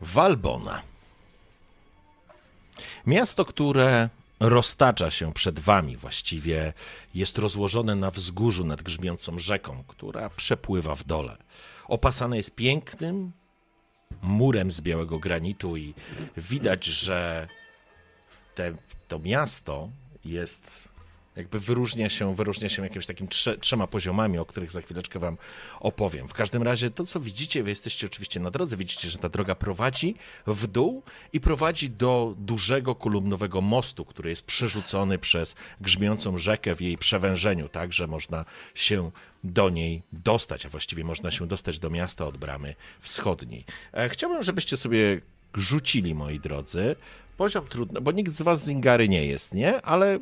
Walbona. Miasto, które roztacza się przed wami, właściwie jest rozłożone na wzgórzu nad grzmiącą rzeką, która przepływa w dole. Opasane jest pięknym murem z białego granitu i widać, że te, to miasto jest jakby wyróżnia się, wyróżnia się jakimiś takimi trze, trzema poziomami, o których za chwileczkę wam opowiem. W każdym razie to, co widzicie, wy jesteście oczywiście na drodze, widzicie, że ta droga prowadzi w dół i prowadzi do dużego kolumnowego mostu, który jest przerzucony przez grzmiącą rzekę w jej przewężeniu, tak, że można się do niej dostać, a właściwie można się dostać do miasta od bramy wschodniej. E, chciałbym, żebyście sobie rzucili, moi drodzy, poziom trudny, bo nikt z was z Ingary nie jest, nie? Ale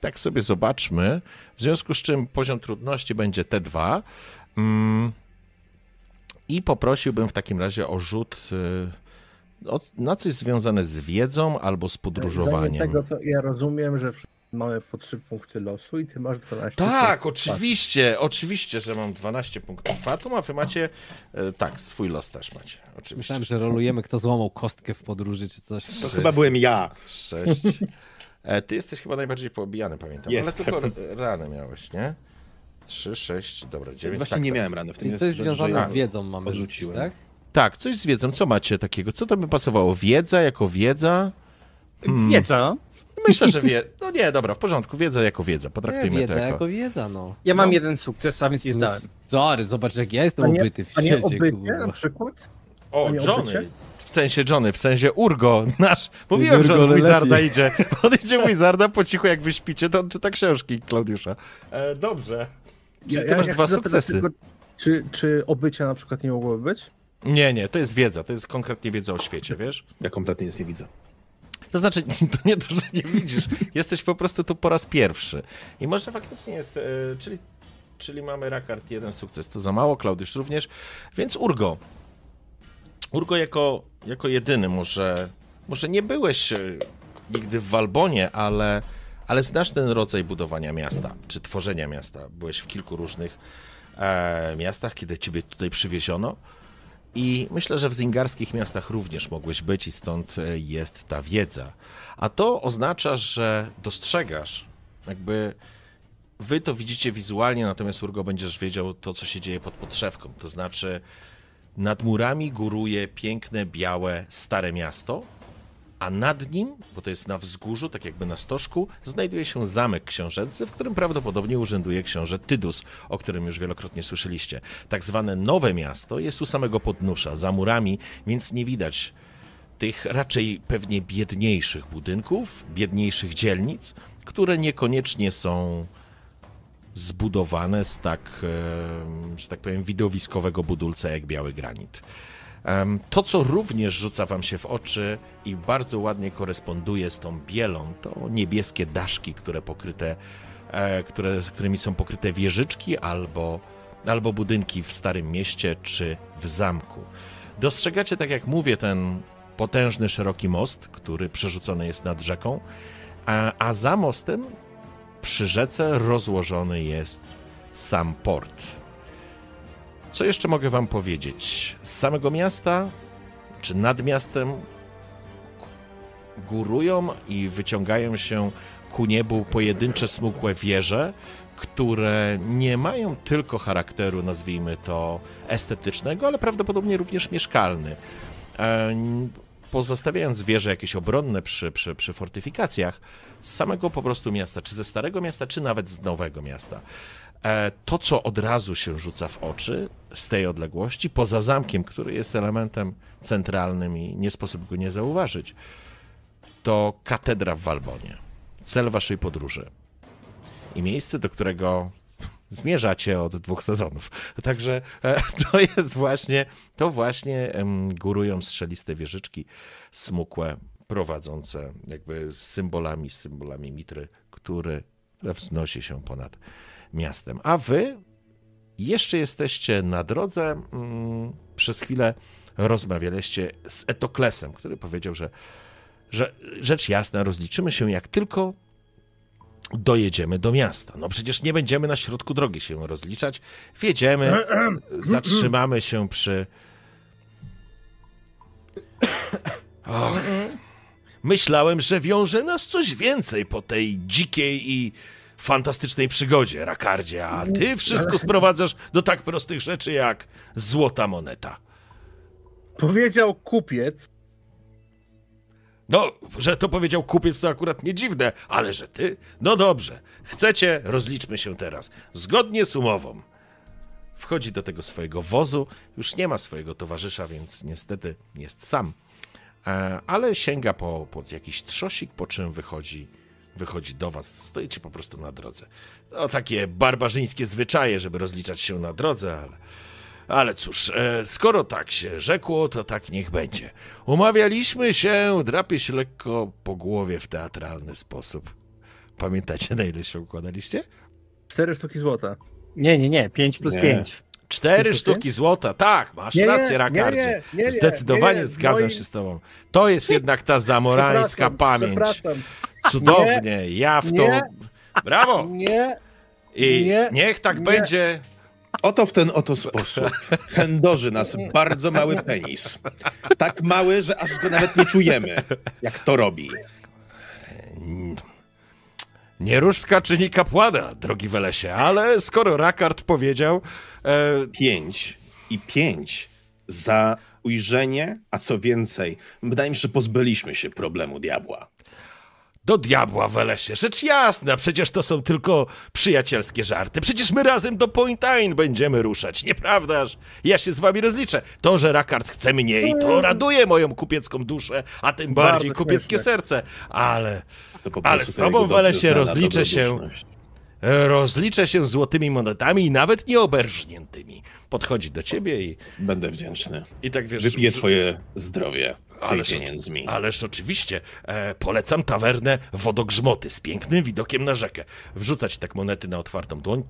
tak sobie zobaczmy, w związku z czym poziom trudności będzie T2. Mm. I poprosiłbym w takim razie o rzut y, na coś związane z wiedzą albo z podróżowaniem. Tego, to ja rozumiem, że mamy po trzy punkty losu i ty masz 12 Tak, oczywiście, oczywiście, że mam 12 punktów fatum, a wy macie y, tak, swój los też macie. Oczywiście. Myślałem, że rolujemy, kto złamał kostkę w podróży czy coś. To chyba byłem ja. 6, ty jesteś chyba najbardziej poobijany, pamiętam. Jestem. Ale tylko rany miałeś, nie? 3, 6, dobra, 9. Właśnie tak, nie tak. miałem rany w tym. I coś związane z wiedzą mamy rzucić, tak? Tak, coś z wiedzą. Co macie takiego? Co to by pasowało? Wiedza jako wiedza? Hmm. Wiedza? Myślę, że wie. No nie, dobra, w porządku. Wiedza jako wiedza. Potraktujmy wiedza to jako... jako wiedza, no. Ja mam no. jeden sukces, a więc jest zdałem. Sorry, zobacz jak ja jestem nie, obyty w a nie świecie. obycie na przykład? O, Johnny. W sensie Johnny, w sensie Urgo, nasz. Mówiłem, że on Wizarda idzie. On idzie Wizarda po cichu, jak wy śpicie, to on czyta książki Klaudiusza. E, dobrze. Czyli ja, ty masz ja dwa sukcesy. Tylko, czy, czy obycia na przykład nie mogłoby być? Nie, nie, to jest wiedza, to jest konkretnie wiedza o świecie, wiesz? Ja kompletnie nic nie widzę. To znaczy, to nie to, że nie widzisz, jesteś po prostu tu po raz pierwszy. I może faktycznie jest, e, czyli, czyli mamy Rakard jeden sukces, to za mało, Klaudiusz również, więc Urgo. Urgo jako, jako jedyny może, może nie byłeś e, nigdy w Walbonie, ale, ale znasz ten rodzaj budowania miasta, czy tworzenia miasta. Byłeś w kilku różnych e, miastach, kiedy ciebie tutaj przywieziono. I myślę, że w zingarskich miastach również mogłeś być i stąd e, jest ta wiedza. A to oznacza, że dostrzegasz, jakby wy to widzicie wizualnie, natomiast Urgo będziesz wiedział to, co się dzieje pod podszewką. To znaczy, nad murami góruje piękne, białe, stare miasto, a nad nim, bo to jest na wzgórzu, tak jakby na stożku, znajduje się zamek książęcy, w którym prawdopodobnie urzęduje książę Tydus, o którym już wielokrotnie słyszeliście. Tak zwane nowe miasto jest u samego podnóża, za murami, więc nie widać tych raczej pewnie biedniejszych budynków, biedniejszych dzielnic, które niekoniecznie są zbudowane z tak, że tak powiem, widowiskowego budulca jak biały granit. To, co również rzuca Wam się w oczy i bardzo ładnie koresponduje z tą bielą, to niebieskie daszki, które pokryte, e, które, którymi są pokryte wieżyczki albo, albo budynki w Starym Mieście czy w zamku. Dostrzegacie, tak jak mówię, ten potężny, szeroki most, który przerzucony jest nad rzeką, a, a za mostem przy rzece rozłożony jest sam port co jeszcze mogę wam powiedzieć? Z samego miasta, czy nad miastem, górują i wyciągają się ku niebu pojedyncze smukłe wieże, które nie mają tylko charakteru, nazwijmy to, estetycznego, ale prawdopodobnie również mieszkalny. Pozostawiając wieże jakieś obronne przy, przy, przy fortyfikacjach, z samego po prostu miasta, czy ze starego miasta, czy nawet z nowego miasta. E, to, co od razu się rzuca w oczy z tej odległości, poza zamkiem, który jest elementem centralnym i nie sposób go nie zauważyć, to katedra w Walbonie. Cel waszej podróży. I miejsce, do którego zmierzacie od dwóch sezonów. Także e, to jest właśnie, to właśnie górują strzeliste wieżyczki smukłe, prowadzące jakby z symbolami, symbolami mitry, który wznosi się ponad miastem. A wy jeszcze jesteście na drodze. Mm, Przez chwilę rozmawialiście z Etoklesem, który powiedział, że, że rzecz jasna, rozliczymy się jak tylko dojedziemy do miasta. No przecież nie będziemy na środku drogi się rozliczać. Wjedziemy, zatrzymamy się przy. Och. Myślałem, że wiąże nas coś więcej po tej dzikiej i fantastycznej przygodzie, Rakardzie, a ty wszystko sprowadzasz do tak prostych rzeczy jak złota moneta. Powiedział kupiec, No, że to powiedział kupiec, to akurat nie dziwne, ale że ty? No dobrze, chcecie, rozliczmy się teraz. Zgodnie z umową. Wchodzi do tego swojego wozu, już nie ma swojego towarzysza, więc niestety jest sam. E, ale sięga po, jakiś trzosik, po czym wychodzi, wychodzi do was. Stoicie po prostu na drodze. No, takie barbarzyńskie zwyczaje, żeby rozliczać się na drodze, ale... Ale cóż, e, skoro tak się rzekło, to tak niech będzie. Umawialiśmy się, drapie się lekko po głowie w teatralny sposób. Pamiętacie, na ile się układaliście? cztery sztuki złota. Nie, nie, nie, 5 plus Nie. 5. Cztery sztuki złota, tak, masz Nie, rację, Rakardzie. nie, nie, nie, Zdecydowanie nie, nie, zgadzam moim- się z tobą. To jest jednak ta zamorańska pamięć. Przepraszam. Cudownie, ja w to... Nie. Brawo! Nie, I nie, niech tak nie. będzie. Oto w ten oto sposób chędoży nas bardzo mały penis. Tak mały, że aż go nawet nie czujemy, jak to robi. Nie różdżka czyni kapłana, drogi Welesie, ale skoro Rakard powiedział, e, Pięć i pięć za ujrzenie, a co więcej, wydaje mi się, że pozbyliśmy się problemu diabła. Do diabła, Welesie, rzecz jasna, przecież to są tylko przyjacielskie żarty. Przecież my razem do Pointain będziemy ruszać, nieprawdaż? Ja się z wami rozliczę. To, że Rakard chce mniej, to raduje moją kupiecką duszę, a tym bardziej Bardzo kupieckie śmieszne. serce. Ale Ale z to tobą, Welesie, rozliczę się. rozliczę się złotymi monetami i nawet nieoberżniętymi. Podchodzi do ciebie i, Będę wdzięczny. i tak wiesz... Wypiję twoje zdrowie Ależ, pieniędzmi. ależ oczywiście, e, polecam tawernę Wodogrzmoty z pięknym widokiem na rzekę. Wrzucać tak monety na otwartą dłoń.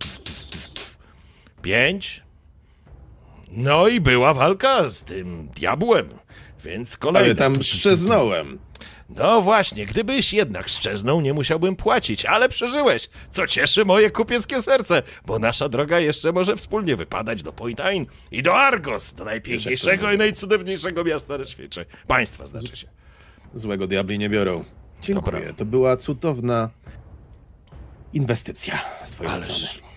Pięć. No i była walka z tym diabłem, więc kolejna. Ale tam szczeznąłem. No właśnie, gdybyś jednak szczeznął, nie musiałbym płacić, ale przeżyłeś, co cieszy moje kupieckie serce, bo nasza droga jeszcze może wspólnie wypadać do Pointain i do Argos, do najpiękniejszego i najcudowniejszego miasta na świecie. Państwa znaczy się. Złego diabli nie biorą. Dziękuję. prawda. To była cudowna inwestycja z twojej Ależ strony.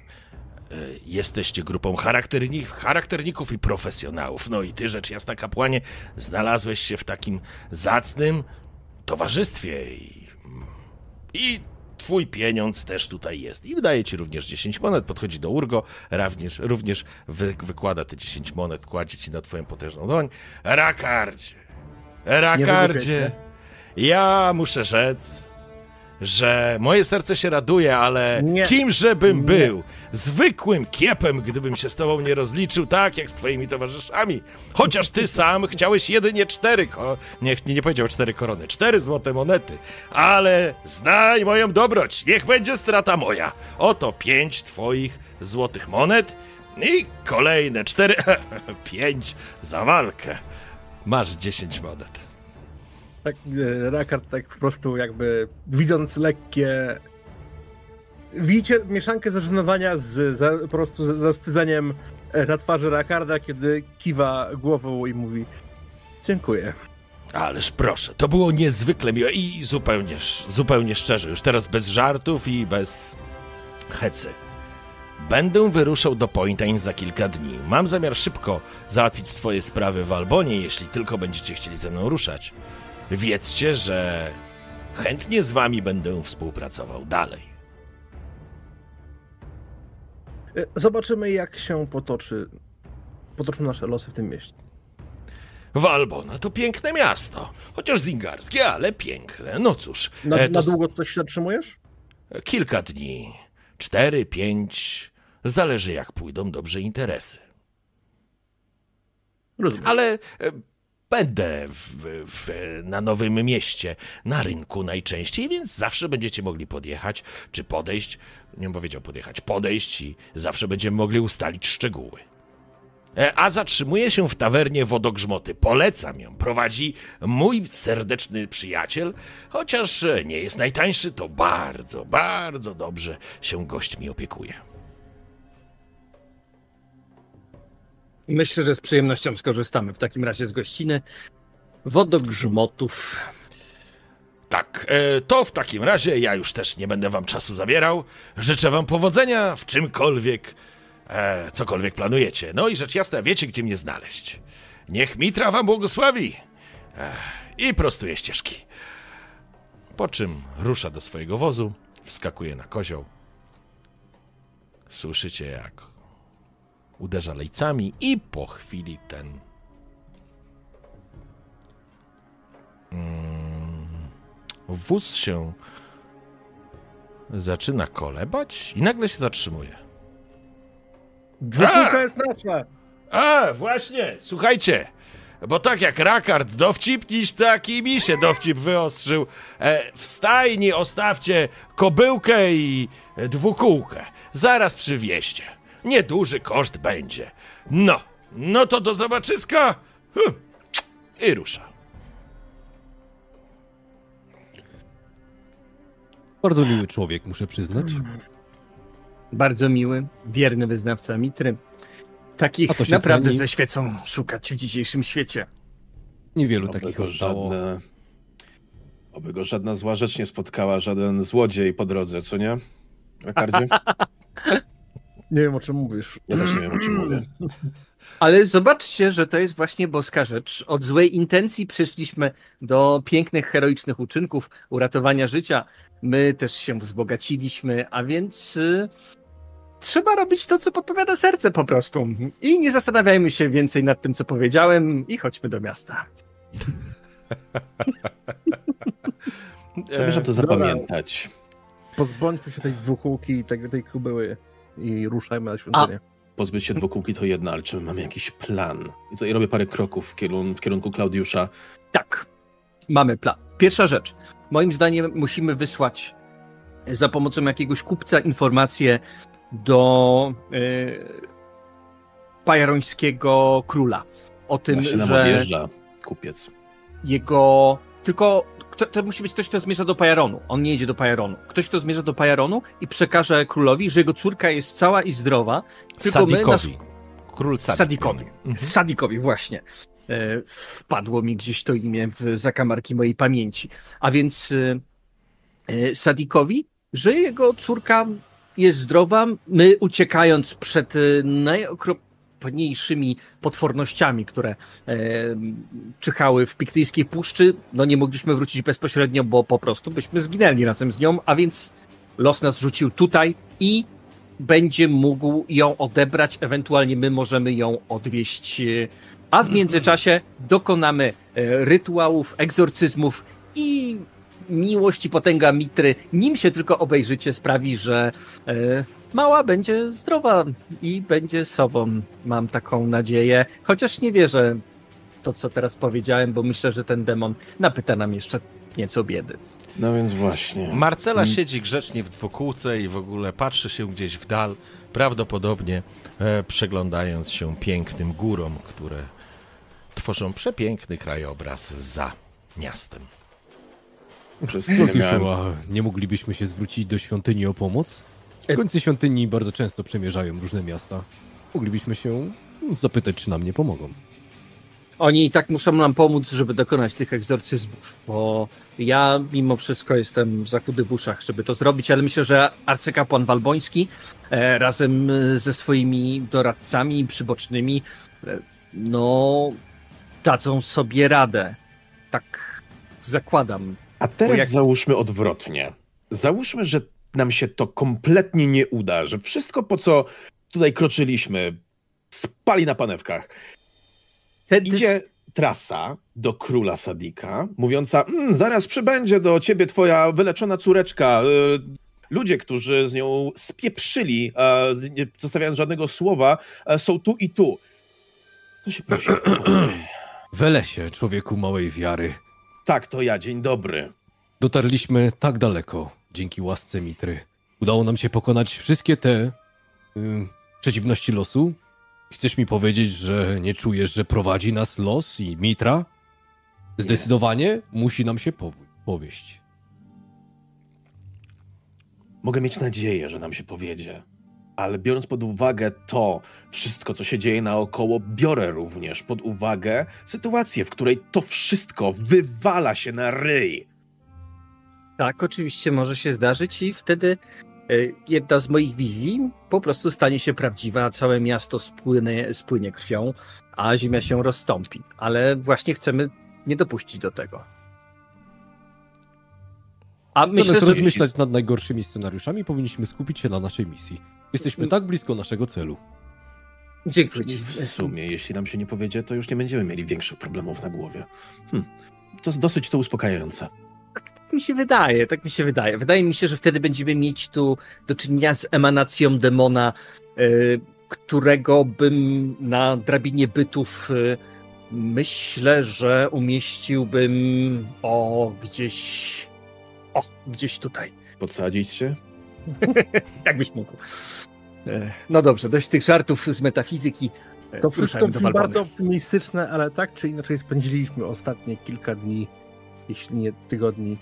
e, jesteście grupą charakterni- charakterników i profesjonałów. No i ty, rzecz jasna, kapłanie, znalazłeś się w takim zacnym towarzystwie i, i twój pieniądz też tutaj jest. I wydaje ci również 10 monet, podchodzi do Urgo, również, również wy, wykłada te 10 monet, kładzie ci na twoją potężną dłoń. Rakardzie, Rakardzie, ja muszę rzec, że moje serce się raduje, ale Nie. kimże bym Nie. był? Zwykłym kiepem, gdybym się z tobą nie rozliczył, tak jak z twoimi towarzyszami. Chociaż ty sam chciałeś jedynie cztery, ko- nie, nie powiedział cztery korony, cztery złote monety. Ale znaj moją dobroć, niech będzie strata moja. Oto pięć twoich złotych monet i kolejne cztery, pięć za walkę. Masz dziesięć monet. Tak, e, tak po prostu jakby widząc lekkie... Widzicie mieszankę zażenowania z za, po prostu z e, na twarzy Rakarda, kiedy kiwa głową i mówi dziękuję. Ależ proszę, to było niezwykle miłe i zupełnie, zupełnie szczerze, już teraz bez żartów i bez hecy. Będę wyruszał do Pointain za kilka dni. Mam zamiar szybko załatwić swoje sprawy w Albonie, jeśli tylko będziecie chcieli ze mną ruszać. Wiedzcie, że chętnie z wami będę współpracował dalej. E, Zobaczymy, jak się potoczy, potoczą nasze losy w tym mieście. Walbona to piękne miasto, chociaż zingarskie, ale piękne. No cóż, Na, e, to na długo tutaj się zatrzymujesz? kilka dni, cztery, pięć, Zależy, jak pójdą dobrze interesy. Rozumiem. Ale e, będę w, w, na Nowym Mieście, na rynku najczęściej, więc zawsze będziecie mogli podjechać, czy podejść, nie powiedział podjechać, podejść i zawsze będziemy mogli ustalić szczegóły. E, A zatrzymuje się w tawernie Wodogrzmoty. Polecam ją. Prowadzi mój serdeczny przyjaciel. Chociaż nie jest najtańszy, to bardzo, bardzo dobrze się gośćmi opiekuje. Myślę, że z przyjemnością skorzystamy w takim razie z gościny. Wodogrzmotów. Tak, e, to w takim razie ja już też nie będę wam czasu zabierał. Życzę wam powodzenia w czymkolwiek, e, cokolwiek planujecie. No i rzecz jasna, wiecie gdzie mnie znaleźć. Niech Mitra wam błogosławi e, i prostuje ścieżki. Po czym rusza do swojego wozu, wskakuje na kozioł. Słyszycie jak uderza lejcami i po chwili ten wóz się zaczyna kolebać i nagle się zatrzymuje. Dwukółka A! jest nasza! A, właśnie, słuchajcie, bo tak jak Rakard dowcipniś, tak i mi się dowcip wyostrzył. E, w stajni ostawcie kobyłkę i dwukółkę. Zaraz przywieźcie. Nieduży koszt będzie. No, no to do zobaczyska. Hm. I rusza. Bardzo miły człowiek, muszę przyznać. Bardzo miły, wierny wyznawca Mitry. Takich naprawdę ceni. ze świecą szukać w dzisiejszym świecie. Niewielu Oby takich zostało. żadne... Oby go żadna zła rzecz nie spotkała, żaden złodziej po drodze, co nie? Rakardzie? Nie wiem o czym mówisz. Ja też nie wiem, o czym mówię. Ale zobaczcie, że to jest właśnie boska rzecz. Od złej intencji przyszliśmy do pięknych, heroicznych uczynków, uratowania życia. My też się wzbogaciliśmy, a więc y, trzeba robić to, co podpowiada serce po prostu. I nie zastanawiajmy się więcej nad tym, co powiedziałem i chodźmy do miasta. Zamierzam to dobra. zapamiętać. Pozbądźmy się tej dwukółki i tej, tej kubyły i ruszajmy na świątynię. Pozbyć się dwukółki to jedno, ale czy my mamy jakiś plan? I tutaj robię parę kroków w kierunku, w kierunku Klaudiusza. Tak, mamy plan. Pierwsza rzecz. Moim zdaniem musimy wysłać za pomocą jakiegoś kupca informację do yy, pajarońskiego króla. O tym, Właśnie nam że odjeżdża kupiec. jego. Tylko to, to musi być ktoś, kto zmierza do Pajaronu. On nie jedzie do Pajaronu. Ktoś, kto zmierza do Pajaronu i przekaże królowi, że jego córka jest cała i zdrowa. Tylko my nas Sadikowi. Król Sadik. Sadikowi. Mhm. Sadikowi, właśnie. E, Wpadło mi gdzieś to imię w zakamarki mojej pamięci. A więc e, e, Sadikowi, że jego córka jest zdrowa. My uciekając przed e, najokropniejszymi potwornościami, które e, czyhały w Piktyjskiej Puszczy, no nie mogliśmy wrócić bezpośrednio, bo po prostu byśmy zginęli razem z nią, a więc los nas rzucił tutaj i będzie mógł ją odebrać, ewentualnie my możemy ją odwieźć. A w międzyczasie dokonamy e, rytuałów, egzorcyzmów i miłość i potęga Mitry, nim się tylko obejrzycie, sprawi, że e, mała będzie zdrowa i będzie sobą. Mam taką nadzieję, chociaż nie wierzę to, co teraz powiedziałem, bo myślę, że ten demon napyta nam jeszcze nieco biedy. No więc właśnie. Marcela Mm. siedzi grzecznie w dwukółce i w ogóle patrzy się gdzieś w dal, prawdopodobnie e, przeglądając się pięknym górom, które tworzą przepiękny krajobraz za miastem. Przez chwilę miałem... Klaudiuszu, a nie moglibyśmy się zwrócić do świątyni o pomoc? W końcu świątyni bardzo często przemierzają różne miasta. Moglibyśmy się zapytać, czy nam nie pomogą. Oni i tak muszą nam pomóc, żeby dokonać tych egzorcyzmów, bo ja mimo wszystko jestem za chudy w uszach, żeby to zrobić, ale myślę, że arcykapłan Walboński e, razem e, ze swoimi doradcami przybocznymi e, no dadzą sobie radę. Tak zakładam. A teraz jak- załóżmy odwrotnie. Załóżmy, że nam się to kompletnie nie uda, że wszystko po co tutaj kroczyliśmy spali na panewkach. Idzie trasa do króla Sadika, mówiąca, mm, zaraz przybędzie do ciebie twoja wyleczona córeczka, y, ludzie, którzy z nią spieprzyli, nie zostawiając żadnego słowa, e, są tu i tu. To się prosi. Welesie, człowieku małej wiary. Tak, to ja, dzień dobry. Dotarliśmy tak daleko dzięki łasce Mitry. Udało nam się pokonać wszystkie te y, przeciwności losu. Chcesz mi powiedzieć, że nie czujesz, że prowadzi nas los i Mitra? Zdecydowanie musi nam się pow- powieść. Mogę mieć nadzieję, że nam się powiedzie. Ale biorąc pod uwagę to wszystko, co się dzieje naokoło, biorę również pod uwagę sytuację, w której to wszystko wywala się na ryj. Tak, oczywiście może się zdarzyć i wtedy e, jedna z moich wizji po prostu stanie się prawdziwa, a całe miasto spłynie, spłynie krwią, a ziemia się rozstąpi. Ale właśnie chcemy nie dopuścić do tego. A myślę, Zamiast że rozmyślać nad najgorszymi scenariuszami, powinniśmy skupić się na naszej misji. Jesteśmy tak blisko naszego celu. Dziękuję ci. w sumie, jeśli nam się nie powiedzie, to już nie będziemy mieli większych problemów na głowie. Hm. To dosyć to uspokajające. Tak mi się wydaje, tak mi się wydaje. Wydaje mi się, że wtedy będziemy mieć tu do czynienia z emanacją demona, y, którego bym na drabinie bytów y, myślę, że umieściłbym o gdzieś. O, gdzieś tutaj. Podsadzić się? Jakbyś mógł. E, No dobrze, dość tych żartów z metafizyki. E, To wszystko brzmi bardzo optymistyczne, ale tak czy inaczej spędziliśmy ostatnie kilka dni, jeśli nie tygodni,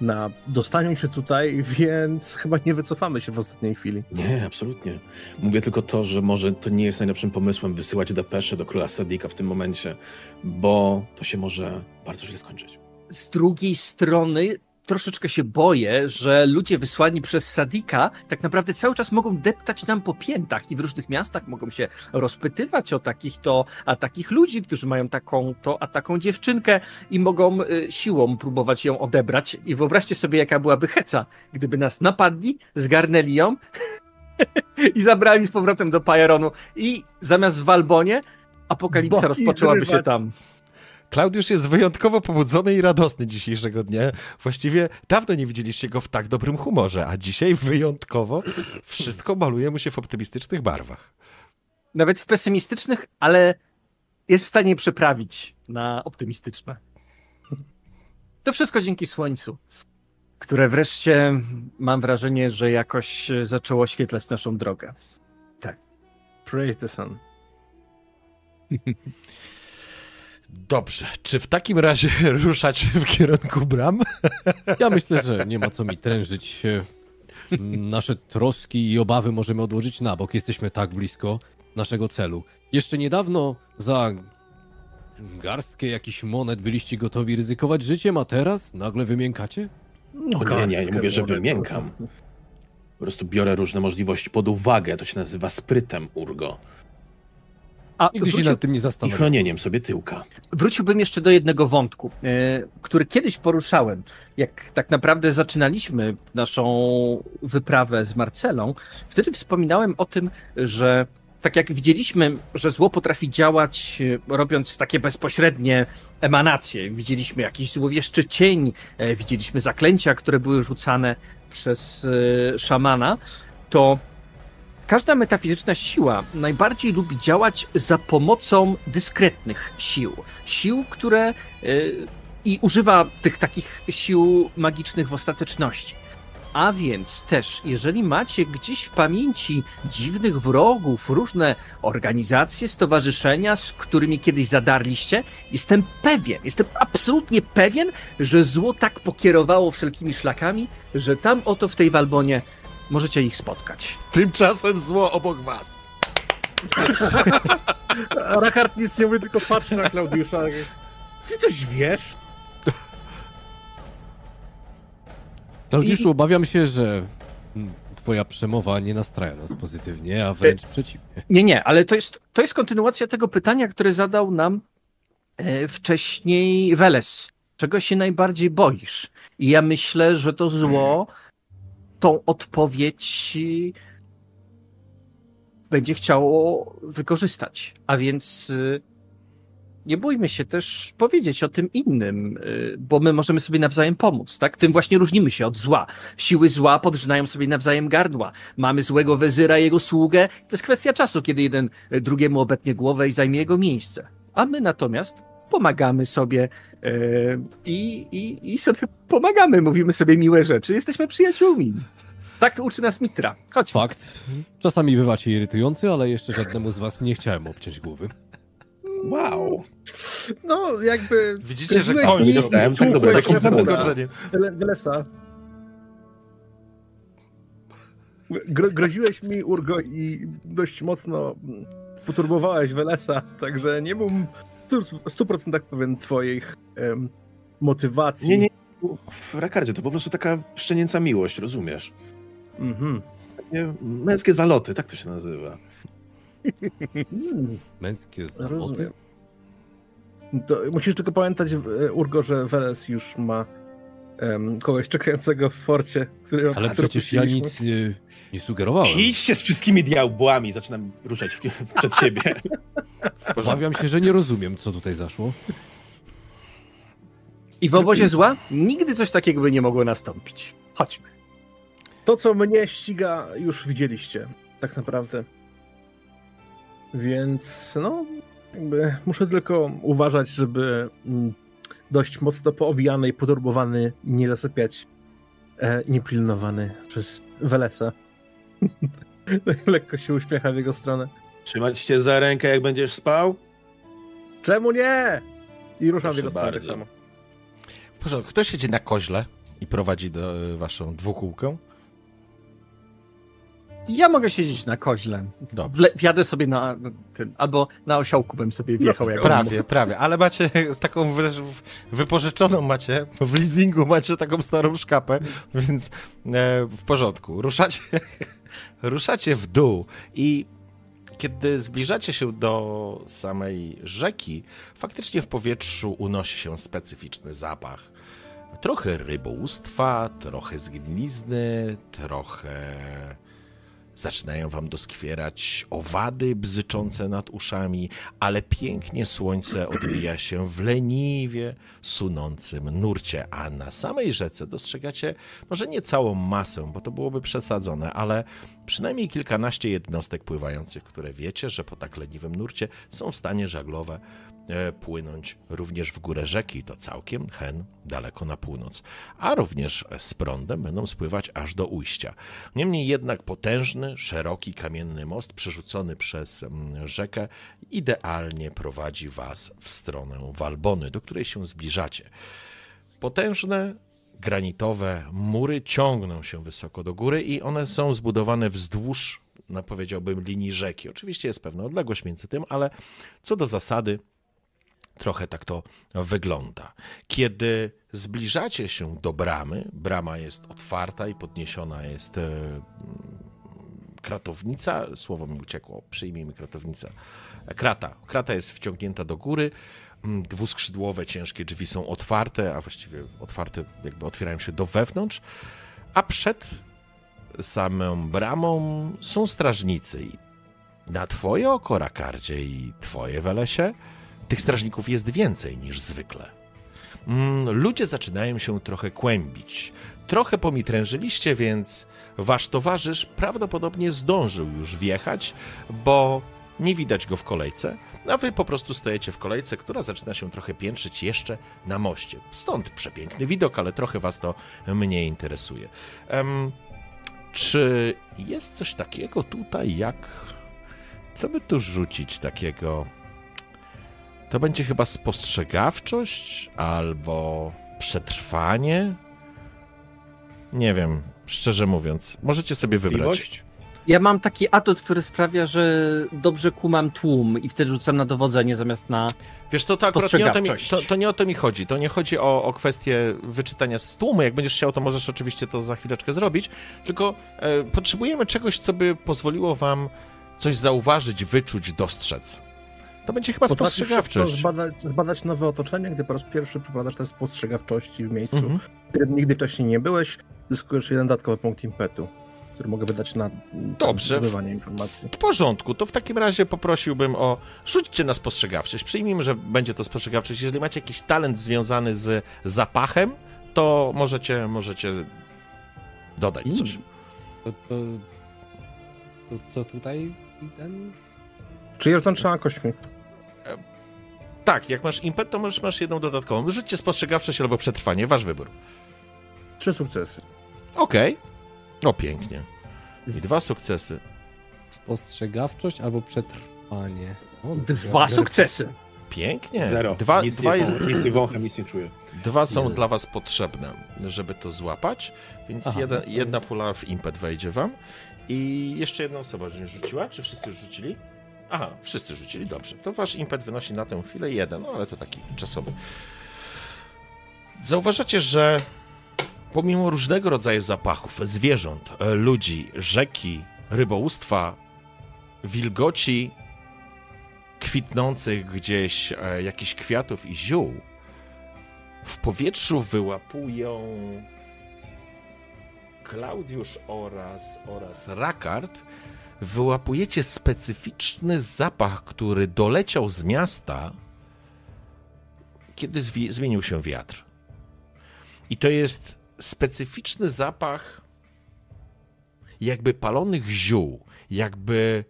na dostaniu się tutaj, więc chyba nie wycofamy się w ostatniej chwili. Nie, absolutnie. Mówię tylko to, że może to nie jest najlepszym pomysłem wysyłać depesze do króla Sadika w tym momencie, bo to się może bardzo źle skończyć. z drugiej strony troszeczkę się boję, że ludzie wysłani przez Sadika tak naprawdę cały czas mogą deptać nam po piętach i w różnych miastach mogą się rozpytywać o takich to, a takich ludzi, którzy mają taką to, a taką dziewczynkę i mogą y, siłą próbować ją odebrać. I wyobraźcie sobie, jaka byłaby heca, gdyby nas napadli, zgarnęli ją i zabrali z powrotem do Pajeronu i zamiast w Walbonie apokalipsa Boki rozpoczęłaby się tam. Klaudiusz jest wyjątkowo pobudzony i radosny dzisiejszego dnia. Właściwie dawno nie widzieliście go w tak dobrym humorze, a dzisiaj wyjątkowo wszystko maluje mu się w optymistycznych barwach. Nawet w pesymistycznych, ale jest w stanie je przeprawić na optymistyczne. To wszystko dzięki słońcu, które wreszcie mam wrażenie, że jakoś zaczęło oświetlać naszą drogę. Praise the sun. Dobrze, czy w takim razie ruszać w kierunku bram? Ja myślę, że nie ma co mi trężyć. Nasze troski i obawy możemy odłożyć na bok. Jesteśmy tak blisko naszego celu. Jeszcze niedawno za garstkę jakichś monet byliście gotowi ryzykować życiem, a teraz nagle wymiękacie? No, nie, nie, nie mówię, że wymiękam. Po prostu biorę różne możliwości pod uwagę. To się nazywa sprytem, Urgo. A Nigdy się wrócił, nad tym nie I zastanawiam. chronieniem sobie tyłka. wróciłbym jeszcze do jednego wątku, e, który kiedyś poruszałem. Jak tak naprawdę zaczynaliśmy naszą wyprawę z Marcelą, wtedy wspominałem o tym, że tak jak widzieliśmy, że zło potrafi działać, e, robiąc takie bezpośrednie emanacje. Widzieliśmy jakiś złowieszczy cień, e, widzieliśmy zaklęcia, które były rzucane przez szamana, to każda metafizyczna siła najbardziej lubi działać za pomocą dyskretnych sił. Sił, które. y, I używa tych takich sił magicznych w ostateczności. A więc też, jeżeli macie gdzieś w pamięci dziwnych wrogów, różne organizacje, stowarzyszenia, z którymi kiedyś zadarliście, jestem pewien, jestem absolutnie pewien, że zło tak pokierowało wszelkimi szlakami, że tam oto w tej Walbonie możecie ich spotkać. Tymczasem zło obok was. A Rakard nic nie mówi, tylko patrzy na Klaudiusza. Ty coś wiesz? Klaudiuszu, obawiam się, że twoja przemowa nie nastraja nas pozytywnie, a wręcz przeciwnie. Nie, nie, ale to jest, to jest kontynuacja tego pytania, które zadał nam e, wcześniej Weles. Czego się najbardziej boisz? I ja myślę, że to zło tą odpowiedź e, będzie chciało wykorzystać. A więc e, nie bójmy się też powiedzieć o tym innym, y, bo my możemy sobie nawzajem pomóc, tak? Tym właśnie różnimy się od zła. Siły zła podrzynają sobie nawzajem gardła. Mamy złego wezyra, jego sługę. To jest kwestia czasu, kiedy jeden y, drugiemu obetnie głowę i zajmie jego miejsce. A my natomiast pomagamy sobie y, i, i, i sobie pomagamy, mówimy sobie miłe rzeczy, jesteśmy przyjaciółmi. Tak to uczy nas Mitra. Chodź. Fakt. Czasami bywacie irytujący, ale jeszcze żadnemu z was nie chciałem obciąć głowy. Wow. No, jakby... Widzicie, że koń dostałem z tak zaskoczeniem. Wele- Welesa. Gro groziłeś mi, Urgo, i dość mocno mm, poturbowałeś Welesa, także nie byłem w 100% pewien twoich em, motywacji. Nie, nie. W Rakardzie to po prostu taka szczenięca miłość, rozumiesz? Mhm. Takie męskie zaloty, tak to się nazywa. Męskie zaloty. rozumiem. To musisz tylko pamiętać, e, Urgo, że Weles już ma em, kogoś czekającego w forcie, który Ale który przecież ja nic nie, nie sugerowałem. Idźcie z wszystkimi diabłami, zaczynam ruszać w, przed siebie. Obawiam się, że nie rozumiem, co tutaj zaszło. I w obozie zła nigdy coś takiego by nie mogło nastąpić. Chodźmy. To, co mnie ściga, już widzieliście, tak naprawdę. Więc, no, jakby muszę tylko uważać, żeby mm, dość mocno poobijany i poturbowany nie zasypiać e, niepilnowany przez Welesa. Lekko się uśmiecha w jego stronę. Trzymać cię za rękę, jak będziesz spał? Czemu nie? I ruszam w jego stronę tak bardzo. samo. W porządku. Kto siedzi na koźle i prowadzi do y, waszą dwukółkę? Ja mogę siedzieć na koźle. Wle- wjadę sobie na tym, albo na osiołku bym sobie wjechał. jak Prawie, prawie, ale macie taką wy- wypożyczoną macie, w leasingu macie taką starą szkapę, więc e, w porządku. Ruszacie, ruszacie w dół i kiedy zbliżacie się do samej rzeki, faktycznie w powietrzu unosi się specyficzny zapach. Trochę rybołówstwa, trochę zgnilizny, trochę Zaczynają wam doskwierać owady bzyczące nad uszami, ale pięknie słońce odbija się w leniwie sunącym nurcie, a na samej rzece dostrzegacie może nie całą masę, bo to byłoby przesadzone, ale przynajmniej kilkanaście jednostek pływających, które wiecie, że po tak leniwym nurcie są w stanie żaglowe płynąć również w górę rzeki, to całkiem hen daleko na północ, a również z prądem będą spływać aż do ujścia. Niemniej jednak potężny, szeroki kamienny most przerzucony przez mm, rzekę idealnie prowadzi was w stronę Walbony, do której się zbliżacie. Potężne granitowe mury ciągną się wysoko do góry i one są zbudowane wzdłuż, no powiedziałbym, linii rzeki. Oczywiście jest pewna odległość między tym, ale co do zasady, trochę tak to wygląda. Kiedy zbliżacie się do bramy, brama jest otwarta i podniesiona jest e, kratownica, słowo mi uciekło, przyjmijmy kratownicę. Krata. Krata jest wciągnięta do góry. Mm, Dwuskrzydłowe, ciężkie drzwi są otwarte, a właściwie otwarte, jakby otwierają się do wewnątrz. A przed samą bramą są strażnicy. Na twoje oko, Rakardzie, i twoje, Welesie, tych strażników jest więcej niż zwykle. Mm, Ludzie zaczynają się trochę kłębić. Trochę pomitrężyliście, więc wasz towarzysz prawdopodobnie zdążył już wjechać, bo nie widać go w kolejce, a wy po prostu stajecie w kolejce, która zaczyna się trochę piętrzyć jeszcze na moście. Stąd przepiękny widok, ale trochę was to mniej interesuje. Em, czy jest coś takiego tutaj, jak. Co by tu rzucić takiego? To będzie chyba spostrzegawczość albo przetrwanie. Nie wiem, szczerze mówiąc. Możecie sobie wybrać. Ja mam taki atut, który sprawia, że dobrze kumam tłum i wtedy rzucam na dowodzenie zamiast na. Wiesz co, to akurat nie o to, mi, to, Spostrzegawczość. to nie o to mi chodzi. To nie chodzi o, o kwestię wyczytania z tłumu. Jak będziesz chciał, to możesz oczywiście to za chwileczkę zrobić. Tylko e, potrzebujemy czegoś, co by pozwoliło wam coś zauważyć, wyczuć, dostrzec. To będzie chyba Potrafisz spostrzegawczość. zbadać, zbadać nowe otoczenie, gdy po raz pierwszy przepadasz te spostrzegawczości w miejscu, Mhm. w którym nigdy wcześniej nie byłeś, zyskujesz jeden dodatkowy punkt impetu. który mogę wydać na Dobrze. zdobywanie informacji. W porządku, to w takim razie poprosiłbym o. Rzućcie na spostrzegawczość. Przyjmijmy, że będzie to spostrzegawczość. Jeżeli macie jakiś talent związany z zapachem, to możecie, możecie dodać coś. Mm. To, to, to co tutaj ten... Czy rzucam trzema kośćmi? Tak, jak masz impet, to możesz, masz jedną dodatkową. Rzućcie spostrzegawczość albo przetrwanie, wasz wybór. Trzy sukcesy. Okej. O, pięknie. I dwa sukcesy. Spostrzegawczość albo przetrwanie. O, Dwa sukcesy. Pięknie. Zero. Dwa, nic, dwa, nie, jest, nic nie wącham, nic nie czuję. dwa są Nie. dla was potrzebne, żeby to złapać, więc Aha, to- jedna pula w impet wejdzie wam. I jeszcze jedna osoba nie rzuciła. Czy wszyscy już rzucili? Aha, wszyscy rzucili, dobrze. To wasz impet wynosi na tę chwilę jeden, no ale to taki czasowy. Zauważacie, że pomimo różnego rodzaju zapachów, zwierząt, ludzi, rzeki, rybołówstwa, wilgoci, kwitnących gdzieś e, jakichś kwiatów i ziół, w powietrzu wyłapują Klaudiusz oraz, oraz Rakard, wyłapujecie specyficzny zapach, który doleciał z miasta, kiedy zmienił się wiatr. I to jest specyficzny zapach jakby palonych ziół, jakby,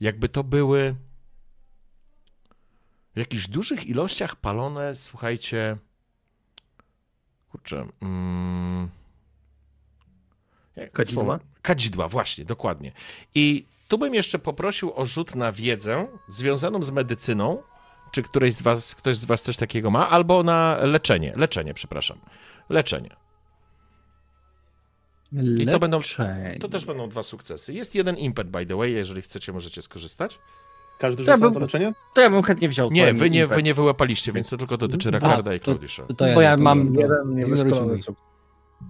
jakby to były w jakichś dużych ilościach palone, słuchajcie, kurczę, mm, Kadzidła? Kadzidła, właśnie, dokładnie. I tu bym jeszcze poprosił o rzut na wiedzę związaną z medycyną, czy któryś z was, ktoś z was coś takiego ma, albo na leczenie, leczenie, przepraszam, leczenie. I to będą-. To też będą dwa sukcesy. Jest jeden impet, by the way, jeżeli chcecie, możecie skorzystać. Każdy ja rzuca na bym- to leczenie? To ja bym chętnie wziął Nie, wy nie, impet. wy nie wyłapaliście, więc to tylko dotyczy A, Rakarda i to- Klaudisza. To, to Bo ja to mam Jeden sukces.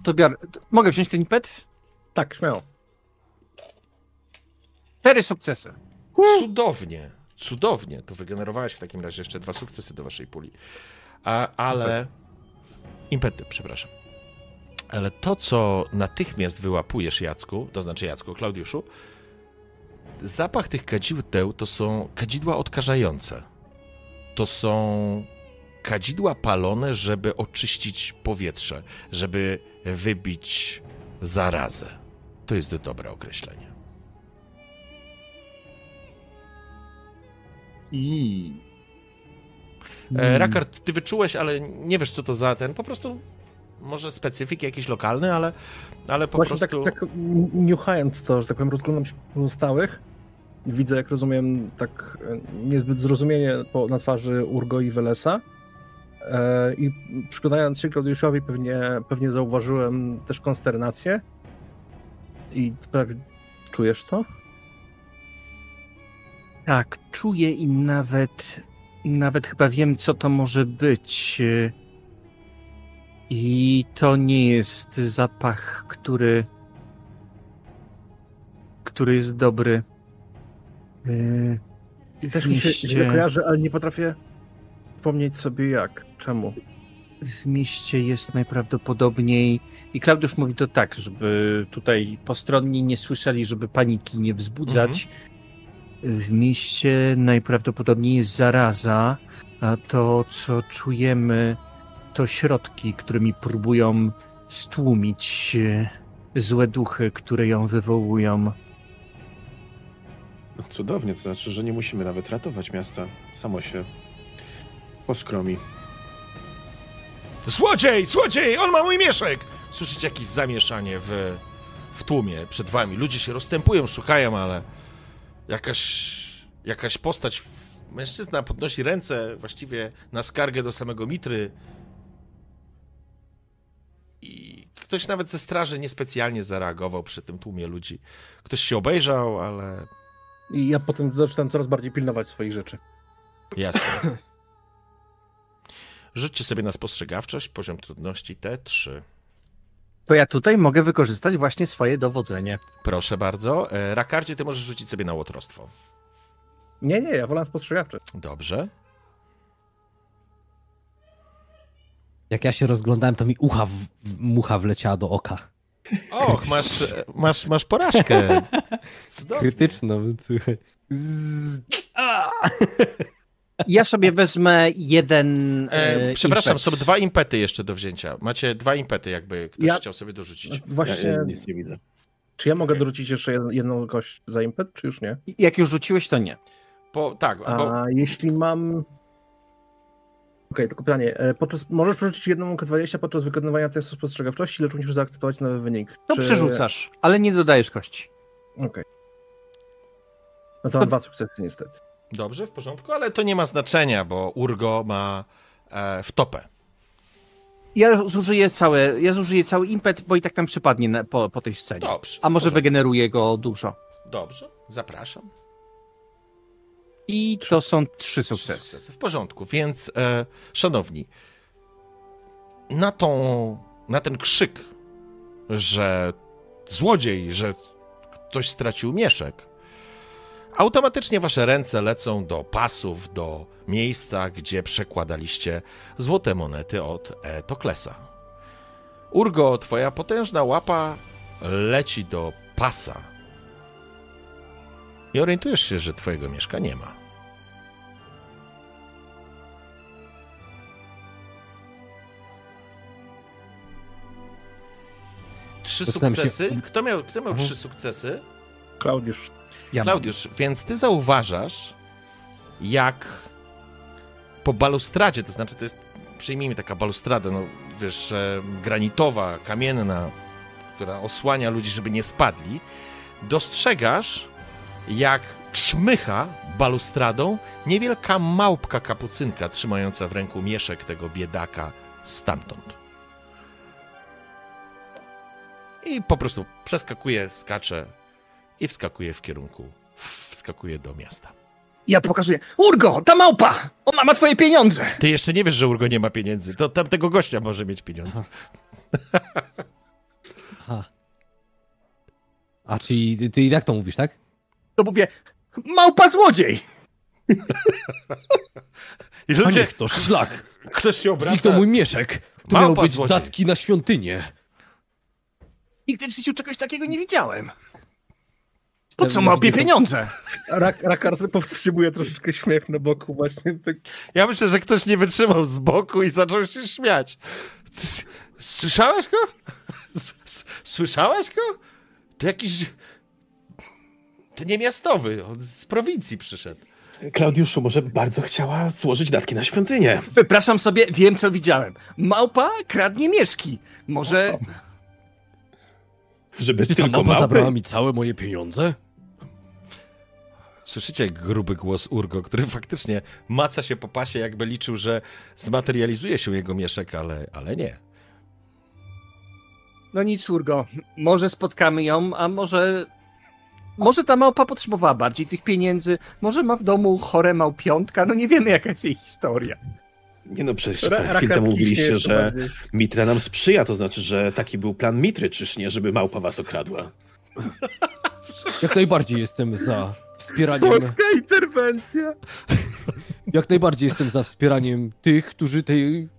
To biorę. Mogę wziąć ten impet? Tak, śmiało. Cztery sukcesy. Cudownie, cudownie. To wygenerowałeś w takim razie jeszcze dwa sukcesy do waszej puli. A, ale. Impety, przepraszam. Ale to, co natychmiast wyłapujesz, Jacku, to znaczy Jacku, Klaudiuszu, zapach tych kadzideł to są kadzidła odkażające. To są kadzidła palone, żeby oczyścić powietrze, żeby wybić zarazę. To jest dobre określenie. Mm. E, Rakard, ty wyczułeś, ale nie wiesz, co to za ten. Po prostu może specyfik jakiś lokalny, ale, ale po Właśnie prostu. tak, tak niuchając to, że tak powiem, rozglądam się po pozostałych. Widzę, jak rozumiem, tak e, niezbyt zrozumienie po, na twarzy Urgo i Welesa. E, I przyglądając się Klaudiuszowi, pewnie, pewnie zauważyłem też konsternację. I prawie czujesz to? Tak, czuję i nawet, nawet chyba wiem, co to może być. I to nie jest zapach, który, który jest dobry. Yy, Też w mi się mieście, źle kojarzy, ale nie potrafię wspomnieć sobie jak, czemu. w mieście jest najprawdopodobniej. I Klaudiusz mówi to tak, żeby tutaj postronni nie słyszeli, żeby paniki nie wzbudzać. W mieście najprawdopodobniej jest zaraza, a to, co czujemy, to środki, którymi próbują stłumić e, złe duchy, które ją wywołują. No, cudownie, to znaczy, że nie musimy nawet ratować miasta. Samo się poskromi. Złodziej! Złodziej! On ma mój mieszek! Słyszycie jakieś zamieszanie w, w tłumie przed wami. Ludzie się rozstępują, szukają, ale jakaś, jakaś postać, mężczyzna podnosi ręce właściwie na skargę do samego Mitry i ktoś nawet ze straży niespecjalnie zareagował przy tym tłumie ludzi. Ktoś się obejrzał, ale I ja potem zaczynam coraz bardziej pilnować swoich rzeczy. jasne. Rzućcie sobie na spostrzegawczość, poziom trudności T3. To ja tutaj mogę wykorzystać właśnie swoje dowodzenie. Proszę bardzo. E, Rakardzie, ty możesz rzucić sobie na łotrostwo. Nie, nie, ja wolę spostrzegawczy. Dobrze. Jak ja się rozglądałem, to mi ucha w, mucha wleciała do oka. Och, masz, masz, masz porażkę. Cudownie. Krytyczną, słuchaj. Z... Ja sobie wezmę jeden. E, e, przepraszam, impet. są dwa impety jeszcze do wzięcia. Macie dwa impety, jakby ktoś Ja- chciał sobie dorzucić. Właśnie, ja nic nie widzę. czy ja mogę dorzucić jeszcze jed- jedną kość za impet, czy już nie? Jak już rzuciłeś, to nie. Po, tak, A bo jeśli mam... Okej, tylko pytanie. E, Podczas, możesz przerzucić jedną K20 podczas wykonywania testu spostrzegawczości, lecz musisz zaakceptować nowy wynik. To Czy- przerzucasz, ale nie dodajesz kości. Okej. No to mam dwa sukcesy niestety. Dobrze, w porządku, ale to nie ma znaczenia, bo Urgo ma e, wtopę. Ja zużyję, całe, ja zużyję cały impet, bo i tak tam przypadnie na, po, po tej scenie. Dobrze. A może porządku. wygeneruje go dużo. Dobrze, zapraszam. I to są trzy sukcesy. W porządku, więc e, szanowni, na tą, na ten krzyk, że złodziej, że ktoś stracił mieszek, automatycznie wasze ręce lecą do pasów, do miejsca, gdzie przekładaliście złote monety od e, Toklesa. Urgo, twoja potężna łapa leci do pasa i orientujesz się, że twojego mieszka nie ma. Trzy Zaczynam się- sukcesy. Kto miał, kto miał Mhm. trzy sukcesy? Klaudiusz, Ja mam. Klaudiusz, więc ty zauważasz, jak po balustradzie, to znaczy to jest, przyjmijmy taka balustrada, no wiesz, e, granitowa, kamienna, która osłania ludzi, żeby nie spadli, dostrzegasz, jak czmycha balustradą niewielka małpka kapucynka trzymająca w ręku mieszek tego biedaka stamtąd. I po prostu przeskakuje, skacze i wskakuje w kierunku, wskakuje do miasta. Ja pokazuję. Urgo, ta małpa! Ona ma twoje pieniądze! Ty jeszcze nie wiesz, że Urgo nie ma pieniędzy. To tamtego gościa może mieć pieniądze. Aha. A czyli ty, ty i tak to mówisz, tak? To mówię, małpa złodziej! I ludzie, niech to szlak! ktoś się obraca. Zniknął mój mieszek! To Małpa miały być złodziej. datki na świątynię. Nigdy w życiu czegoś takiego nie widziałem. Po co małpie pieniądze? Rak, Rakar powstrzymuje troszeczkę śmiech na boku właśnie. Tak, Ja myślę, że ktoś nie wytrzymał z boku i zaczął się śmiać. Słyszałeś go? Słyszałeś go? To jakiś... To nie miastowy, on z prowincji przyszedł. Klaudiuszu, może bardzo chciała złożyć datki na świątynię. Wypraszam sobie, wiem co widziałem. Małpa kradnie mieszki. Może... Żeby Czy tylko mapa małpy... zabrała mi całe moje pieniądze? Słyszycie gruby głos Urgo, który faktycznie maca się po pasie, jakby liczył, że zmaterializuje się jego mieszek, ale, ale nie. No nic, Urgo. Może spotkamy ją, a może... Może ta małpa potrzebowała bardziej tych pieniędzy. Może ma w domu chore małpiątka. No nie wiemy jaka jest jej historia. Nie no, przecież Ra- parę chwil Rakar temu mówiliście, że bardziej. Mitra nam sprzyja, to znaczy, że taki był plan Mitry, czyż nie, żeby małpa was okradła. Jak najbardziej jestem za wspieraniem... Polska interwencja! Jak najbardziej jestem za wspieraniem tych, którzy tej,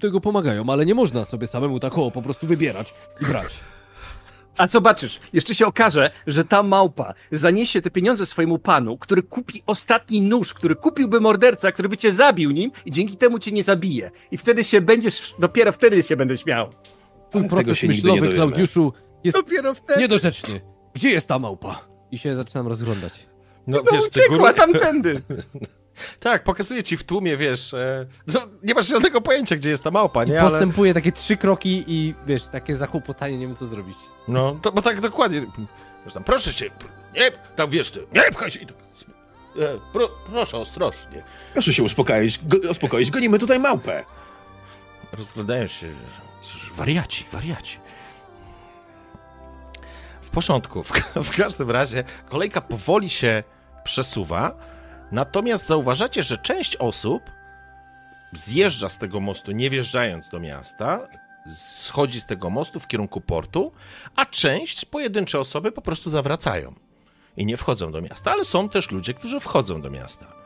tego pomagają, ale nie można sobie samemu tak o, po prostu wybierać i brać. A zobaczysz, jeszcze się okaże, że ta małpa zaniesie te pieniądze swojemu panu, który kupi ostatni nóż, który kupiłby morderca, który by cię zabił nim i dzięki temu cię nie zabije. I wtedy się będziesz, dopiero wtedy się będę śmiał. Twój proces się nigdy nie myślowy. Klaudiuszu, jest Dopiero wtedy. niedorzeczny. Gdzie jest ta małpa? I się zaczynam rozglądać. No, No uciekła tamtędy. Tak, pokazuje ci w tłumie, wiesz, e, no, nie masz żadnego pojęcia, gdzie jest ta małpa, nie? Ale, postępuję takie trzy kroki i wiesz, takie zachłopotanie, nie wiem co zrobić. no, to, bo tak dokładnie. Wiesz, tam, proszę cię, nie, tam wiesz, ty, nie pchaj się. i tak, E, pro, proszę, ostrożnie. Proszę się uspokoić, go, uspokoić, gonimy tutaj małpę. Rozglądają się, cóż, wariaci, wariaci. W porządku, w, w każdym razie kolejka powoli się przesuwa, natomiast zauważacie, że część osób zjeżdża z tego mostu, nie wjeżdżając do miasta, schodzi z tego mostu w kierunku portu, a część, pojedyncze osoby po prostu zawracają i nie wchodzą do miasta, ale są też ludzie, którzy wchodzą do miasta.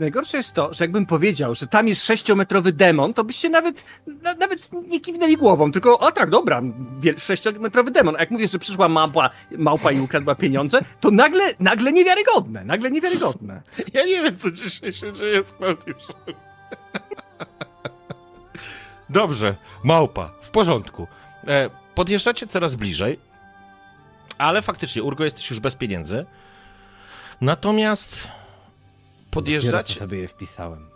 Najgorsze jest to, że jakbym powiedział, że tam jest sześciometrowy demon, to byście nawet, na, nawet nie kiwnęli głową, tylko, a tak, dobra, sześciometrowy demon. A jak mówię, że przyszła małpa, małpa i ukradła pieniądze, to nagle, nagle niewiarygodne, nagle niewiarygodne. Ja nie wiem, co dzisiaj się dzieje z Klaudiuszem. Dobrze, małpa, w porządku. E, podjeżdżacie coraz bliżej, ale faktycznie, Urgo, jesteś już bez pieniędzy. Natomiast Dopiero podjeżdżacie... co sobie je wpisałem.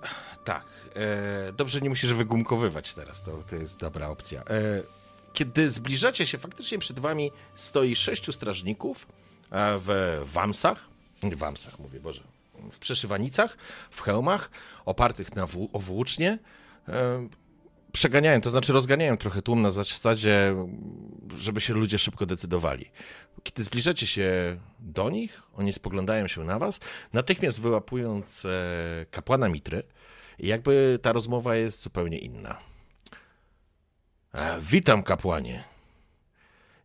Tak. E, dobrze, nie musisz wygumkowywać teraz, to, to jest dobra opcja. E, kiedy zbliżacie się, faktycznie przed wami stoi sześciu strażników e, w wamsach, w wamsach mówię, Boże, w przeszywanicach, w hełmach, opartych na wł- o włócznie. E, przeganiają, to znaczy rozganiają trochę tłum na zasadzie, żeby się ludzie szybko decydowali. Kiedy zbliżacie się do nich, oni spoglądają się na was, natychmiast wyłapując e, kapłana Mitry, jakby ta rozmowa jest zupełnie inna. E, witam, kapłanie.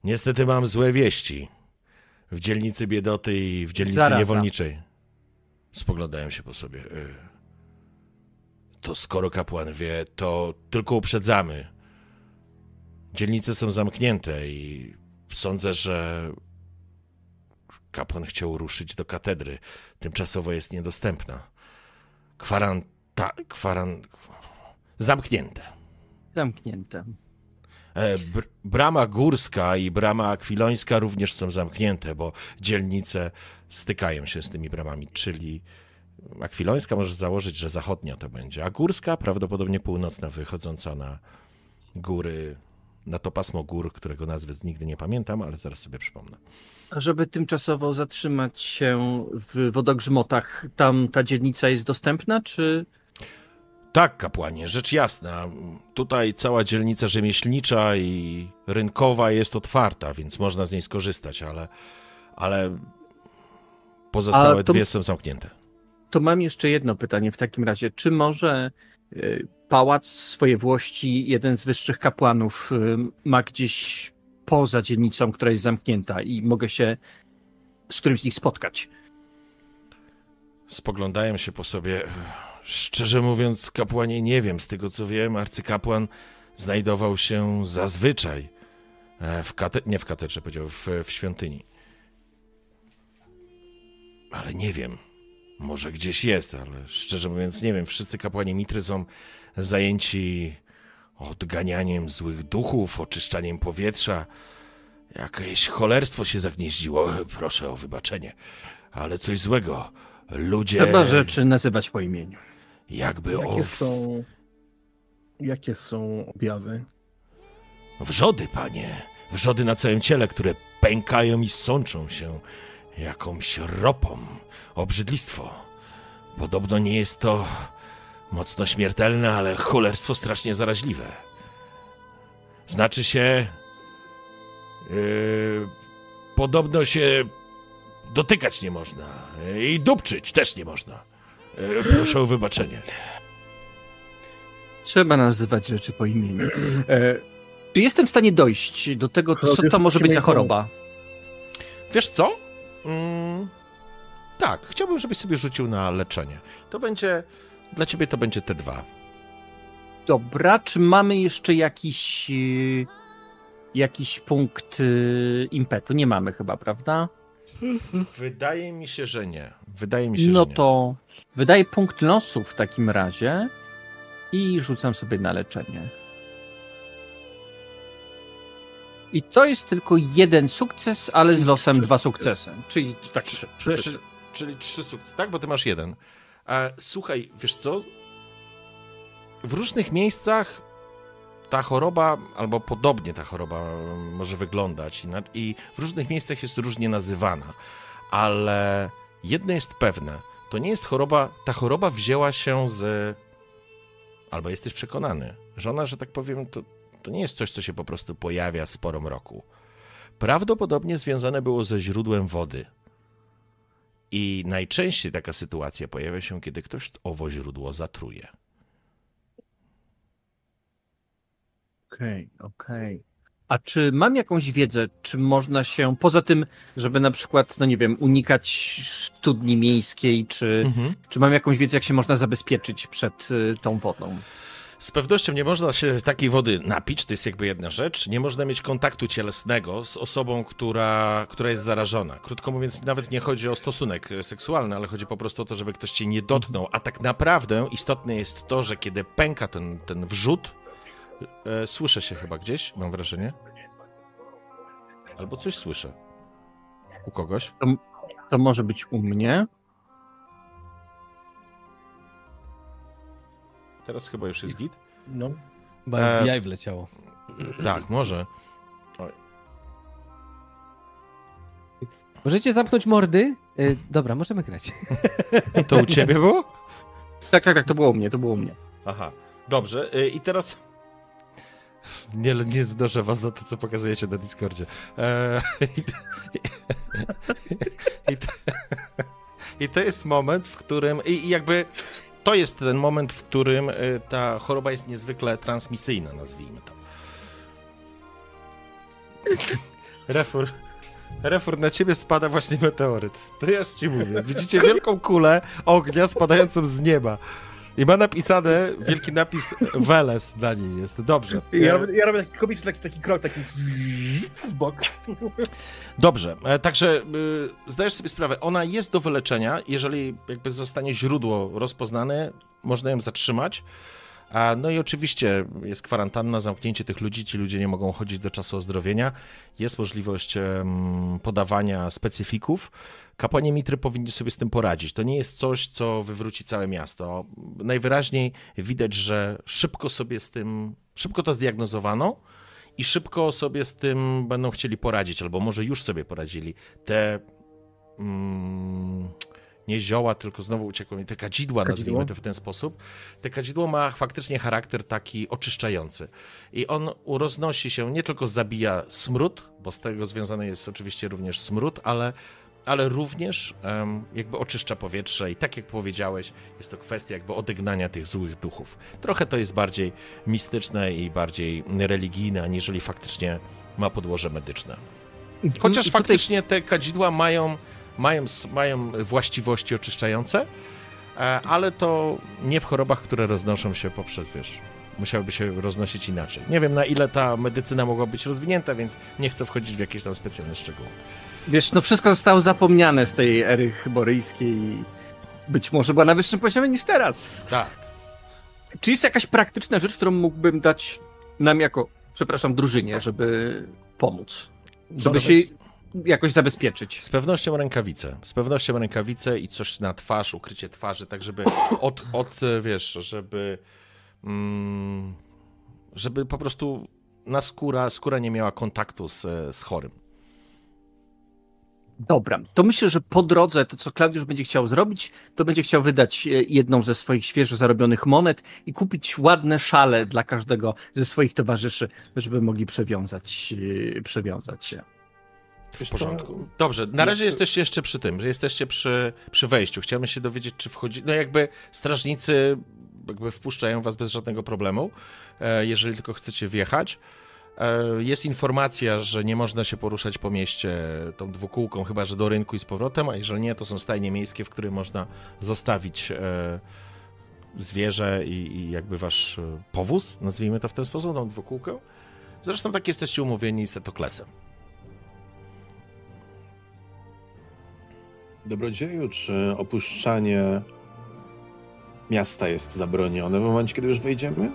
Niestety mam złe wieści. W dzielnicy Biedoty i w dzielnicy Zaraza. niewolniczej. Spoglądają się po sobie. To skoro kapłan wie, to tylko uprzedzamy. Dzielnice są zamknięte i sądzę, że kapłan chciał ruszyć do katedry. Tymczasowo jest niedostępna. Kwaranta... Kwaran... Zamknięte. Zamknięte. E, br brama górska i brama akwilońska również są zamknięte, bo dzielnice stykają się z tymi bramami, czyli akwilońska może założyć, że zachodnia to będzie, a górska prawdopodobnie północna, wychodząca na góry, na to pasmo gór, którego nazwy nigdy nie pamiętam, ale zaraz sobie przypomnę. A żeby tymczasowo zatrzymać się w wodogrzmotach, tam ta dzielnica jest dostępna, czy Tak, kapłanie, rzecz jasna. Tutaj cała dzielnica rzemieślnicza i rynkowa jest otwarta, więc można z niej skorzystać, ale, ale pozostałe to- dwie są zamknięte. To mam jeszcze jedno pytanie w takim razie. Czy może y, pałac swojej włości, jeden z wyższych kapłanów, y, ma gdzieś poza dzielnicą, która jest zamknięta i mogę się z którymś z nich spotkać? Spoglądają się po sobie. Szczerze mówiąc, kapłanie nie wiem. Z tego co wiem, arcykapłan znajdował się zazwyczaj e, w kate... nie w katedrze, powiedział, w, w świątyni. Ale nie wiem. Może gdzieś jest, ale szczerze mówiąc nie wiem. Wszyscy kapłani Mitry są zajęci odganianiem złych duchów, oczyszczaniem powietrza. Jakieś cholerstwo się zagnieździło. Proszę o wybaczenie. Ale coś złego. Ludzie Trzeba rzeczy nazywać po imieniu. jakby Jakie o... są... Jakie są objawy? Wrzody, panie. Wrzody na całym ciele, które pękają i sączą się jakąś ropą. Obrzydlistwo. Podobno nie jest to mocno śmiertelne, ale cholerstwo strasznie zaraźliwe. Znaczy się... Yy, podobno się dotykać nie można. Yy, I dupczyć też nie można. Yy, proszę o wybaczenie. Trzeba nazywać rzeczy po imieniu. E, czy jestem w stanie dojść do tego, co to może być za choroba? Wiesz co? Mm, tak, chciałbym, żebyś sobie rzucił na leczenie. To będzie. Dla ciebie to będzie te dwa. Dobra, czy mamy jeszcze jakiś y, jakiś punkt y, impetu? Nie mamy chyba, prawda? Wydaje mi się, że nie. Wydaje mi się, No że nie. to wydaję punkt losu w takim razie i rzucam sobie na leczenie. I to jest tylko jeden sukces, ale z Czyli losem trzy dwa sukcesy. Czyli tak trzy. Trzy, trzy, czyli trzy sukcesy, tak? Bo ty masz jeden. E, słuchaj, wiesz co? W różnych miejscach ta choroba, albo podobnie ta choroba mm, może wyglądać i w różnych miejscach jest różnie nazywana. Ale jedno jest pewne, to nie jest choroba, ta choroba wzięła się z, albo jesteś przekonany, że ona, że tak powiem, to, to nie jest coś, co się po prostu pojawia z porą roku. Prawdopodobnie związane było ze źródłem wody. I najczęściej taka sytuacja pojawia się, kiedy ktoś owo źródło zatruje. Okej, okej. A czy mam jakąś wiedzę, czy można się, poza tym, żeby na przykład, no nie wiem, unikać studni miejskiej, czy, Mhm. czy mam jakąś wiedzę, jak się można zabezpieczyć przed y, tą wodą? Z pewnością nie można się takiej wody napić, to jest jakby jedna rzecz. Nie można mieć kontaktu cielesnego z osobą, która, która jest zarażona. Krótko mówiąc, nawet nie chodzi o stosunek e, seksualny, ale chodzi po prostu o to, żeby ktoś cię nie dotknął. A tak naprawdę istotne jest to, że kiedy pęka ten, ten wrzut, e, słyszę się chyba gdzieś, mam wrażenie. Albo coś słyszę. U kogoś. To może być u mnie. Teraz chyba już jest git. No. Chyba E, FBI wleciało. Tak, może. Możecie zamknąć mordy? Y, dobra, możemy grać. To u ciebie było? Tak, tak, tak, to było u mnie, to było u mnie. Aha, dobrze. y, I teraz. Nie, nie znoszę was za to, co pokazujecie na Discordzie. Eee, i, i, to, I to jest moment, w którym. I, I jakby. To jest ten moment, w którym y, ta choroba jest niezwykle transmisyjna, nazwijmy to. Refur. Refur, na ciebie spada właśnie meteoryt. To ja już ci mówię. Widzicie wielką kulę ognia spadającą z nieba. I ma napisane, wielki napis Weles na niej jest. Dobrze. Ja, robię, ja robię taki komiczny taki, taki krok, taki w bok. Dobrze, e, także y, zdajesz sobie sprawę, ona jest do wyleczenia, jeżeli jakby zostanie źródło rozpoznane, można ją zatrzymać. A, no i oczywiście jest kwarantanna, zamknięcie tych ludzi, ci ludzie nie mogą chodzić do czasu ozdrowienia. Jest możliwość podawania specyfików. Kapłani Mitry powinni sobie z tym poradzić. To nie jest coś, co wywróci całe miasto. Najwyraźniej widać, że szybko sobie z tym, szybko to zdiagnozowano i szybko sobie z tym będą chcieli poradzić, albo może już sobie poradzili. Te mm, nie zioła, tylko znowu uciekło mi, te kadzidła, Kadzidło? nazwijmy to w ten sposób. Te kadzidło ma faktycznie charakter taki oczyszczający. I on roznosi się, nie tylko zabija smród, bo z tego związany jest oczywiście również smród, ale ale również em, jakby oczyszcza powietrze i tak jak powiedziałeś, jest to kwestia jakby odegnania tych złych duchów. Trochę to jest bardziej mistyczne i bardziej religijne, aniżeli faktycznie ma podłoże medyczne. Chociaż tutaj- faktycznie te kadzidła mają, mają, mają właściwości oczyszczające, e, ale to nie w chorobach, które roznoszą się poprzez, wiesz, musiałyby się roznosić inaczej. Nie wiem, na ile ta medycyna mogła być rozwinięta, więc nie chcę wchodzić w jakieś tam specjalne szczegóły. Wiesz, no wszystko zostało zapomniane z tej ery chyboryjskiej. Być może była na wyższym poziomie niż teraz. Tak. Czy jest jakaś praktyczna rzecz, którą mógłbym dać nam jako, przepraszam, drużynie, żeby pomóc? Żeby się jakoś zabezpieczyć. Z pewnością rękawice. Z pewnością rękawice i coś na twarz, ukrycie twarzy, tak żeby od, od wiesz, żeby mm, żeby po prostu na skóra, skóra nie miała kontaktu z, z chorym. Dobra, to myślę, że po drodze to, co Klaudiusz będzie chciał zrobić, to będzie chciał wydać e, jedną ze swoich świeżo zarobionych monet i kupić ładne szale dla każdego ze swoich towarzyszy, żeby mogli przewiązać, e, przewiązać się. W porządku. Dobrze, na razie jesteście jeszcze przy tym, że jesteście przy, przy wejściu. Chciałbym się dowiedzieć, czy wchodzi. No jakby strażnicy jakby wpuszczają was bez żadnego problemu, e, jeżeli tylko chcecie wjechać. E, Jest informacja, że nie można się poruszać po mieście tą dwukółką, chyba że do rynku i z powrotem, a jeżeli nie, to są stajnie miejskie, w których można zostawić e, zwierzę i, i jakby wasz e, powóz, nazwijmy to w ten sposób, tą dwukółkę. Zresztą tak jesteście umówieni z Etoklesem. Dobrodzieju, czy opuszczanie miasta jest zabronione w momencie, kiedy już wejdziemy?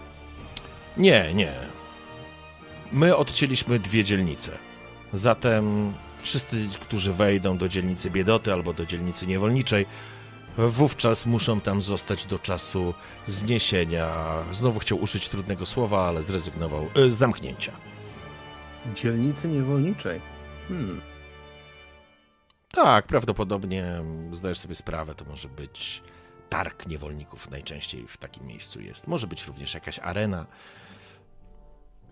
Nie, nie. My odcięliśmy dwie dzielnice. Zatem wszyscy, którzy wejdą do dzielnicy Biedoty albo do dzielnicy Niewolniczej, wówczas muszą tam zostać do czasu zniesienia. Znowu chciał użyć trudnego słowa, ale zrezygnował. Y, zamknięcia. Dzielnicy niewolniczej. Hmm. Tak, prawdopodobnie mm, zdajesz sobie sprawę, to może być targ niewolników najczęściej w takim miejscu jest. Może być również jakaś arena.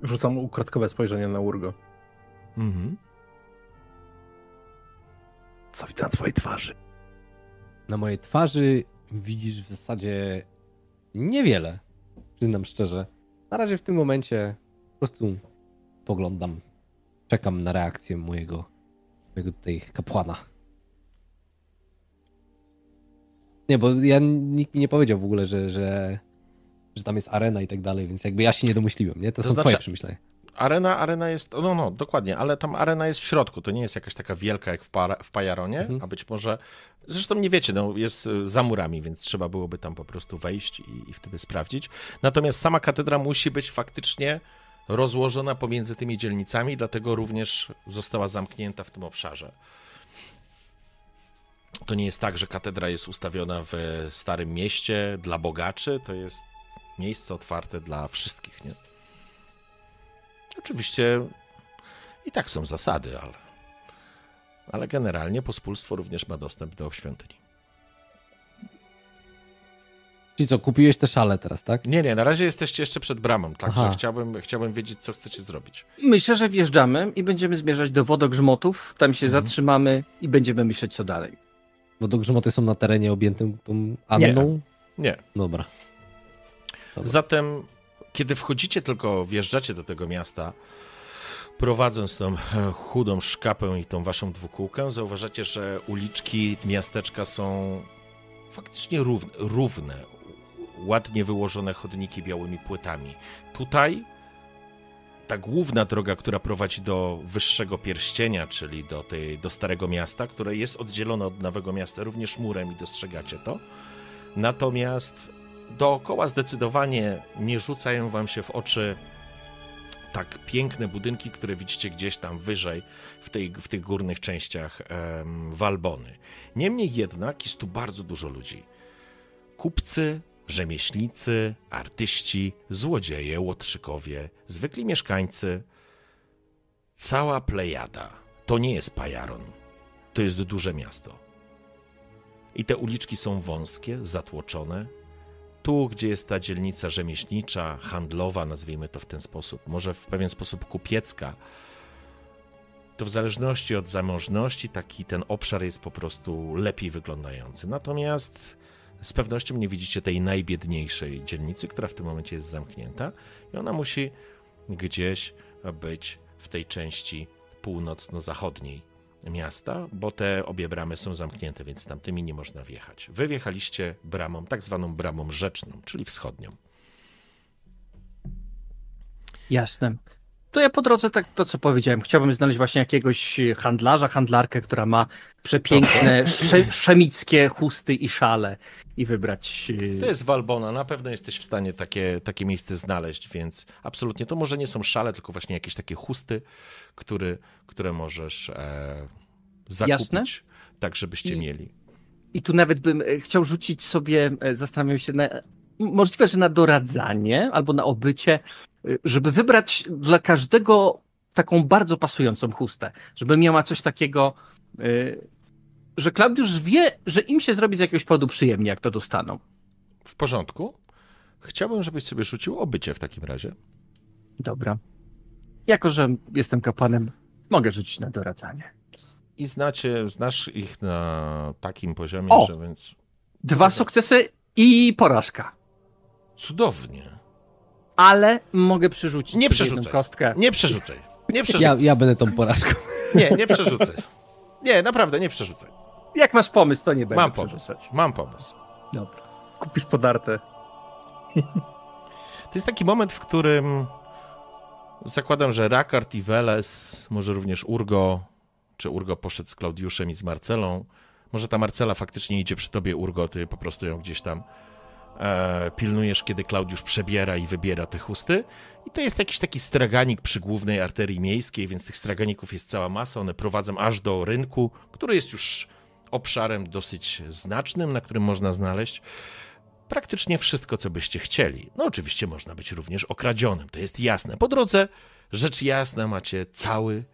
Rzucam ukradkowe spojrzenie na Urgo. Mhm. Co widzę na twojej twarzy? Na mojej twarzy widzisz w zasadzie niewiele, przyznam szczerze. Na razie w tym momencie po prostu poglądam czekam na reakcję mojego, mojego tutaj kapłana. Nie, bo ja nikt mi nie powiedział w ogóle, że, że, że tam jest arena i tak dalej, więc jakby ja się nie domyśliłem, nie? To, To są znaczy- twoje przemyślenia. Arena, arena jest, no, no, dokładnie, ale tam arena jest w środku, to nie jest jakaś taka wielka jak w, para, w Pajaronie, Mhm. a być może, zresztą nie wiecie, no, jest y, za murami, więc trzeba byłoby tam po prostu wejść i, i wtedy sprawdzić. Natomiast sama katedra musi być faktycznie rozłożona pomiędzy tymi dzielnicami, dlatego również została zamknięta w tym obszarze. To nie jest tak, że katedra jest ustawiona w Starym Mieście dla bogaczy, to jest miejsce otwarte dla wszystkich, nie? Oczywiście i tak są zasady, ale, ale generalnie pospólstwo również ma dostęp do świątyni. Czyli co, kupiłeś te szale teraz, tak? Nie, nie, na razie jesteście jeszcze przed bramą, także chciałbym, chciałbym wiedzieć, co chcecie zrobić. Myślę, że wjeżdżamy i będziemy zmierzać do wodogrzmotów, tam się Mhm. zatrzymamy i będziemy myśleć, co dalej. Wodogrzmoty są na terenie objętym tą Anną? Nie. Dobra. Dobra. Zatem, kiedy wchodzicie, tylko wjeżdżacie do tego miasta, prowadząc tą chudą szkapę i tą waszą dwukółkę, zauważacie, że uliczki miasteczka są faktycznie równe, równe ładnie wyłożone chodniki białymi płytami. Tutaj ta główna droga, która prowadzi do wyższego pierścienia, czyli do, tej, do Starego Miasta, które jest oddzielone od Nowego Miasta również murem i dostrzegacie to. Natomiast dookoła zdecydowanie nie rzucają wam się w oczy tak piękne budynki, które widzicie gdzieś tam wyżej w, tej, w tych górnych częściach em, Walbony. Niemniej jednak jest tu bardzo dużo ludzi. Kupcy, rzemieślnicy, artyści, złodzieje, łotrzykowie, zwykli mieszkańcy. Cała plejada. To nie jest Pajaron. To jest duże miasto. I te uliczki są wąskie, zatłoczone. Tu, gdzie jest ta dzielnica rzemieślnicza, handlowa, nazwijmy to w ten sposób, może w pewien sposób kupiecka, to w zależności od zamożności taki ten obszar jest po prostu lepiej wyglądający. Natomiast z pewnością nie widzicie tej najbiedniejszej dzielnicy, która w tym momencie jest zamknięta i ona musi gdzieś być w tej części północno-zachodniej miasta, bo te obie bramy są zamknięte, więc tamtymi nie można wjechać. Wy wjechaliście bramą, tak zwaną bramą rzeczną, czyli wschodnią. Jasne. To ja po drodze tak to, co powiedziałem. Chciałbym znaleźć właśnie jakiegoś handlarza, handlarkę, która ma przepiękne, sze, szemickie chusty i szale i wybrać... y, To jest Walbona, na pewno jesteś w stanie takie, takie miejsce znaleźć, więc absolutnie to może nie są szale, tylko właśnie jakieś takie chusty, który, które możesz e, zakupić, Jasne. tak żebyście I- mieli. I tu nawet bym e, chciał rzucić sobie, e, zastanawiam się, na, możliwe, że na doradzanie albo na obycie, e, żeby wybrać dla każdego taką bardzo pasującą chustę, żeby miała coś takiego, że Klaudiusz wie, że im się zrobi z jakiegoś powodu przyjemnie, jak to dostaną. W porządku. Chciałbym, żebyś sobie rzucił obycie w takim razie. Dobra. Jako, że jestem kapłanem, mogę rzucić na doradzanie. I znacie, znasz ich na takim poziomie, O! że więc Dwa sukcesy i porażka. cudownie. Ale mogę przerzucić Nie przerzucaj. jedną kostkę. Nie przerzucaj. Nie Ja, przerzucaj. ja będę tą porażką. Nie, nie przerzucaj. Nie, naprawdę, nie przerzucaj. Jak masz pomysł, to nie będę Mam pomysł. przerzucać. Mam pomysł. Dobra. Kupisz podarte. To jest taki moment, w którym zakładam, że Rakard i Weles, może również Urgo, czy Urgo poszedł z Klaudiuszem i z Marcelą. Może ta Marcela faktycznie idzie przy tobie, Urgo, ty po prostu ją gdzieś tam e, pilnujesz, kiedy Klaudiusz przebiera i wybiera te chusty. I to jest jakiś taki straganik przy głównej arterii miejskiej, więc tych straganików jest cała masa. One prowadzą aż do rynku, który jest już obszarem dosyć znacznym, na którym można znaleźć praktycznie wszystko, co byście chcieli. No oczywiście można być również okradzionym, to jest jasne. Po drodze, rzecz jasna, macie cały,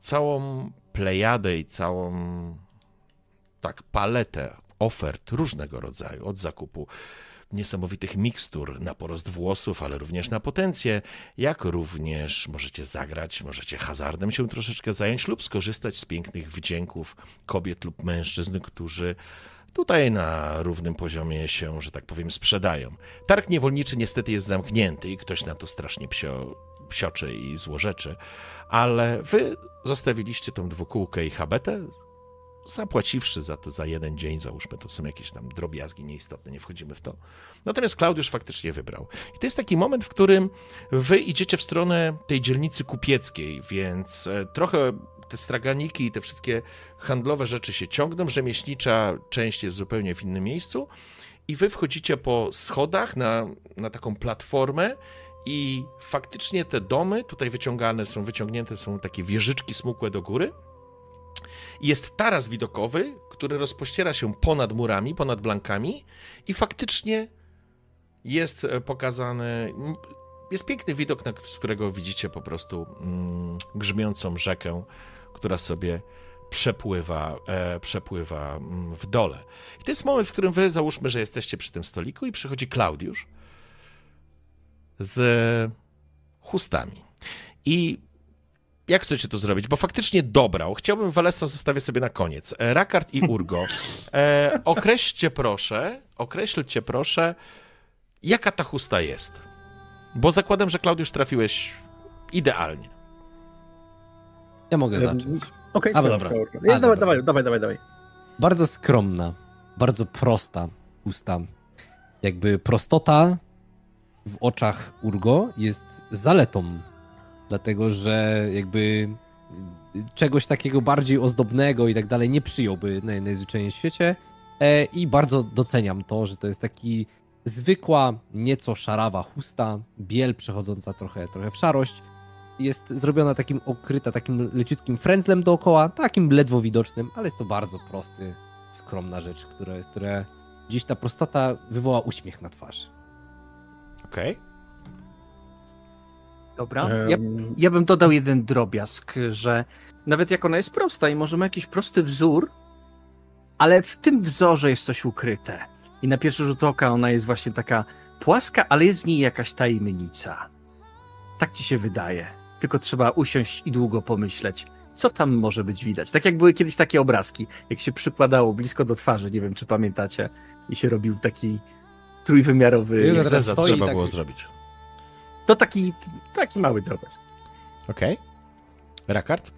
całą plejadę i całą tak paletę ofert różnego rodzaju, od zakupu niesamowitych mikstur na porost włosów, ale również na potencję, jak również możecie zagrać, możecie hazardem się troszeczkę zająć lub skorzystać z pięknych wdzięków kobiet lub mężczyzn, którzy tutaj na równym poziomie się, że tak powiem, sprzedają. Targ niewolniczy niestety jest zamknięty i ktoś na to strasznie psio sioczy i złorzeczy, ale wy zostawiliście tą dwukółkę i habetę, zapłaciwszy za to za jeden dzień, załóżmy, to są jakieś tam drobiazgi nieistotne, nie wchodzimy w to. Natomiast Klaudiusz faktycznie wybrał. I to jest taki moment, w którym wy idziecie w stronę tej dzielnicy kupieckiej, więc e, trochę te straganiki i te wszystkie handlowe rzeczy się ciągną, rzemieślnicza część jest zupełnie w innym miejscu i wy wchodzicie po schodach na, na taką platformę i faktycznie te domy tutaj wyciągane są, wyciągnięte są takie wieżyczki smukłe do góry. Jest taras widokowy, który rozpościera się ponad murami, ponad blankami i faktycznie jest e, pokazany, jest piękny widok, z którego widzicie po prostu mm, grzmiącą rzekę, która sobie przepływa, e, przepływa mm, w dole. I to jest moment, w którym wy załóżmy, że jesteście przy tym stoliku i przychodzi Klaudiusz z chustami. I jak chcecie to zrobić? Bo faktycznie dobrał. Chciałbym Walesa zostawię sobie na koniec. E, Rakard i Urgo. E, określcie proszę, określcie proszę, jaka ta chusta jest. Bo zakładam, że Klaudiusz trafiłeś idealnie. Ja mogę zacząć. Okej, A, dobra. dobra. A, dawaj, dawaj, dawaj, dawaj, dawaj. Bardzo skromna, bardzo prosta usta. Jakby prostota w oczach Urgo jest zaletą, dlatego że jakby czegoś takiego bardziej ozdobnego i tak dalej nie przyjąłby naj, najzwyczajniej w świecie. E, I bardzo doceniam to, że to jest taki zwykła, nieco szarawa chusta, biel przechodząca trochę, trochę w szarość. Jest zrobiona takim okryta, takim leciutkim frędzlem dookoła, takim ledwo widocznym, ale jest to bardzo prosty, skromna rzecz, która jest, która gdzieś ta prostota wywoła uśmiech na twarzy. Okej? Dobra. Ja, ja bym dodał jeden drobiazg, że nawet jak ona jest prosta i może ma jakiś prosty wzór, ale w tym wzorze jest coś ukryte. I na pierwszy rzut oka ona jest właśnie taka płaska, ale jest w niej jakaś tajemnica. Tak ci się wydaje. Tylko trzeba usiąść i długo pomyśleć, co tam może być widać. Tak jak były kiedyś takie obrazki, jak się przykładało blisko do twarzy, nie wiem czy pamiętacie, i się robił taki trójwymiarowy. Ile stoi trzeba tak- było zrobić. To taki, taki mały drobiazg. Okej? Rakard?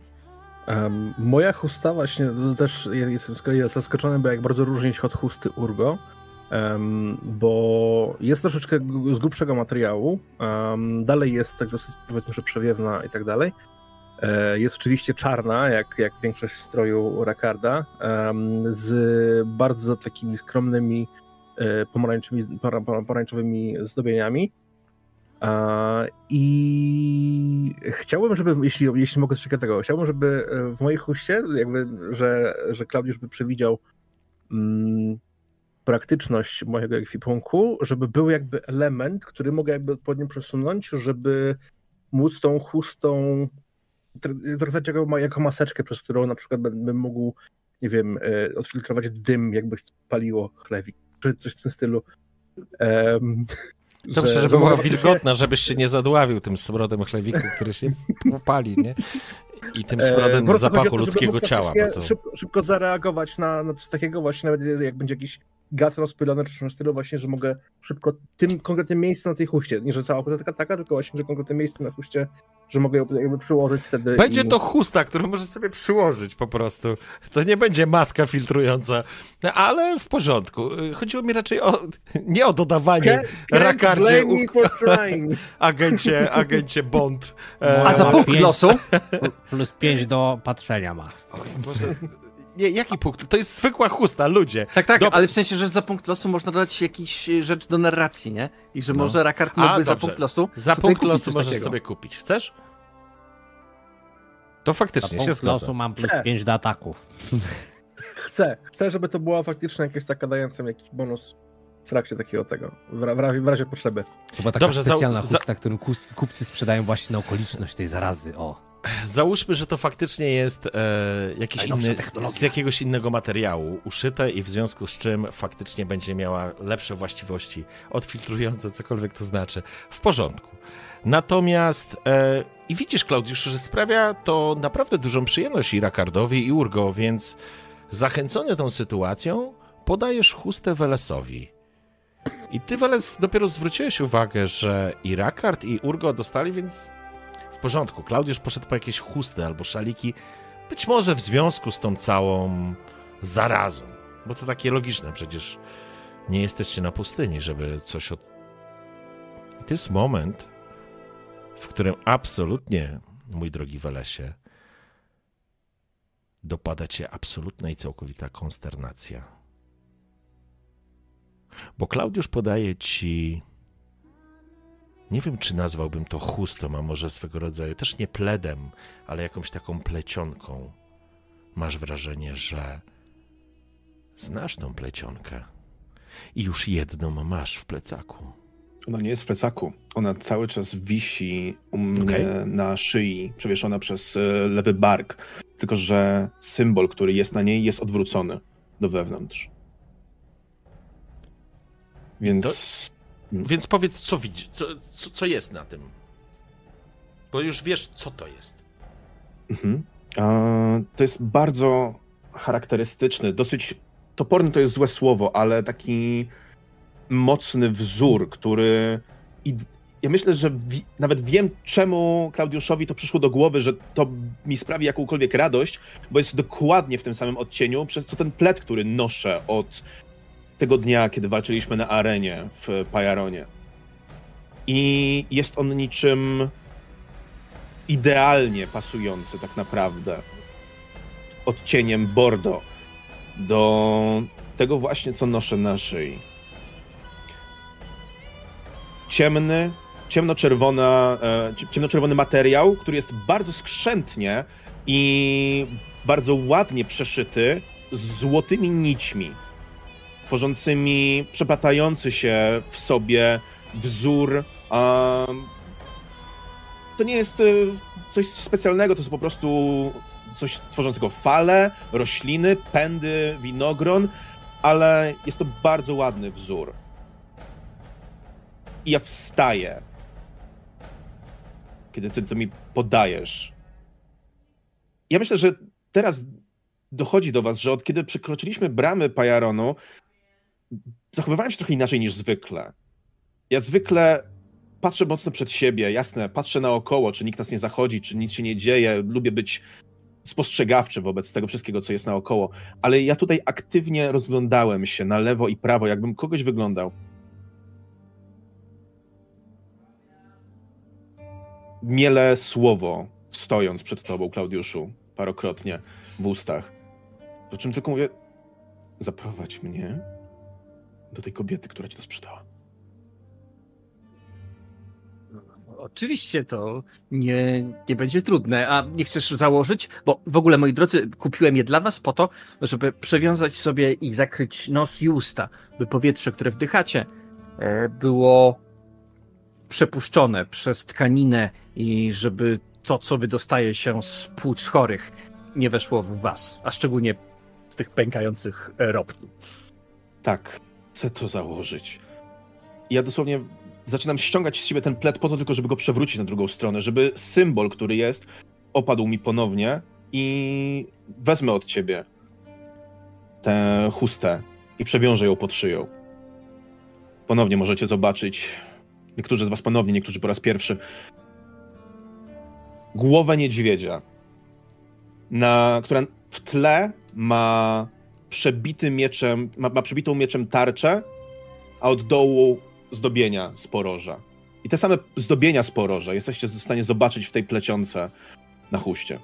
Em, moja chusta właśnie to też jest z kolei zaskoczony, bo jak bardzo różni się od chusty Urgo, em, bo jest troszeczkę z grubszego materiału, em, dalej jest tak dosyć powiedzmy, że przewiewna i tak dalej. E, Jest oczywiście czarna, jak, jak większość stroju Rakarda, em, z bardzo takimi skromnymi e, para- pomarańczowymi zdobieniami. A, I chciałbym, żeby, jeśli, jeśli mogę coś takiego, chciałbym, żeby e, w mojej chuście, jakby, że, że Klaudiusz by przewidział mm, praktyczność mojego ekwipunku, żeby był jakby element, który mogę jakby pod nim przesunąć, żeby móc tą chustą tr- traktować jako, jako maseczkę, przez którą na przykład bym, bym mógł, nie wiem, e, odfiltrować dym, jakby paliło chlewik, czy coś w tym stylu. Em, Dobrze, że- żeby że była wilgotna, żebyś się nie zadławił tym smrodem chlewiku, który się popali, nie? I tym E, smrodem o zapachu to, ludzkiego ciała. to... Szybko, szybko zareagować na, na coś takiego właśnie, nawet jak będzie jakiś gaz rozpylony w stylu właśnie, że mogę szybko tym konkretnym miejscu na tej huście, nie że cała husta taka, taka tylko właśnie, że konkretne miejsce na huście, że mogę ją jakby przyłożyć wtedy Będzie i... to chusta, którą możesz sobie przyłożyć po prostu. To nie będzie maska filtrująca, No, ale w porządku. Chodziło mi raczej o nie o dodawanie can't rakardzie u- agencie, agencie Bond. E, A za punkt losu? Plus 5 do patrzenia ma. Boże, nie, jaki punkt? To jest zwykła chusta, ludzie. Tak, tak, Dobra. ale w sensie, że za punkt losu można dodać jakiś y, rzecz do narracji, nie? I że No. może Rakard A, mógłby za dobrze. punkt losu Za punkt losu możesz takiego. sobie kupić. Chcesz? To faktycznie się Punkt zgadza. losu mam plus Chcę. 5 do ataku. Chcę, chcę, żeby to była faktycznie jakaś taka dająca jakiś bonus w trakcie takiego tego, w, w, w razie potrzeby. Chyba taka Dobrze, za- specjalna za- chusta, którą kupcy sprzedają właśnie na okoliczność tej zarazy. O. Załóżmy, że to faktycznie jest e, jakiś inny, z jakiegoś innego materiału uszyte i w związku z czym faktycznie będzie miała lepsze właściwości odfiltrujące, cokolwiek to znaczy. W porządku. Natomiast e, i widzisz, Klaudiuszu, że sprawia to naprawdę dużą przyjemność i Rakardowi, i Urgo, więc zachęcony tą sytuacją podajesz chustę Welesowi. I ty, Weles, dopiero zwróciłeś uwagę, że i Rakard, i Urgo dostali, więc W porządku, Klaudiusz poszedł po jakieś chusty albo szaliki, być może w związku z tą całą zarazą, bo to takie logiczne, przecież nie jesteście na pustyni, żeby coś od... I to jest moment, w którym absolutnie, mój drogi Welesie, dopada cię absolutna i całkowita konsternacja. Bo Klaudiusz podaje ci nie wiem, czy nazwałbym to chustą, a może swego rodzaju też nie pledem, ale jakąś taką plecionką. Masz wrażenie, że znasz tą plecionkę i już jedną masz w plecaku. Ona nie jest w plecaku. Ona cały czas wisi u mnie Okej. na szyi, przewieszona przez e, lewy bark. Tylko, że symbol, który jest na niej, jest odwrócony do wewnątrz. Więc. Więc powiedz, co widzisz, co, co, co jest na tym. Bo już wiesz, co to jest. Mhm. To jest bardzo charakterystyczny, dosyć toporny to jest złe słowo, ale taki mocny wzór, który. I ja myślę, że wi- nawet wiem, czemu Klaudiuszowi to przyszło do głowy, że to mi sprawi jakąkolwiek radość, bo jest dokładnie w tym samym odcieniu, przez co ten plet, który noszę od tego dnia, kiedy walczyliśmy na arenie w Pajaronie. I jest on niczym idealnie pasujący tak naprawdę odcieniem bordo do tego właśnie, co noszę na szyi. Ciemny, ciemnoczerwona, e, cie- ciemnoczerwony materiał, który jest bardzo skrzętnie i bardzo ładnie przeszyty z złotymi nićmi, tworzącymi przeplatający się w sobie wzór to nie jest e, coś specjalnego, to jest po prostu coś tworzącego fale, rośliny, pędy, winogron, ale jest to bardzo ładny wzór. I ja wstaję, kiedy ty to mi podajesz. Ja myślę, że teraz dochodzi do was, że od kiedy przekroczyliśmy bramy Pajaronu, zachowywałem się trochę inaczej niż zwykle. Ja zwykle patrzę mocno przed siebie, jasne, patrzę naokoło, czy nikt nas nie zachodzi, czy nic się nie dzieje. Lubię być spostrzegawczy wobec tego wszystkiego, co jest naokoło, ale ja tutaj aktywnie rozglądałem się na lewo i prawo, jakbym kogoś wyglądał. Miele słowo, stojąc przed tobą, Klaudiuszu, parokrotnie w ustach. Po czym tylko mówię, zaprowadź mnie do tej kobiety, która ci to sprzedała. Oczywiście to nie, nie będzie trudne. A nie chcesz założyć? Bo w ogóle, moi drodzy, kupiłem je dla was po to, żeby przewiązać sobie i zakryć nos i usta, by powietrze, które wdychacie, e, było przepuszczone przez tkaninę i żeby to, co wydostaje się z płuc chorych, nie weszło w was, a szczególnie z tych pękających e, ropni. Tak, chcę to założyć. Ja dosłownie zaczynam ściągać z siebie ten plet po to tylko, żeby go przewrócić na drugą stronę, żeby symbol, który jest, opadł mi ponownie i wezmę od ciebie tę chustę i przewiążę ją pod szyją. Ponownie możecie zobaczyć, niektórzy z was ponownie, niektórzy po raz pierwszy, głowę niedźwiedzia, na, która w tle ma przebity mieczem, ma, ma przebitą mieczem tarczę, a od dołu zdobienia z poroża. I te same zdobienia z poroża jesteście w stanie zobaczyć w tej plecionce na chuście.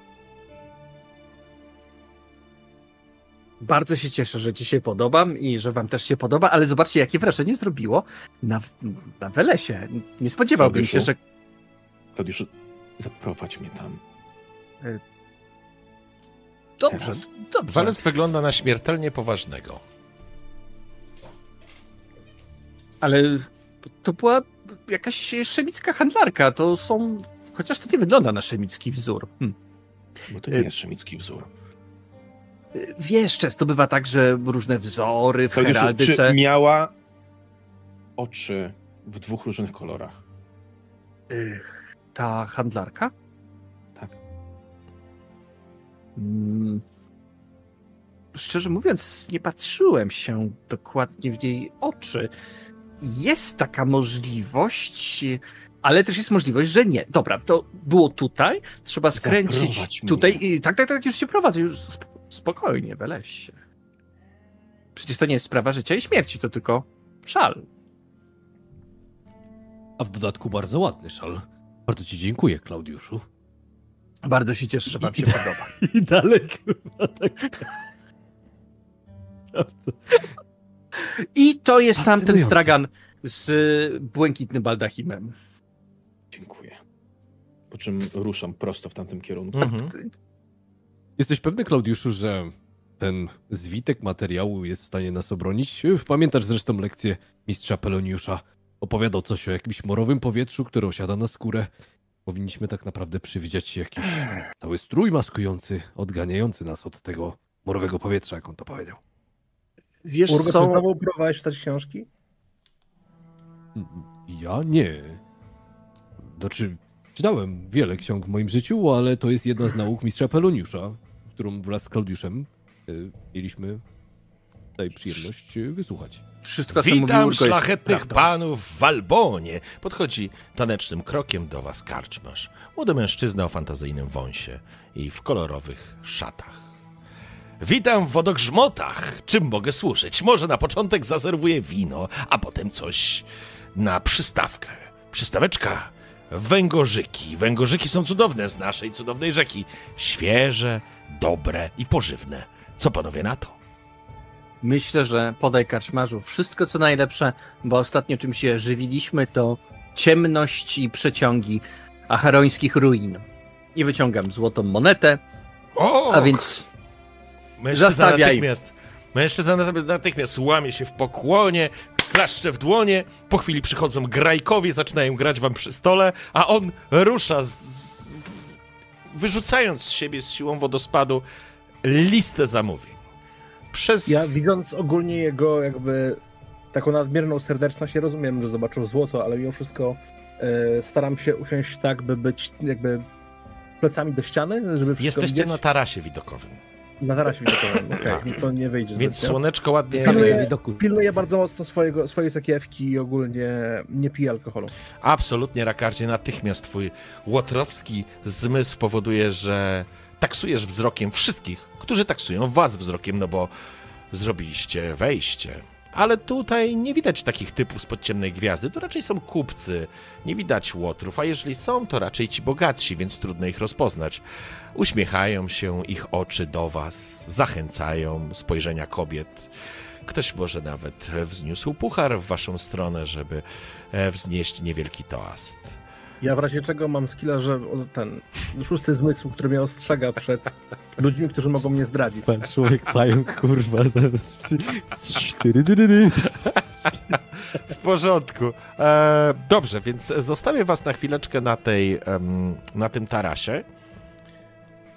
Bardzo się cieszę, że ci się podobam i że wam też się podoba, ale zobaczcie, jakie wrażenie zrobiło na, na Welesie. Nie spodziewałbym się, że Klaudiuszu, zaprowadź mnie tam. Dobrze, Teraz? dobrze. Wales wygląda na śmiertelnie poważnego. Ale to była jakaś szemicka handlarka. To są. Chociaż to nie wygląda na szemicki wzór. Hm. Bo to nie jest szemicki wzór. Wiesz, często bywa tak, że różne wzory w Klaudiuszu, heraldyce. czy miała oczy w dwóch różnych kolorach? Ych, Ta handlarka? Mm. Szczerze mówiąc, nie patrzyłem się dokładnie w jej oczy. Jest taka możliwość, ale też jest możliwość, że nie. Dobra, to było tutaj, trzeba skręcić Zaprowadź tutaj i tak, tak, tak, już cię prowadzę, już sp- spokojnie, weleś się. Przecież to nie jest sprawa życia i śmierci, to tylko szal. A w dodatku bardzo ładny szal. Bardzo ci dziękuję, Klaudiuszu. Bardzo się cieszę, że wam się podoba. I dalej, kurwa, tak. I to jest tamten stragan z błękitnym baldachimem. Dziękuję. Po czym ruszam prosto w tamtym kierunku. Mhm. Jesteś pewny, Klaudiuszu, że ten zwitek materiału jest w stanie nas obronić? Pamiętasz zresztą lekcję mistrza Peloniusza. Opowiadał coś o jakimś morowym powietrzu, które osiada na skórę. Powinniśmy tak naprawdę przewidzieć jakiś cały strój maskujący, odganiający nas od tego morowego powietrza, jak on to powiedział. Wiesz Urgo, czy co, znowu próbowałeś czytać książki? Ja nie. Znaczy, czytałem wiele ksiąg w moim życiu, ale to jest jedna z nauk mistrza Peloniusza, którą wraz z Klaudiuszem y, mieliśmy tutaj przyjemność y, wysłuchać. Wszystko, co mówił Witam Urko, jest szlachetnych panów w Walbonie. Podchodzi tanecznym krokiem do was karczmasz. Młody mężczyzna o fantazyjnym wąsie i w kolorowych szatach. Witam w wodogrzmotach. Czym mogę służyć? Może na początek zaserwuję wino, a potem coś na przystawkę. Przystaweczka węgorzyki. Węgorzyki są cudowne z naszej cudownej rzeki. Świeże, dobre i pożywne. Co panowie na to? Myślę, że podaj karczmarzu wszystko, co najlepsze, bo ostatnio czym się żywiliśmy, to ciemność i przeciągi acharońskich ruin. I wyciągam złotą monetę, O! a więc Mężczyzna Zastawiaj. natychmiast, mężczyzna nat- natychmiast łamie się w pokłonie, klaszcze w dłonie. Po chwili przychodzą grajkowie, zaczynają grać wam przy stole, a on rusza, z, z, wyrzucając z siebie z siłą wodospadu listę zamówień. Przez... Ja widząc ogólnie jego jakby taką nadmierną serdeczność, ja rozumiem, że zobaczył złoto, ale mimo wszystko e, staram się usiąść tak, by być jakby plecami do ściany, żeby wszystko Jesteście widzieć. na tarasie widokowym, na tarasie widokowym, okej, Tak. no to nie wyjdzie więc słoneczko ładnie... Pilnuję-. Pilnuję bardzo mocno swojego, swojej sakiewki i ogólnie nie piję alkoholu. Absolutnie, Rakardzie, natychmiast twój łotrowski zmysł powoduje, że taksujesz wzrokiem wszystkich, którzy taksują was wzrokiem, no bo zrobiliście wejście. Ale tutaj nie widać takich typów z ciemnej gwiazdy, to raczej są kupcy, nie widać łotrów, a jeżeli są, to raczej ci bogatsi, więc trudno ich rozpoznać. Uśmiechają się ich oczy do was, zachęcają spojrzenia kobiet. Ktoś może nawet wzniósł puchar w waszą stronę, żeby e, wznieść niewielki toast. Ja w razie czego mam skilla, że ten szósty zmysł, który mnie ostrzega przed ludźmi, którzy mogą mnie zdradzić. Pan człowiek pająk, kurwa. W porządku. E, dobrze, więc zostawię was na chwileczkę na, tej, na tym tarasie.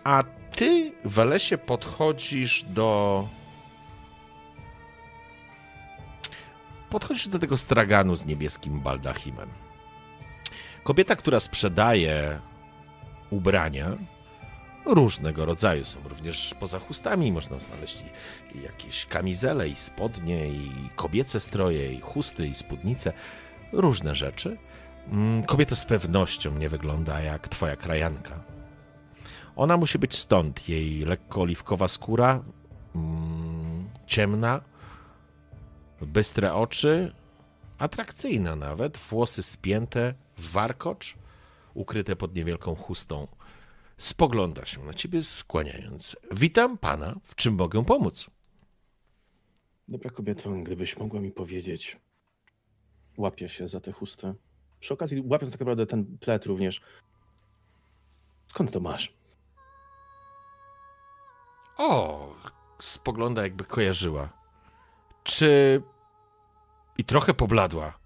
A ty, Welesie, podchodzisz do. Podchodzisz do tego straganu z niebieskim baldachimem. Kobieta, która sprzedaje ubrania różnego rodzaju. Są również poza chustami, można znaleźć i, jakieś kamizele, i spodnie, i kobiece stroje, i chusty, i spódnice. Różne rzeczy. Mm, Kobieta z pewnością nie wygląda jak twoja krajanka. Ona musi być stąd. Jej lekko oliwkowa skóra, mm, ciemna, bystre oczy, atrakcyjna nawet, włosy spięte, warkocz, ukryte pod niewielką chustą. Spogląda się na ciebie skłaniając. Witam pana, w czym mogę pomóc? Dobra kobieto, gdybyś mogła mi powiedzieć, łapię się za tę chustę. Przy okazji łapiąc tak naprawdę ten plet również. Skąd to masz? O, spogląda jakby kojarzyła. Czy... I trochę pobladła.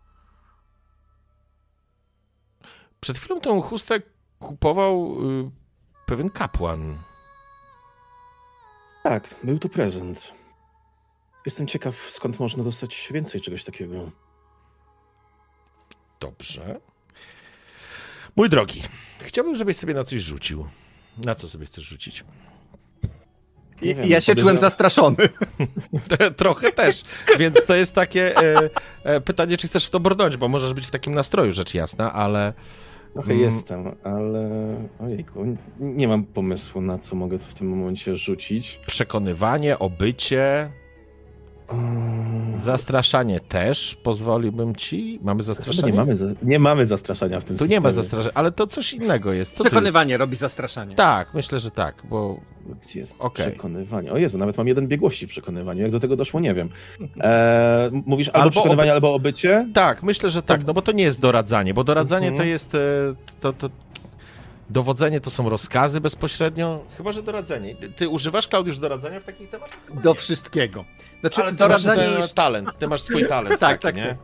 Przed chwilą tę chustę kupował y, pewien kapłan. Tak, był to prezent. Jestem ciekaw, skąd można dostać więcej czegoś takiego. Dobrze. Mój drogi, chciałbym, żebyś sobie na coś rzucił. Na co sobie chcesz rzucić? Nie wiem, ja się czułem zastraszony. Trochę też, więc to jest takie e, e, pytanie, czy chcesz w to brnąć, bo możesz być w takim nastroju, rzecz jasna, ale Trochę Mm. jestem, ale ojejku, nie mam pomysłu na co mogę w tym momencie rzucić. przekonywanie, obycie, zastraszanie też pozwoliłbym ci. Mamy Chyba zastraszanie? nie mamy, nie mamy zastraszania w tym Tu nie ma systemie. zastraszania, ale to coś innego jest. Co to jest? Przekonywanie robi zastraszanie. Tak, myślę, że tak, bo Gdzie jest Okej. przekonywanie? O Jezu, nawet mam jeden biegłości w przekonywaniu. Jak do tego doszło, nie wiem. E, mówisz albo, Albo przekonywanie, oby- albo obycie? tak, myślę, że tak, no bo to nie jest doradzanie, bo doradzanie Mhm. to jest e, to, to dowodzenie to są rozkazy bezpośrednio, chyba że doradzenie. Ty używasz, Klaudiusz, doradzania w takich tematach? Chyba Do nie. wszystkiego. Znaczy, Ale ty masz doradzanie ten jest talent, ty masz swój talent Tak, taki, tak, nie? tak.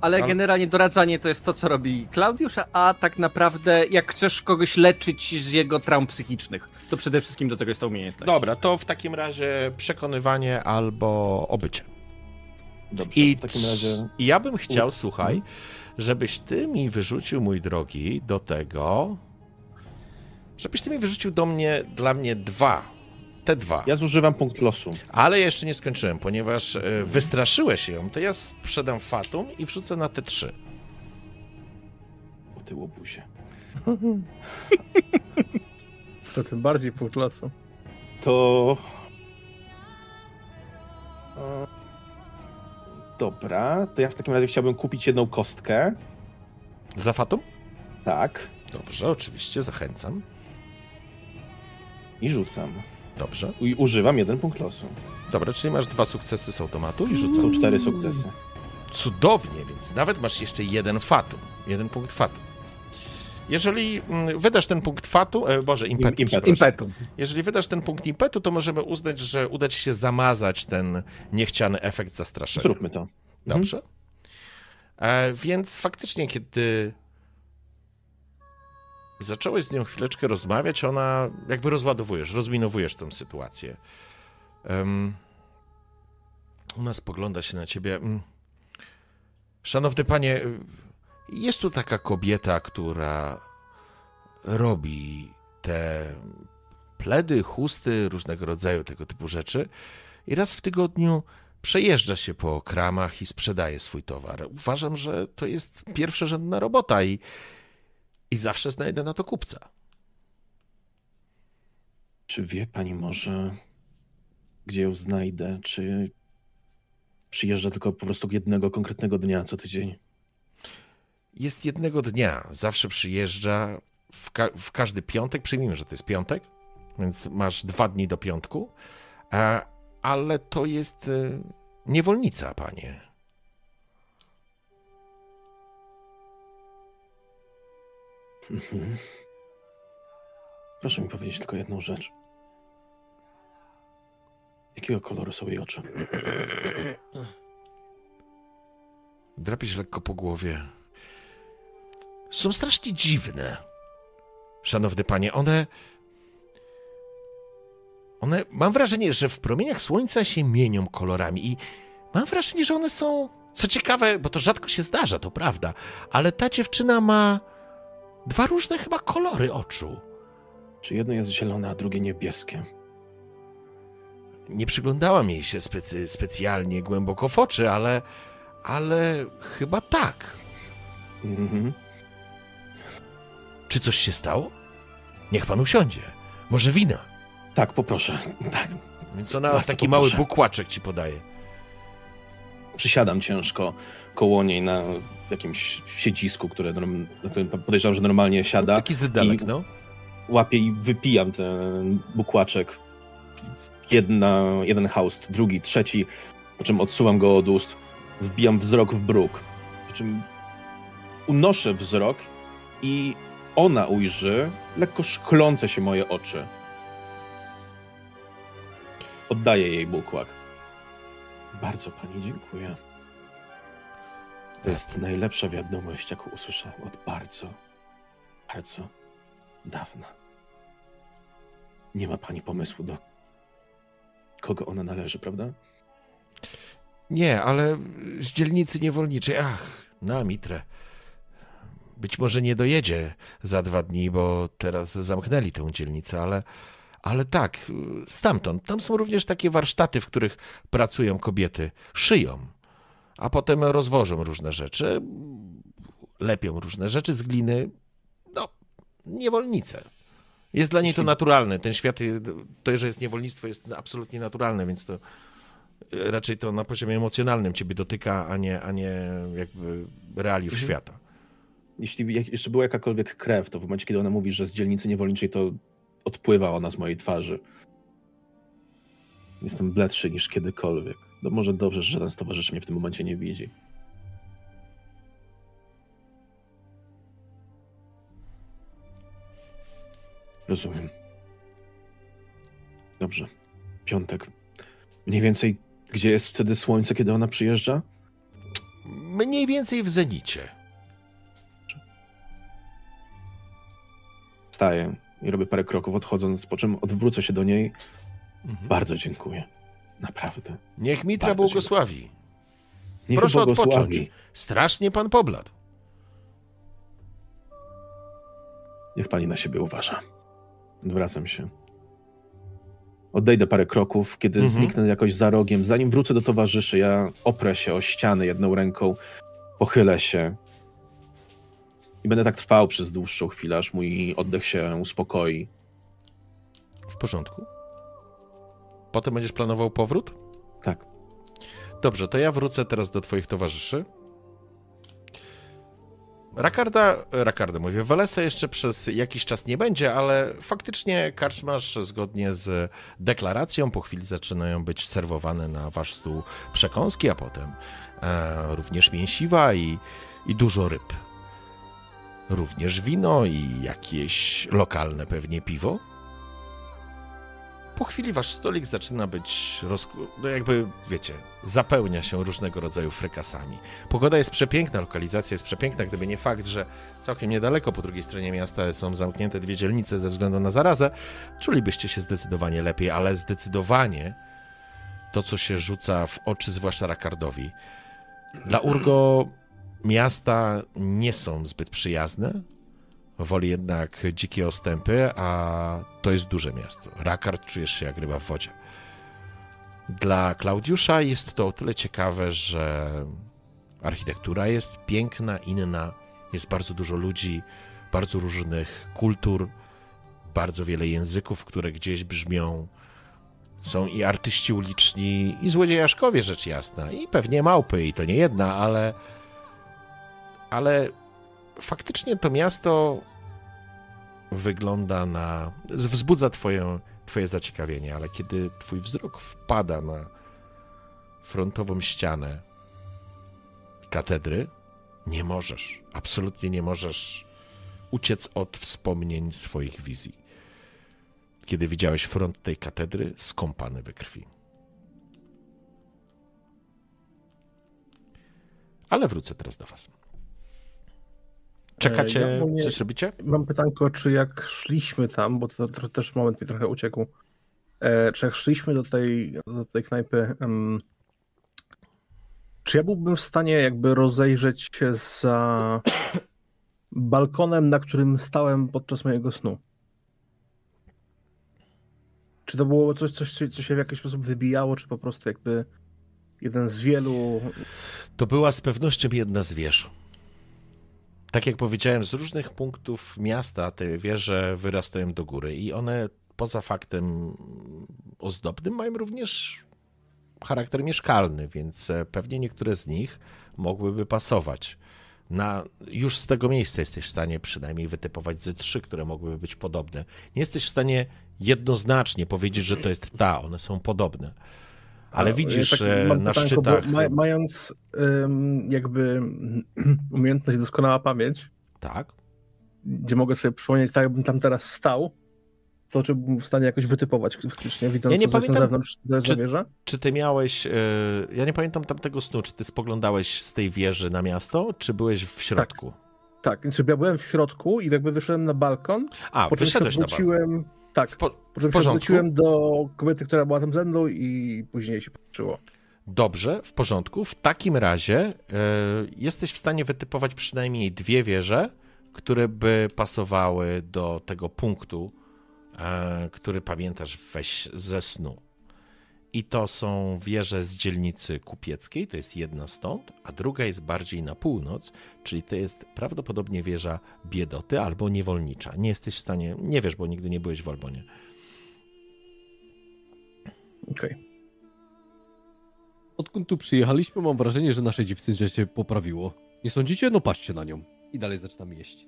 Ale generalnie doradzanie to jest to, co robi Klaudiusz, a tak naprawdę jak chcesz kogoś leczyć z jego traum psychicznych, to przede wszystkim do tego jest ta umiejętność. Dobra, to w takim razie przekonywanie albo obycie. Dobrze, I w takim razie... I ja bym chciał, U- słuchaj, żebyś ty mi wyrzucił, mój drogi, do tego, żebyś ty mi wyrzucił do mnie, dla mnie dwa. Te dwa. Ja zużywam punkt losu. Ale jeszcze nie skończyłem, ponieważ e, wystraszyłeś ją, to ja sprzedam Fatum i wrzucę na te trzy. O ty łobuzie. To tym bardziej punkt losu. To... E, Dobra, to ja w takim razie chciałbym kupić jedną kostkę. Za Fatum? Tak. Dobrze, oczywiście, zachęcam. I rzucam. Dobrze. I używam jeden punkt losu. Dobra, czyli masz dwa sukcesy z automatu i rzucam. Są cztery sukcesy. Cudownie, więc nawet masz jeszcze jeden fatum. Jeden punkt fatum. Jeżeli mm, wydasz ten punkt fatu, e, Boże, impetu, Im- impetu. Jeżeli wydasz ten punkt impetu, to możemy uznać, że uda ci się zamazać ten niechciany efekt zastraszenia. Zróbmy to. Dobrze. E, więc faktycznie, kiedy zacząłeś z nią chwileczkę rozmawiać, ona jakby rozładowujesz, rozminowujesz tę sytuację. Em, ona spogląda się na ciebie. Mm. Szanowny panie, jest tu taka kobieta, która robi te pledy, chusty, różnego rodzaju tego typu rzeczy i raz w tygodniu przejeżdża się po kramach i sprzedaje swój towar. Uważam, że to jest pierwszorzędna robota i, i zawsze znajdę na to kupca. Czy wie pani może, gdzie ją znajdę? Czy przyjeżdża tylko po prostu jednego konkretnego dnia co tydzień? Jest jednego dnia, zawsze przyjeżdża w, ka- w każdy piątek. Przyjmijmy, że to jest piątek, więc masz dwa dni do piątku, e, ale to jest e, niewolnica, panie. Mhm. Proszę mi powiedzieć tylko jedną rzecz. Jakiego koloru są jej oczy? Drapiesz lekko po głowie. Są strasznie dziwne. Szanowny panie, one. One. Mam wrażenie, że w promieniach słońca się mienią kolorami i mam wrażenie, że one są. Co ciekawe, bo to rzadko się zdarza, to prawda, ale ta dziewczyna ma dwa różne chyba kolory oczu. Czy jedno jest zielone, a drugie niebieskie? Nie przyglądałam jej się specy, specjalnie głęboko w oczy, ale. ale chyba tak. Mhm. Czy coś się stało? Niech pan usiądzie. Może wina. Tak, poproszę. Tak. Więc ona Bardzo taki poproszę. mały bukłaczek ci podaje. Przysiadam ciężko koło niej na jakimś siedzisku, które, na którym podejrzewam, że normalnie siada. Taki zydelek, I- no. łapię i wypijam ten bukłaczek. Jedna, jeden haust, drugi, trzeci, po czym odsuwam go od ust, wbijam wzrok w bruk, po czym unoszę wzrok i ona ujrzy lekko szklące się moje oczy. Oddaję jej bukłak. Bardzo pani dziękuję. To jest najlepsza wiadomość, jaką usłyszałem od bardzo, bardzo dawna. Nie ma pani pomysłu do kogo ona należy, prawda? Nie, ale z dzielnicy niewolniczej. Ach, na mitrę. Być może nie dojedzie za dwa dni, bo teraz zamknęli tę dzielnicę, ale, Ale tak, y, stamtąd. Tam są również takie warsztaty, w których pracują kobiety, szyją, a potem rozwożą różne rzeczy, lepią różne rzeczy z gliny. No, niewolnice. Jest dla niej to naturalne. Ten świat, to, że jest niewolnictwo, jest absolutnie naturalne, więc to y, raczej to na poziomie emocjonalnym ciebie dotyka, a nie, a nie jakby realiów Mhm. świata. Jeśli jeszcze była jakakolwiek krew, to w momencie, kiedy ona mówi, że z dzielnicy niewolniczej, to odpływa ona z mojej twarzy. Jestem bledszy niż kiedykolwiek. No może dobrze, że żaden z towarzyszy mnie w tym momencie nie widzi. Rozumiem. Dobrze. Piątek. Mniej więcej, gdzie jest wtedy słońce, kiedy ona przyjeżdża? Mniej więcej w zenicie. Wstaję i robię parę kroków odchodząc, po czym odwrócę się do niej. Mhm. Bardzo dziękuję. Naprawdę. Niech Mitra Bardzo błogosławi. Niech Proszę błogosławi. odpocząć. Strasznie pan pobladł. Niech pani na siebie uważa. Odwracam się. Odejdę parę kroków, kiedy Mhm. zniknę jakoś za rogiem. Zanim wrócę do towarzyszy, ja oprę się o ścianę jedną ręką, pochylę się i będę tak trwał przez dłuższą chwilę, aż mój oddech się uspokoi. W porządku. Potem będziesz planował powrót? Tak. Dobrze, to ja wrócę teraz do twoich towarzyszy. Rakarda, Rakarda mówię, Welesa jeszcze przez jakiś czas nie będzie, ale faktycznie karczmasz zgodnie z deklaracją po chwili zaczynają być serwowane na wasz stół przekąski, a potem e, również mięsiwa i, i dużo ryb. Również wino i jakieś lokalne pewnie piwo. Po chwili wasz stolik zaczyna być, rozku- no jakby, wiecie, zapełnia się różnego rodzaju frykasami. Pogoda jest przepiękna, lokalizacja jest przepiękna, gdyby nie fakt, że całkiem niedaleko po drugiej stronie miasta są zamknięte dwie dzielnice ze względu na zarazę, czulibyście się zdecydowanie lepiej, ale zdecydowanie to, co się rzuca w oczy, zwłaszcza Rakardowi. Dla Urgo miasta nie są zbyt przyjazne, woli jednak dzikie ostępy, a to jest duże miasto. Rakard czujesz się jak ryba w wodzie. Dla Klaudiusza jest to o tyle ciekawe, że architektura jest piękna, inna, jest bardzo dużo ludzi, bardzo różnych kultur, bardzo wiele języków, które gdzieś brzmią. Są i artyści uliczni, i złodziejaszkowie, rzecz jasna, i pewnie małpy, i to nie jedna, ale ale faktycznie to miasto wygląda na. wzbudza twoje, twoje zaciekawienie, ale kiedy twój wzrok wpada na frontową ścianę katedry, nie możesz, absolutnie nie możesz uciec od wspomnień swoich wizji. Kiedy widziałeś front tej katedry skąpany we krwi. Ale wrócę teraz do was. Czekacie, ja ogólnie- coś robicie? Mam pytanko, czy jak szliśmy tam, bo to, to też moment mi trochę uciekł, e, czy jak szliśmy do tej, do tej knajpy, em, czy ja byłbym w stanie jakby rozejrzeć się za balkonem, na którym stałem podczas mojego snu? Czy to było coś, coś, co się w jakiś sposób wybijało, czy po prostu jakby jeden z wielu... To była z pewnością jedna z wież. Tak jak powiedziałem, z różnych punktów miasta te wieże wyrastają do góry i one poza faktem ozdobnym mają również charakter mieszkalny, więc e, pewnie niektóre z nich mogłyby pasować. Na, już z tego miejsca jesteś w stanie przynajmniej wytypować ze trzy, które mogłyby być podobne. Nie jesteś w stanie jednoznacznie powiedzieć, że to jest ta, one są podobne. Ale A, widzisz ja tak e, na bo szczytach. Ma, mając jakby umiejętność doskonała pamięć, Tak. gdzie mogę sobie przypomnieć, tak jakbym tam teraz stał, to czy bym w stanie jakoś wytypować faktycznie, widząc Ja nie co jest na pamiętam, zewnątrz, to jest czy- wieża? Czy ty miałeś. e, Ja nie pamiętam tamtego snu. Czy ty spoglądałeś z tej wieży na miasto, czy byłeś w środku? Tak, czy ja byłem w środku i jakby wyszedłem na balkon, A, po czym się wyszedłeś na balkon. Tak, W, po, w porządku. odwróciłem do kobiety, która była tam ze mną i później się patrzyło. Dobrze, w porządku. W takim razie e, jesteś w stanie wytypować przynajmniej dwie wieże, które by pasowały do tego punktu, e, który pamiętasz weź ze snu. I to są wieże z dzielnicy kupieckiej, to jest jedna stąd, a druga jest bardziej na północ, czyli to jest prawdopodobnie wieża biedoty albo niewolnicza. Nie jesteś w stanie, nie wiesz, bo nigdy nie byłeś w Albonie. Okej. Odkąd tu przyjechaliśmy, mam wrażenie, że nasze dziewczyncze się poprawiło. Nie sądzicie? No patrzcie na nią. I dalej zaczynamy jeść.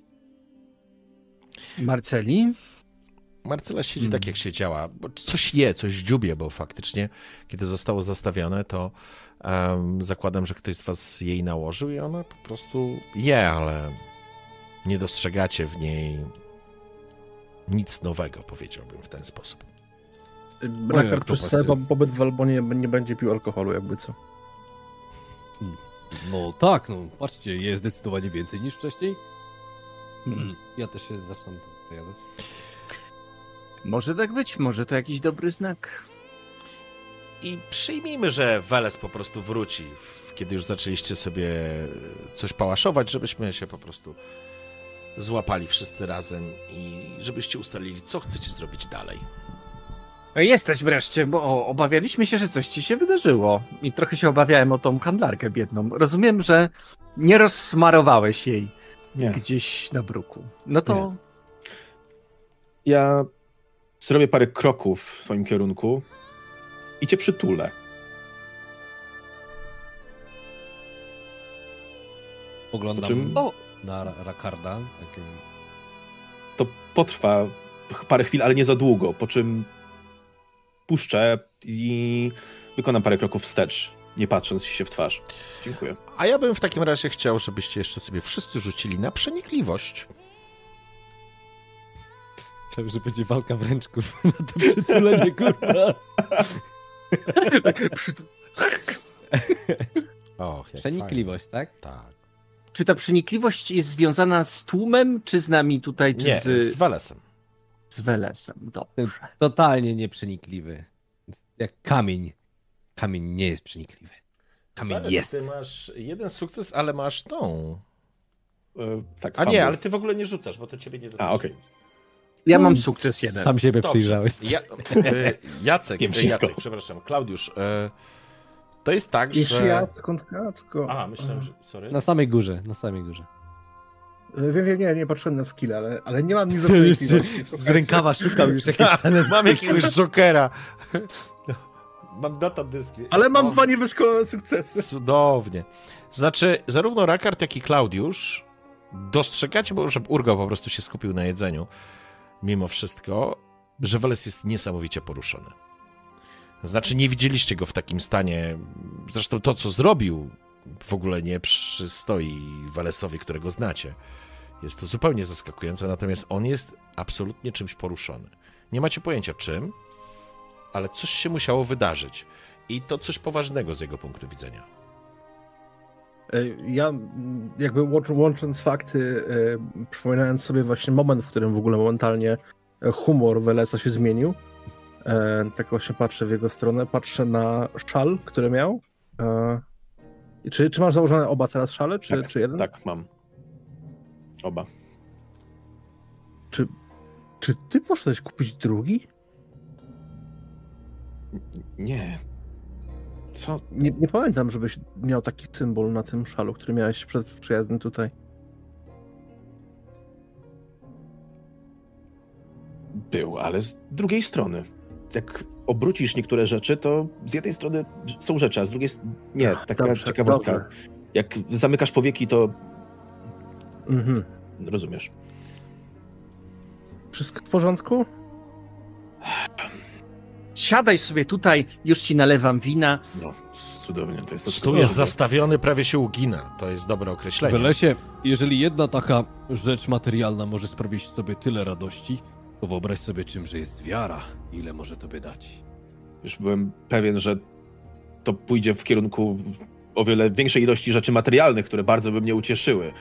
Marceli? Marcela siedzi Hmm. tak, jak siedziała, bo coś je, coś dziubie, bo faktycznie, kiedy zostało zastawione, to em, zakładam, że ktoś z was jej nałożył i ona po prostu je, ale nie dostrzegacie w niej nic nowego, powiedziałbym w ten sposób. Rakard to przez cały pobyt w Albonie nie będzie pił alkoholu, jakby co. No tak, no patrzcie, jest zdecydowanie więcej niż wcześniej. Ja też się zaczynam pojawiać. Może tak być, może to jakiś dobry znak. I przyjmijmy, że Weles po prostu wróci, kiedy już zaczęliście sobie coś pałaszować, żebyśmy się po prostu złapali wszyscy razem i żebyście ustalili, co chcecie zrobić dalej. Jesteś wreszcie, bo obawialiśmy się, że coś ci się wydarzyło. I trochę się obawiałem o tą handlarkę biedną. Rozumiem, że nie rozsmarowałeś jej Nie. gdzieś na bruku. No to Ja zrobię parę kroków w twoim kierunku i cię przytulę. Oglądam Po czym- na Ra- Rakarda. Takim... To potrwa parę chwil, ale nie za długo, po czym puszczę i wykonam parę kroków wstecz, nie patrząc się w twarz. Dziękuję. A ja bym w takim razie chciał, żebyście jeszcze sobie wszyscy rzucili na przenikliwość. Chciałem, że będzie walka wręczków na to przytulenie, kurwa. Och, jak Przenikliwość, tak? fajnie. Tak. czy ta przenikliwość jest związana z tłumem, czy z nami tutaj, czy Nie, z, z Welesem. z Welesem? Dobrze. Totalnie nieprzenikliwy. Jak kamień. Kamień nie jest przenikliwy. Kamień Weles, jest. Ty masz jeden sukces, ale masz tą. E, tak, A nie, ale ty w ogóle nie rzucasz, bo to ciebie nie dotyczy. okej. Ja mam sukces jeden. Sam siebie Dobrze. przyjrzałeś. Ja, e, Jacek, e. Jacek, przepraszam, Klaudiusz. E, to jest tak, Jeśli że... ja, skąd. Aha, myślałem, że... Sorry. Na samej górze, na samej górze. Wiem, wiem, nie, nie patrzyłem na skill, ale, ale nie mam nic do Z, rękawa szukał już jakiś Tak, mam jakiegoś Jokera. Mam data dyski. Ale mam dwa niewyszkolone sukcesy. Cudownie. Znaczy, zarówno Rakard, jak i Klaudiusz dostrzegacie, bo że Urgo po prostu się skupił na jedzeniu, mimo wszystko, że Weles jest niesamowicie poruszony. Znaczy, nie widzieliście go w takim stanie. Zresztą to, co zrobił, w ogóle nie przystoi Welesowi, którego znacie. Jest to zupełnie zaskakujące, natomiast on jest absolutnie czymś poruszony. Nie macie pojęcia czym, ale coś się musiało wydarzyć. I to coś poważnego z jego punktu widzenia. E, Ja jakby łącz- łącząc fakty, e, przypominając sobie właśnie moment, w którym w ogóle momentalnie e, humor Welesa się zmienił, tak właśnie patrzę w jego stronę, patrzę na szal, który miał. Czy, czy masz założone oba teraz szale, czy, Tak, czy jeden? Tak, mam. Oba. Czy, czy ty poszedłeś kupić drugi? Nie. Co? Nie, nie pamiętam, żebyś miał taki symbol na tym szalu, który miałeś przed przyjazdem tutaj. Był, ale z drugiej strony. Jak obrócisz niektóre rzeczy, to z jednej strony są rzeczy, a z drugiej nie. Taka Dobrze, ciekawostka. dobrze. Jak zamykasz powieki, to Mhm. rozumiesz. Wszystko w porządku? Siadaj sobie tutaj, już ci nalewam wina. No, cudownie. To jest to Stół jest zastawiony, prawie się ugina. To jest dobre określenie. W lesie, jeżeli jedna taka rzecz materialna może sprawić sobie tyle radości, to wyobraź sobie czymże jest wiara. Ile może tobie dać? Już byłem pewien, że to pójdzie w kierunku o wiele większej ilości rzeczy materialnych, które bardzo by mnie ucieszyły.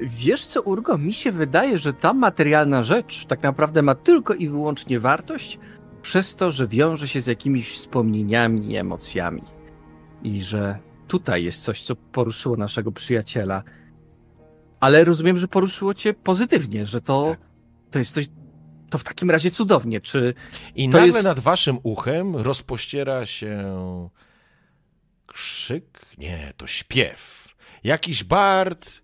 Wiesz co, Urgo, mi się wydaje, że ta materialna rzecz tak naprawdę ma tylko i wyłącznie wartość przez to, że wiąże się z jakimiś wspomnieniami i emocjami. I że tutaj jest coś, co poruszyło naszego przyjaciela. Ale rozumiem, że poruszyło cię pozytywnie, że to, to jest coś to w takim razie cudownie. Czy I nagle jest- nad waszym uchem rozpościera się krzyk, nie, to śpiew. Jakiś bard,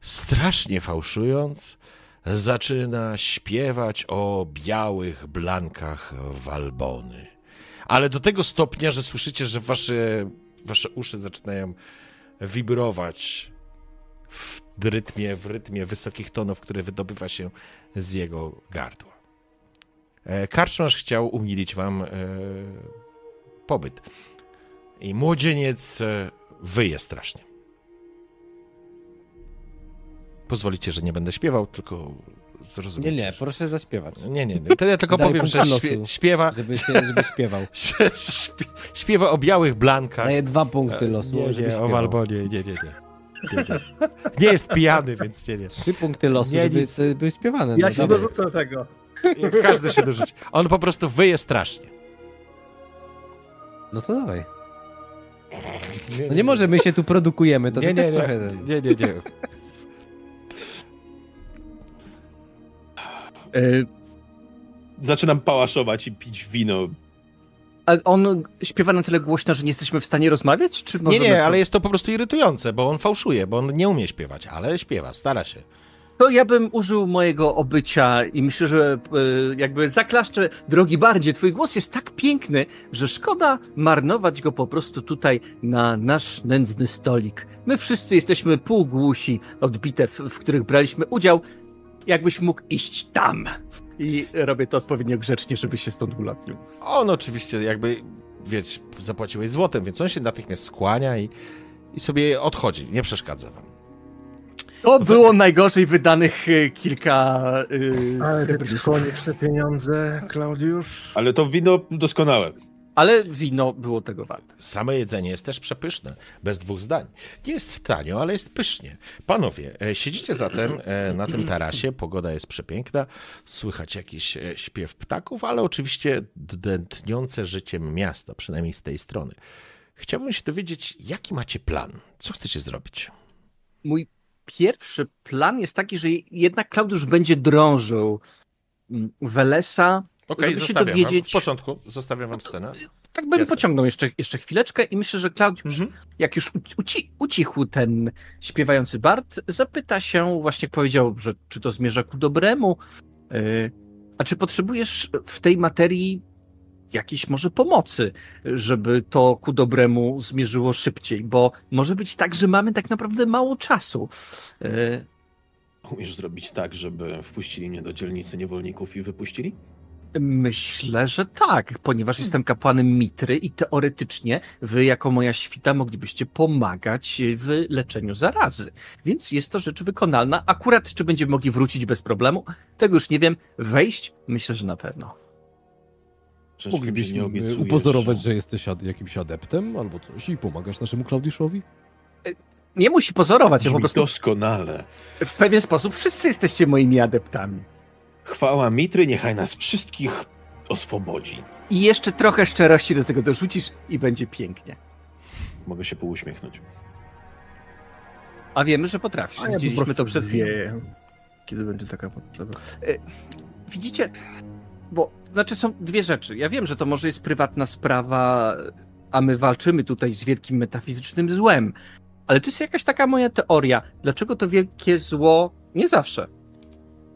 strasznie fałszując, zaczyna śpiewać o białych blankach Walbony. Ale do tego stopnia, że słyszycie, że wasze, wasze uszy zaczynają wibrować w rytmie, w rytmie wysokich tonów, które wydobywa się z jego gardła. E, Karczmarz chciał umilić wam e, pobyt. I młodzieniec e, wyje strasznie. Pozwolicie, że nie będę śpiewał, tylko zrozumiecie. Nie, nie, proszę zaśpiewać. Nie, nie, nie. To ja tylko Daj powiem, że śpie, śpiewa, Żeby, się, żeby śpiewał. śpiewa o białych blankach. Daję dwa punkty losu, nie, żeby nie, o. Walbonie, nie, nie, nie. Nie, nie. nie jest pijany, więc nie, nie. Trzy punkty losu, Nie, żeby nic. były śpiewane. Ja no, się dorzucę do tego. Każdy się dorzuci. On po prostu wyje strasznie. No to dawaj. No nie może, my się tu produkujemy, to nie, nie, nie, trochę... nie, nie, nie. Y, Zaczynam pałaszować i pić wino. a on śpiewa na tyle głośno, że nie jesteśmy w stanie rozmawiać? Czy Nie, możemy nie, to- ale jest to po prostu irytujące, bo on fałszuje, bo on nie umie śpiewać, ale śpiewa, stara się. To ja bym użył mojego obycia i myślę, że y, jakby zaklaszczę, drogi bardzie, twój głos jest tak piękny, że szkoda marnować go po prostu tutaj na nasz nędzny stolik. My wszyscy jesteśmy półgłusi od bitew, w których braliśmy udział. Jakbyś mógł iść tam. I robię to odpowiednio grzecznie, żeby się stąd ulotnił. On oczywiście jakby, wiecie, zapłaciłeś złotem, więc on się natychmiast skłania i, i sobie odchodzi, nie przeszkadza wam. To było najgorzej wydanych y, kilka... y, Ale te pieniądze, Klaudiusz. Ale to wino doskonałe. Ale wino było tego warte. Same jedzenie jest też przepyszne, bez dwóch zdań. Nie jest tanio, ale jest pysznie. Panowie, e, siedzicie zatem e, na tym tarasie, pogoda jest przepiękna, słychać jakiś e, śpiew ptaków, ale oczywiście dętniące życiem miasto, przynajmniej z tej strony. Chciałbym się dowiedzieć, jaki macie plan? Co chcecie zrobić? mój pierwszy plan jest taki, że jednak Klaudiusz będzie drążył mm, Welesa. Okej, Żeby się dowiedzieć- W początku zostawiam wam scenę. Tak bym Jasne. pociągnął jeszcze, jeszcze chwileczkę i myślę, że Klaudiusz, Mhm. jak już uci- uci, ucichł ten śpiewający Bart, zapyta się, właśnie jak powiedział, że czy to zmierza ku dobremu, yy, a czy potrzebujesz w tej materii jakiejś może pomocy, żeby to ku dobremu zmierzyło szybciej, bo może być tak, że mamy tak naprawdę mało czasu. Yy, Umiesz zrobić tak, żeby wpuścili mnie do dzielnicy niewolników i wypuścili? Myślę, że tak, ponieważ jestem kapłanem Mitry i teoretycznie wy jako moja świta moglibyście pomagać w leczeniu zarazy. Więc jest to rzecz wykonalna. Akurat czy będziemy mogli wrócić bez problemu, tego już nie wiem. Wejść? Myślę, że na pewno. Nie Moglibyśmy upozorować, że jesteś ad- jakimś adeptem albo coś i pomagasz naszemu Klaudiszowi? Nie musi pozorować, ja po prostu doskonale. w pewien sposób wszyscy jesteście moimi adeptami. Chwała Mitry, niechaj nas wszystkich oswobodzi. I jeszcze trochę szczerości do tego dorzucisz i będzie pięknie. Mogę się półuśmiechnąć. A wiemy, że potrafisz. A ja Widzieliśmy to przed chwilą. kiedy będzie taka potrzeba. Widzicie, bo znaczy są dwie rzeczy. Ja wiem, że to może jest prywatna sprawa, a my walczymy tutaj z wielkim metafizycznym złem, ale to jest jakaś taka moja teoria. Dlaczego to wielkie zło nie zawsze,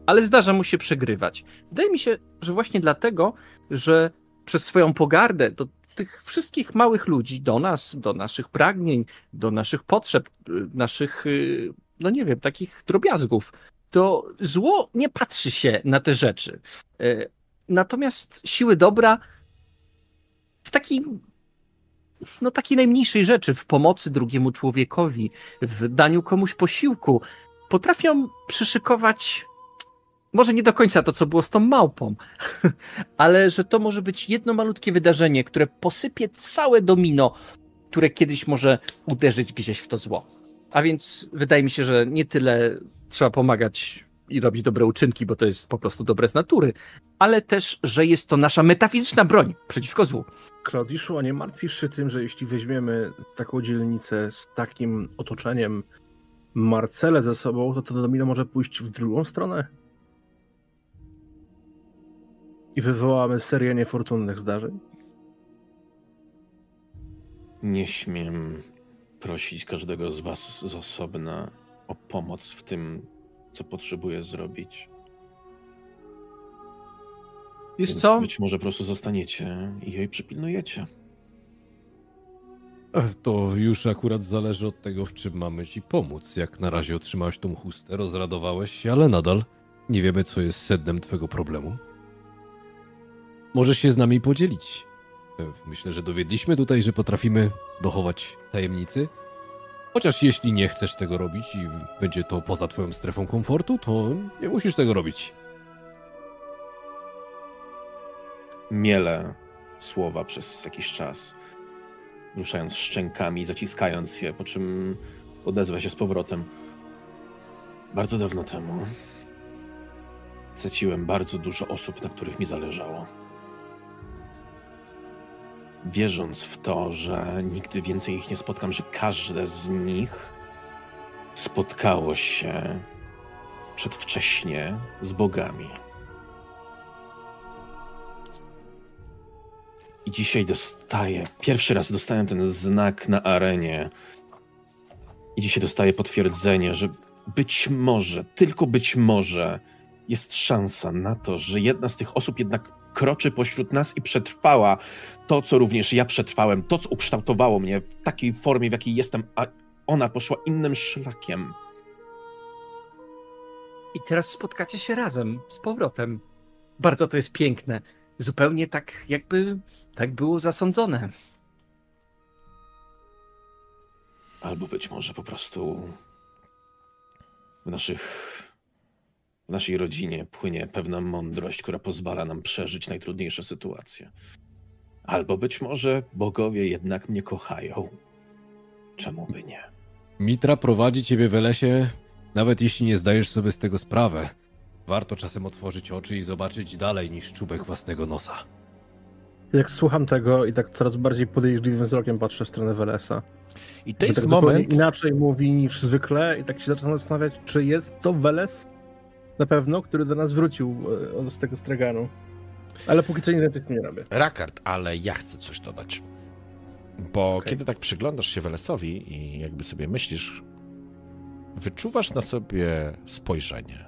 ale zdarza mu się przegrywać? Wydaje mi się, że właśnie dlatego, że przez swoją pogardę do tych wszystkich małych ludzi, do nas, do naszych pragnień, do naszych potrzeb, y, naszych, y, no nie wiem, takich drobiazgów, to zło nie patrzy się na te rzeczy. E, Natomiast siły dobra w takiej, no takiej najmniejszej rzeczy, w pomocy drugiemu człowiekowi, w daniu komuś posiłku, potrafią przyszykować może nie do końca to, co było z tą małpą, ale że to może być jedno malutkie wydarzenie, które posypie całe domino, które kiedyś może uderzyć gdzieś w to zło. A więc wydaje mi się, że nie tyle trzeba pomagać i robić dobre uczynki, bo to jest po prostu dobre z natury, ale też, że jest to nasza metafizyczna broń przeciwko złu. Klaudiszu, a nie martwisz się tym, że jeśli weźmiemy taką dzielnicę z takim otoczeniem Marcele ze sobą, to to domino może pójść w drugą stronę? I wywołamy serię niefortunnych zdarzeń? Nie śmiem prosić każdego z was z osobna o pomoc w tym, co potrzebuję zrobić. Wiesz Więc co? Być może po prostu zostaniecie i jej przypilnujecie. Ech, To już akurat zależy od tego, w czym mamy ci pomóc. Jak na razie otrzymałeś tą chustę, rozradowałeś się, ale nadal nie wiemy, co jest sednem twojego problemu. Możesz się z nami podzielić. E, Myślę, że dowiedliśmy tutaj, że potrafimy dochować tajemnicy. Chociaż jeśli nie chcesz tego robić i będzie to poza twoją strefą komfortu, to nie musisz tego robić. Miele słowa przez jakiś czas, ruszając szczękami, zaciskając je, po czym odezwa się z powrotem. Bardzo dawno temu straciłem bardzo dużo osób, na których mi zależało. Wierząc w to, że nigdy więcej ich nie spotkam, że każde z nich spotkało się przedwcześnie z bogami. I dzisiaj dostaję, pierwszy raz dostałem ten znak na arenie. I dzisiaj dostaję potwierdzenie, że być może, tylko być może jest szansa na to, że jedna z tych osób jednak kroczy pośród nas i przetrwała to, co również ja przetrwałem, to, co ukształtowało mnie w takiej formie, w jakiej jestem, a ona poszła innym szlakiem. I teraz spotkacie się razem, z powrotem. Bardzo to jest piękne. Zupełnie tak, jakby tak było zasądzone. Albo być może po prostu w naszych, w naszej rodzinie płynie pewna mądrość, która pozwala nam przeżyć najtrudniejsze sytuacje. Albo być może bogowie jednak mnie kochają. Czemu by nie? Mitra prowadzi ciebie w lesie, nawet jeśli nie zdajesz sobie z tego sprawy. Warto czasem otworzyć oczy i zobaczyć dalej niż czubek własnego nosa. Jak słucham tego i tak coraz bardziej podejrzliwym wzrokiem patrzę w stronę Welesa. I to jest tak moment, inaczej mówi niż zwykle i tak się zaczynam zastanawiać, czy jest to Weles na pewno, który do nas wrócił e, z tego straganu. Ale póki co nic więcej nie robię. Rakard, ale ja chcę coś dodać. Bo Okej. kiedy tak przyglądasz się Welesowi i jakby sobie myślisz, wyczuwasz na sobie spojrzenie.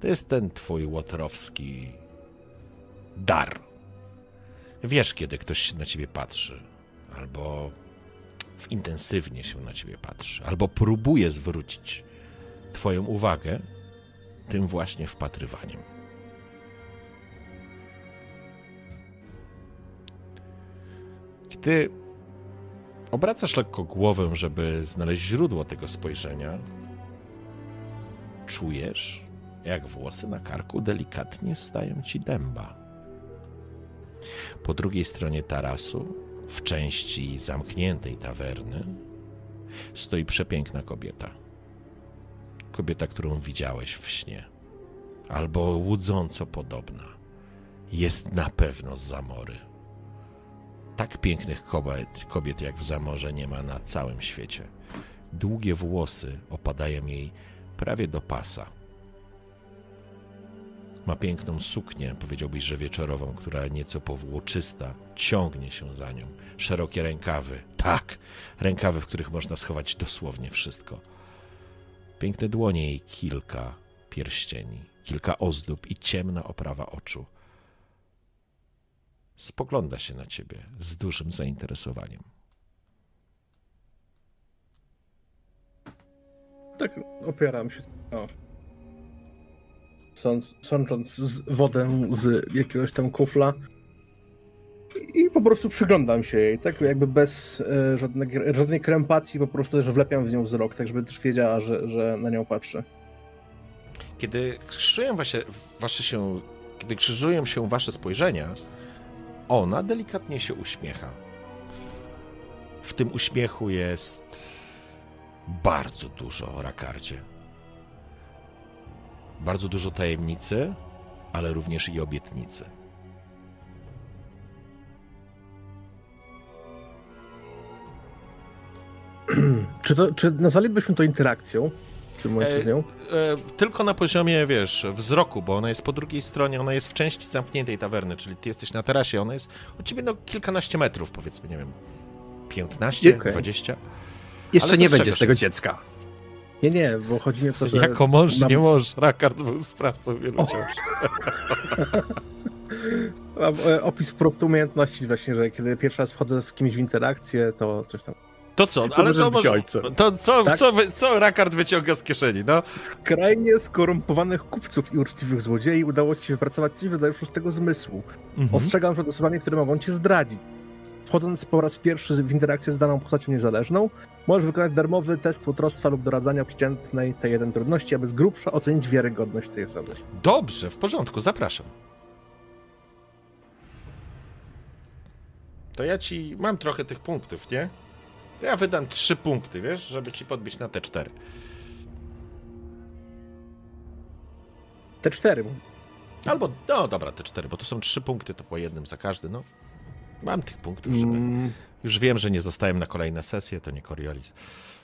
To jest ten twój łotrowski dar. Wiesz, kiedy ktoś na ciebie patrzy, albo intensywnie się na ciebie patrzy, albo próbuje zwrócić twoją uwagę tym właśnie wpatrywaniem. Gdy obracasz lekko głowę, żeby znaleźć źródło tego spojrzenia, czujesz, jak włosy na karku delikatnie stają ci dęba. Po drugiej stronie tarasu, w części zamkniętej tawerny, stoi przepiękna kobieta. Kobieta, którą widziałeś w śnie, albo łudząco podobna. Jest na pewno z Zamory. Tak pięknych kobiet, kobiet jak w Zamorze nie ma na całym świecie. Długie włosy opadają jej prawie do pasa. Ma piękną suknię, powiedziałbyś, że wieczorową, która nieco powłóczysta, ciągnie się za nią. Szerokie rękawy. Tak, rękawy, w których można schować dosłownie wszystko. Piękne dłonie i kilka pierścieni, kilka ozdób i ciemna oprawa oczu. Spogląda się na ciebie z dużym zainteresowaniem. Tak opieram się. O. Sąc, sącząc z wodę z jakiegoś tam kufla. I, po prostu przyglądam się jej, tak jakby bez e, żadnej, żadnej krępacji, po prostu też wlepiam w nią wzrok, tak żeby też wiedziała, że, że na nią patrzę. Kiedy krzyżują wasze, wasze się, kiedy krzyżują się wasze spojrzenia, ona delikatnie się uśmiecha. W tym uśmiechu jest bardzo dużo o Rakardzie. Bardzo dużo tajemnicy, ale również i obietnicy. Czy, to, czy nazwalibyśmy to interakcją? w tym momencie z nią? E, tylko na poziomie, wiesz, wzroku, bo ona jest po drugiej stronie, ona jest w części zamkniętej tawerny, czyli ty jesteś na tarasie, ona jest od ciebie no kilkanaście metrów, powiedzmy, nie wiem, 15, Okej. 20. Jeszcze Ale nie będzie z tego dziecka. Nie, nie, bo chodzi mi o to, że... Jako mąż, mam- nie mąż, Rakard był sprawcą wielu ciąż. Mam e, opis po prostu umiejętności właśnie, że kiedy pierwszy raz wchodzę z kimś w interakcję, to coś tam. To co, To ale to może, to co, Tak? co, wy- co Rakard wyciąga z kieszeni, no? Skrajnie skorumpowanych kupców i uczciwych złodziei udało ci się wypracować coś w rodzaju szóstego zmysłu. Mhm. Ostrzegam przed osobami, które mogą cię zdradzić. Wchodząc po raz pierwszy w interakcję z daną postacią niezależną, możesz wykonać darmowy test łotrostwa lub doradzania przeciętnej T1 trudności, aby z grubsza ocenić wiarygodność tej osoby. Dobrze, w porządku, zapraszam. To ja ci mam trochę tych punktów, nie? To ja wydam trzy punkty, wiesz, żeby ci podbić na te cztery. Te cztery. Albo, no dobra, te cztery, bo to są trzy punkty, to po jednym za każdy, no. Mam tych punktów, żeby... Mm, Już wiem, że nie zostałem na kolejne sesje, to nie Coriolis.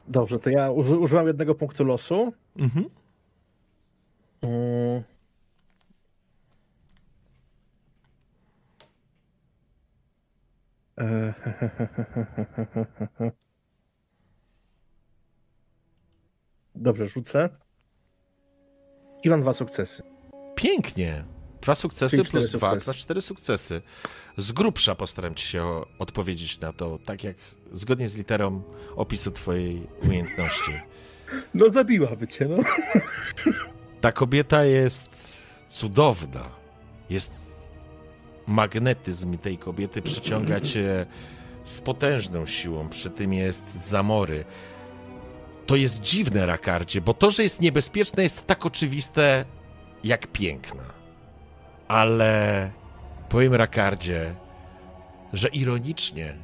dobrze, to ja uży- używam jednego punktu losu. Mhm. Mm. Dobrze, rzucę. I mam dwa sukcesy. Pięknie. Dwa sukcesy Czyli plus dwa, sukcesy. dwa, cztery sukcesy. Z grubsza postaram ci się o- odpowiedzieć na to, tak jak zgodnie z literą opisu twojej umiejętności. No zabiłaby cię, no. Ta kobieta jest cudowna. Jest magnetyzm tej kobiety przyciąga cię z potężną siłą, przy tym jest zamory. To jest dziwne, Rakardzie, bo to, że jest niebezpieczne, jest tak oczywiste jak piękna. Ale powiem Rakardzie, że ironicznie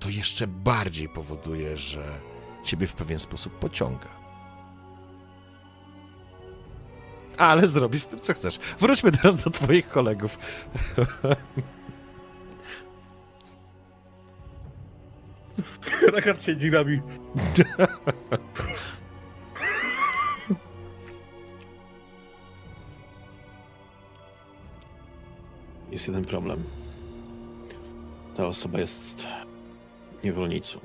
to jeszcze bardziej powoduje, że ciebie w pewien sposób pociąga. Ale zrobisz z tym, co chcesz. Wróćmy teraz do twoich kolegów. Rakard siedzi nami. Jest jeden problem. Ta osoba jest niewolnicą.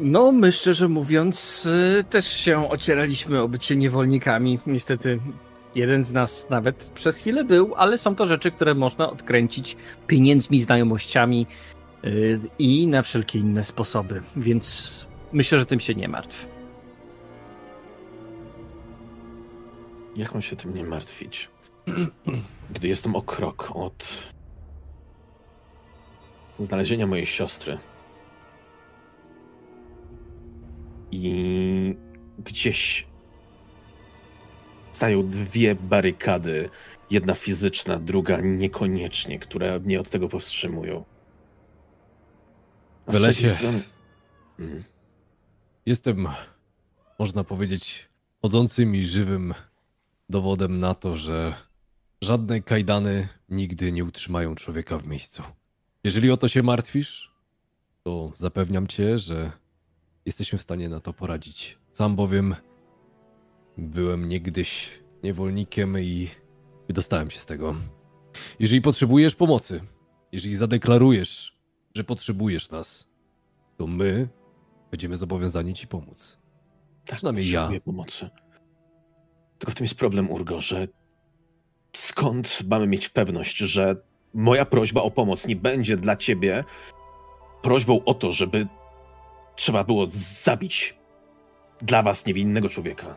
No, my szczerze mówiąc, y, też się ocieraliśmy o bycie niewolnikami. Niestety, jeden z nas nawet przez chwilę był, ale są to rzeczy, które można odkręcić pieniędzmi, znajomościami y, i na wszelkie inne sposoby. Więc myślę, że tym się nie martw. Jak mam się tym nie martwić? Gdy jestem o krok od znalezienia mojej siostry i gdzieś stają dwie barykady, jedna fizyczna, druga niekoniecznie, które mnie od tego powstrzymują. A trzeciej strony- Mhm. Jestem, można powiedzieć, chodzącym i żywym dowodem na to, że żadne kajdany nigdy nie utrzymają człowieka w miejscu. Jeżeli o to się martwisz, to zapewniam cię, że jesteśmy w stanie na to poradzić. Sam bowiem byłem niegdyś niewolnikiem i wydostałem się z tego. Jeżeli potrzebujesz pomocy, jeżeli zadeklarujesz, że potrzebujesz nas, to my będziemy zobowiązani ci pomóc. Tak, Przynajmniej ja. pomocy. Tylko w tym jest problem, Urgo, że skąd mamy mieć pewność, że moja prośba o pomoc nie będzie dla ciebie prośbą o to, żeby trzeba było zabić dla was niewinnego człowieka?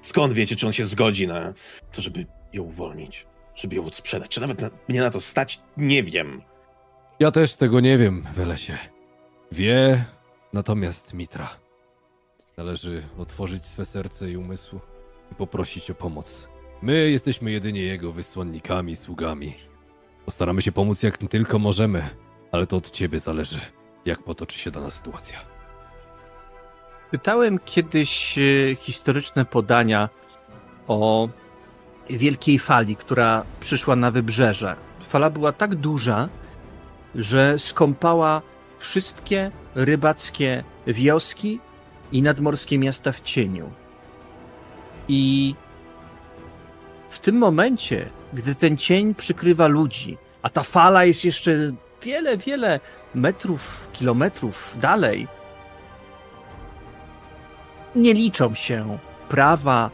Skąd wiecie, czy on się zgodzi na to, żeby ją uwolnić, żeby ją odsprzedać? Czy nawet na, mnie na to stać? Nie wiem. Ja też tego nie wiem, Welesie. Wie natomiast Mitra. Należy otworzyć swe serce i umysł i poprosić o pomoc. My jesteśmy jedynie jego wysłannikami, sługami. Postaramy się pomóc jak tylko możemy, ale to od ciebie zależy, jak potoczy się dana sytuacja. Pytałem kiedyś e, historyczne podania o wielkiej fali, która przyszła na wybrzeże. Fala była tak duża, że skąpała wszystkie rybackie wioski i nadmorskie miasta w cieniu. I w tym momencie, gdy ten cień przykrywa ludzi, a ta fala jest jeszcze wiele, wiele metrów, kilometrów dalej, nie liczą się prawa,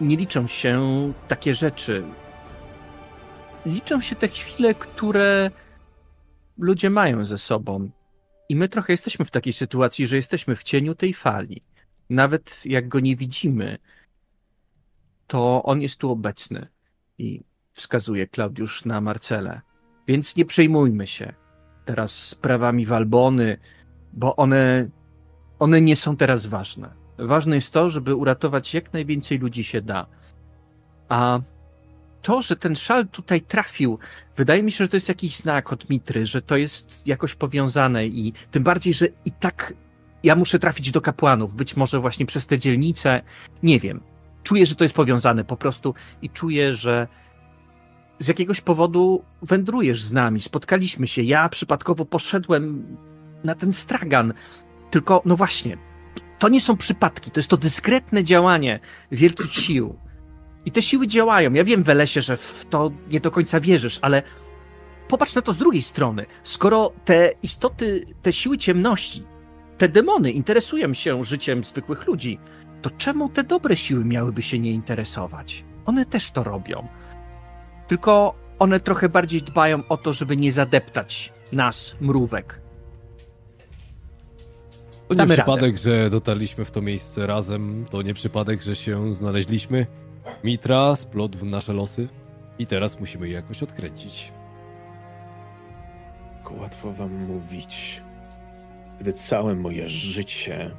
nie liczą się takie rzeczy. Liczą się te chwile, które ludzie mają ze sobą. I my trochę jesteśmy w takiej sytuacji, że jesteśmy w cieniu tej fali. Nawet jak go nie widzimy, to on jest tu obecny. I wskazuje Klaudiusz na Marcelę. Więc nie przejmujmy się teraz sprawami Walbony, bo one, one nie są teraz ważne. Ważne jest to, żeby uratować jak najwięcej ludzi się da. A to, że ten szal tutaj trafił, wydaje mi się, że to jest jakiś znak od Mitry, że to jest jakoś powiązane i tym bardziej, że i tak ja muszę trafić do kapłanów, być może właśnie przez te dzielnice, nie wiem. Czuję, że to jest powiązane po prostu i czuję, że z jakiegoś powodu wędrujesz z nami, spotkaliśmy się. Ja przypadkowo poszedłem na ten stragan. Tylko, no właśnie, to nie są przypadki, to jest to dyskretne działanie wielkich sił. I te siły działają. Ja wiem, Welesie, że w to nie do końca wierzysz, ale popatrz na to z drugiej strony. Skoro te istoty, te siły ciemności, te demony interesują się życiem zwykłych ludzi, to czemu te dobre siły miałyby się nie interesować? One też to robią. Tylko one trochę bardziej dbają o to, żeby nie zadeptać nas, mrówek. To nie Damy przypadek, że dotarliśmy w to miejsce razem. To nie przypadek, że się znaleźliśmy. Mitra splotł w nasze losy i teraz musimy je jakoś odkręcić. Łatwo wam mówić, gdy całe moje życie,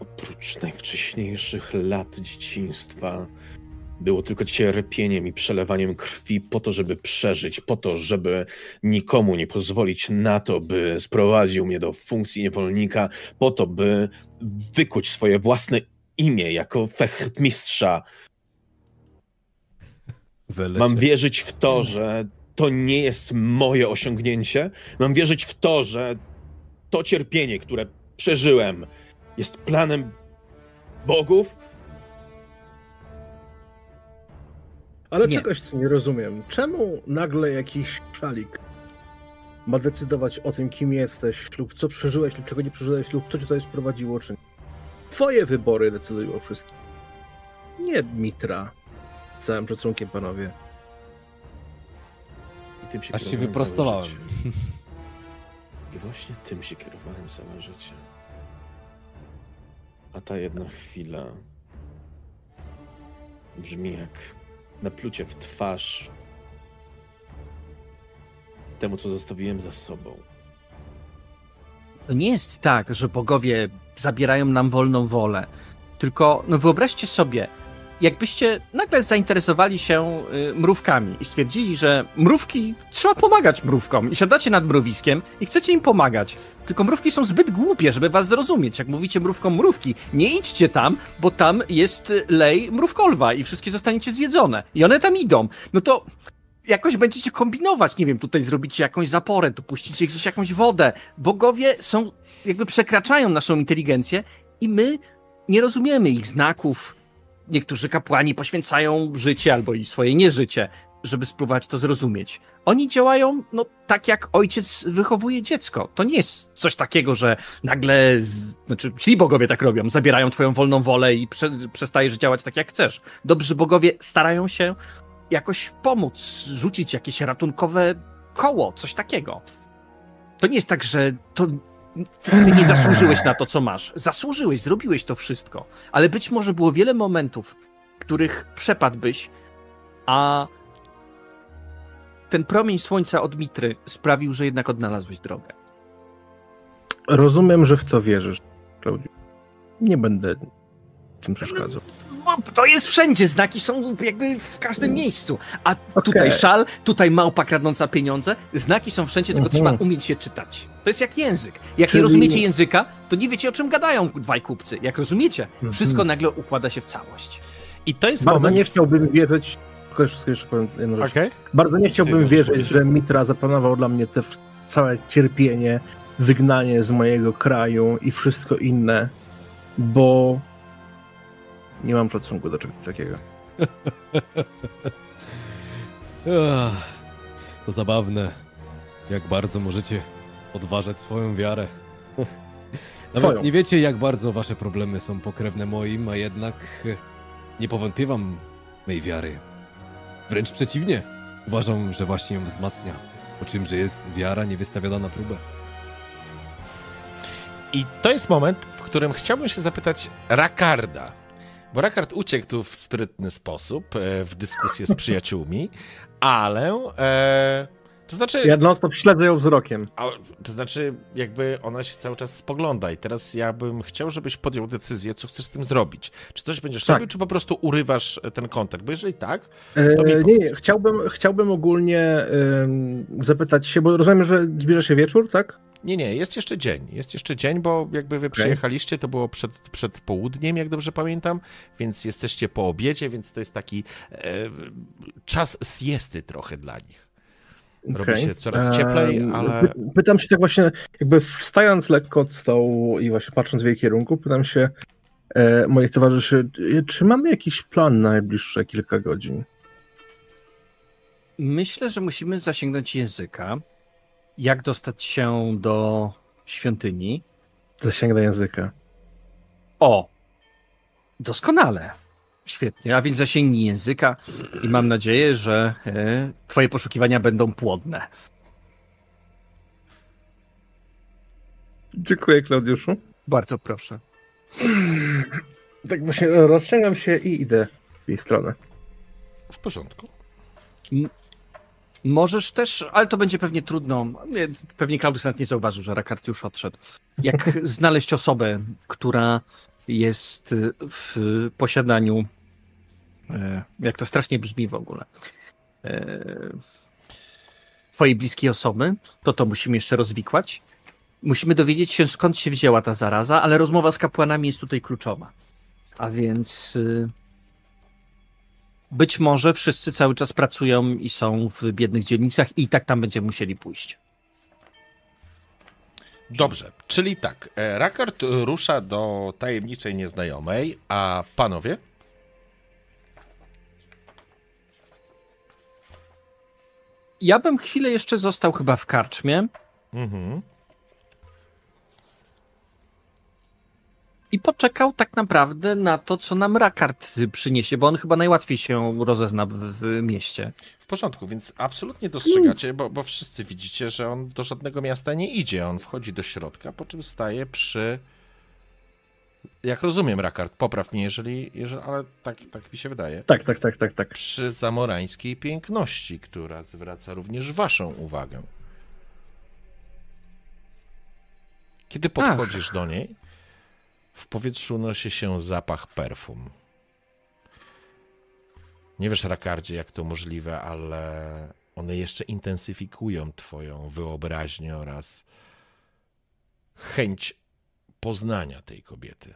oprócz najwcześniejszych lat dzieciństwa, było tylko cierpieniem i przelewaniem krwi po to, żeby przeżyć, po to, żeby nikomu nie pozwolić na to, by sprowadził mnie do funkcji niewolnika, po to, by wykuć swoje własne imię jako fechtmistrza. Welesie. Mam wierzyć w to, że to nie jest moje osiągnięcie. Mam wierzyć w to, że to cierpienie, które przeżyłem, jest planem bogów. Ale Nie. czegoś nie rozumiem. Czemu nagle jakiś szalik ma decydować o tym, kim jesteś, lub co przeżyłeś, lub czego nie przeżyłeś, lub co cię tutaj sprowadziło, czy nie? Twoje wybory decydują o wszystkim. Nie Mitra. Z całym szacunkiem, panowie. I tym się Aż się wyprostowałem. I właśnie tym się kierowałem całe życie. A ta jedna chwila brzmi jak naplucie w twarz temu, co zostawiłem za sobą. To nie jest tak, że bogowie zabierają nam wolną wolę. Tylko, no wyobraźcie sobie, jakbyście nagle zainteresowali się y, mrówkami i stwierdzili, że mrówki, trzeba pomagać mrówkom i siadacie nad mrowiskiem i chcecie im pomagać. Tylko mrówki są zbyt głupie, żeby was zrozumieć. Jak mówicie mrówkom mrówki, nie idźcie tam, bo tam jest y, lej mrówkolwa i wszystkie zostaniecie zjedzone. I one tam idą. No to jakoś będziecie kombinować, nie wiem, tutaj zrobicie jakąś zaporę, tu puścicie gdzieś jakąś wodę. Bogowie są, jakby przekraczają naszą inteligencję i my nie rozumiemy ich znaków. Niektórzy kapłani poświęcają życie albo i swoje nieżycie, żeby spróbować to zrozumieć. Oni działają, no, tak jak ojciec wychowuje dziecko. To nie jest coś takiego, że nagle, z... znaczy, ci bogowie tak robią, zabierają twoją wolną wolę i prze... przestajesz działać tak, jak chcesz. Dobrzy bogowie starają się jakoś pomóc, rzucić jakieś ratunkowe koło, coś takiego. To nie jest tak, że to ty, nie zasłużyłeś na to, co masz. Zasłużyłeś, zrobiłeś to wszystko, ale być może było wiele momentów, których przepadłbyś, a ten promień słońca od Mitry sprawił, że jednak odnalazłeś drogę. Rozumiem, że w to wierzysz, Klaudiu. Nie będę tym przeszkadzał. To jest wszędzie, znaki są jakby w każdym miejscu. A tutaj Okej. szal, tutaj małpa kradnąca pieniądze, znaki są wszędzie, tylko Mhm. trzeba umieć je czytać. To jest jak język. Jak Czyli- nie rozumiecie języka, to nie wiecie o czym gadają dwaj kupcy. Jak rozumiecie, Mhm. wszystko nagle układa się w całość. I to jest Bardzo moment... nie chciałbym wierzyć. Okej. Bardzo nie chciałbym wierzyć, że Mitra zaplanował dla mnie te całe cierpienie, wygnanie z mojego kraju i wszystko inne, bo nie mam szacunku do czegoś takiego. To zabawne, jak bardzo możecie odważać swoją wiarę. Nawet Twoją. nie wiecie, jak bardzo wasze problemy są pokrewne moim, a jednak nie powątpiewam mej wiary. Wręcz przeciwnie, uważam, że właśnie ją wzmacnia. Po czym, że jest wiara niewystawiona na próbę. I to jest moment, w którym chciałbym się zapytać Rakarda. Bo Rakard uciekł tu w sprytny sposób, e, w dyskusję z przyjaciółmi, ale e, to znaczy, Ja non stop śledzę ją wzrokiem. a, to znaczy, jakby ona się cały czas spogląda i teraz ja bym chciał, żebyś podjął decyzję, co chcesz z tym zrobić. Czy coś będziesz Tak. robił, czy po prostu urywasz e, ten kontakt? Bo jeżeli tak, E, To mi nie, nie, chciałbym, chciałbym ogólnie ym, zapytać się, bo rozumiem, że zbliża się wieczór, tak? Nie, nie, jest jeszcze dzień. Jest jeszcze dzień, bo jakby wy przyjechaliście, to było przed, przed południem, jak dobrze pamiętam, więc jesteście po obiedzie, więc to jest taki e, czas siesty trochę dla nich. Robi Okej. się coraz cieplej, ale py- Pytam się tak właśnie, jakby wstając lekko od stołu i właśnie patrząc w jej kierunku, pytam się e, moich towarzyszy, czy mamy jakiś plan na najbliższe kilka godzin? Myślę, że musimy zasięgnąć języka. Jak dostać się do świątyni? Zasięgnę języka. O! Doskonale. Świetnie, a więc zasięgnij języka i mam nadzieję, że e, twoje poszukiwania będą płodne. Dziękuję, Klaudiuszu. Bardzo proszę. Tak właśnie rozciągam się i idę w jej stronę. w porządku. Możesz też, ale to będzie pewnie trudno. Nie, Pewnie Klaudus nawet nie zauważył, że Rakard już odszedł. Jak znaleźć osobę, która jest w posiadaniu. e, Jak to strasznie brzmi w ogóle. e, Twojej bliskiej osoby, to to musimy jeszcze rozwikłać. Musimy dowiedzieć się, skąd się wzięła ta zaraza, ale rozmowa z kapłanami jest tutaj kluczowa. A więc. Być może wszyscy cały czas pracują i są w biednych dzielnicach i tak tam będziemy musieli pójść. Dobrze, czyli tak, e, Rakard rusza do tajemniczej nieznajomej, a panowie? Ja bym chwilę jeszcze został chyba w karczmie Mhm. I poczekał tak naprawdę na to, co nam Rakard przyniesie, bo on chyba najłatwiej się rozezna w, w mieście. W porządku, więc absolutnie dostrzegacie, bo, bo wszyscy widzicie, że on do żadnego miasta nie idzie. On wchodzi do środka, po czym staje przy. Jak rozumiem, Rakard, popraw mnie, jeżeli. jeżeli ale tak, tak mi się wydaje. Tak, tak, tak, tak, tak. Przy zamorańskiej piękności, która zwraca również Waszą uwagę. Kiedy podchodzisz do niej, w powietrzu unosi się zapach perfum. Nie wiesz, Rakardzie, jak to możliwe, ale one jeszcze intensyfikują Twoją wyobraźnię oraz chęć poznania tej kobiety.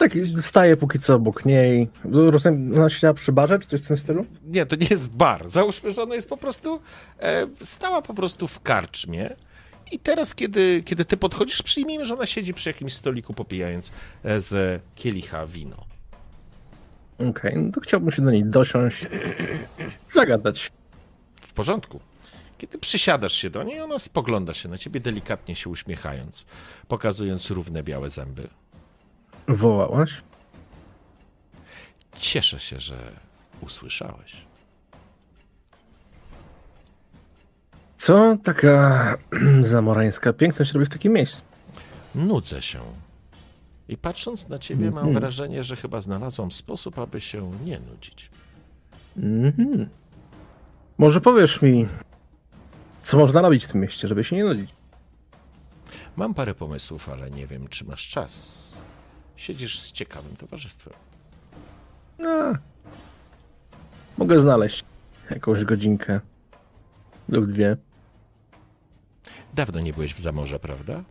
Tak, staję póki co obok niej. Rozumiem, ona siedziała przy barze, czy coś w tym stylu? Nie, to nie jest bar. Załóżmy, że ona jest po prostu. E, stała po prostu w karczmie. I teraz, kiedy, kiedy ty podchodzisz, przyjmijmy, że ona siedzi przy jakimś stoliku, popijając e, z kielicha wino. Okej, no to chciałbym się do niej dosiąść, zagadać. W porządku. Kiedy przysiadasz się do niej, ona spogląda się na ciebie, delikatnie się uśmiechając, pokazując równe białe zęby. Wołałaś? Cieszę się, że usłyszałeś. Co taka zamorańska piękność robi w takim miejscu? Nudzę się. I patrząc na ciebie, mam Mhm. wrażenie, że chyba znalazłam sposób, aby się nie nudzić. Mhm. Może powiesz mi, co można robić w tym mieście, żeby się nie nudzić? Mam parę pomysłów, ale nie wiem, czy masz czas. Siedzisz z ciekawym towarzystwem. A, mogę znaleźć jakąś godzinkę lub dwie. Dawno nie byłeś w Zamorze, prawda?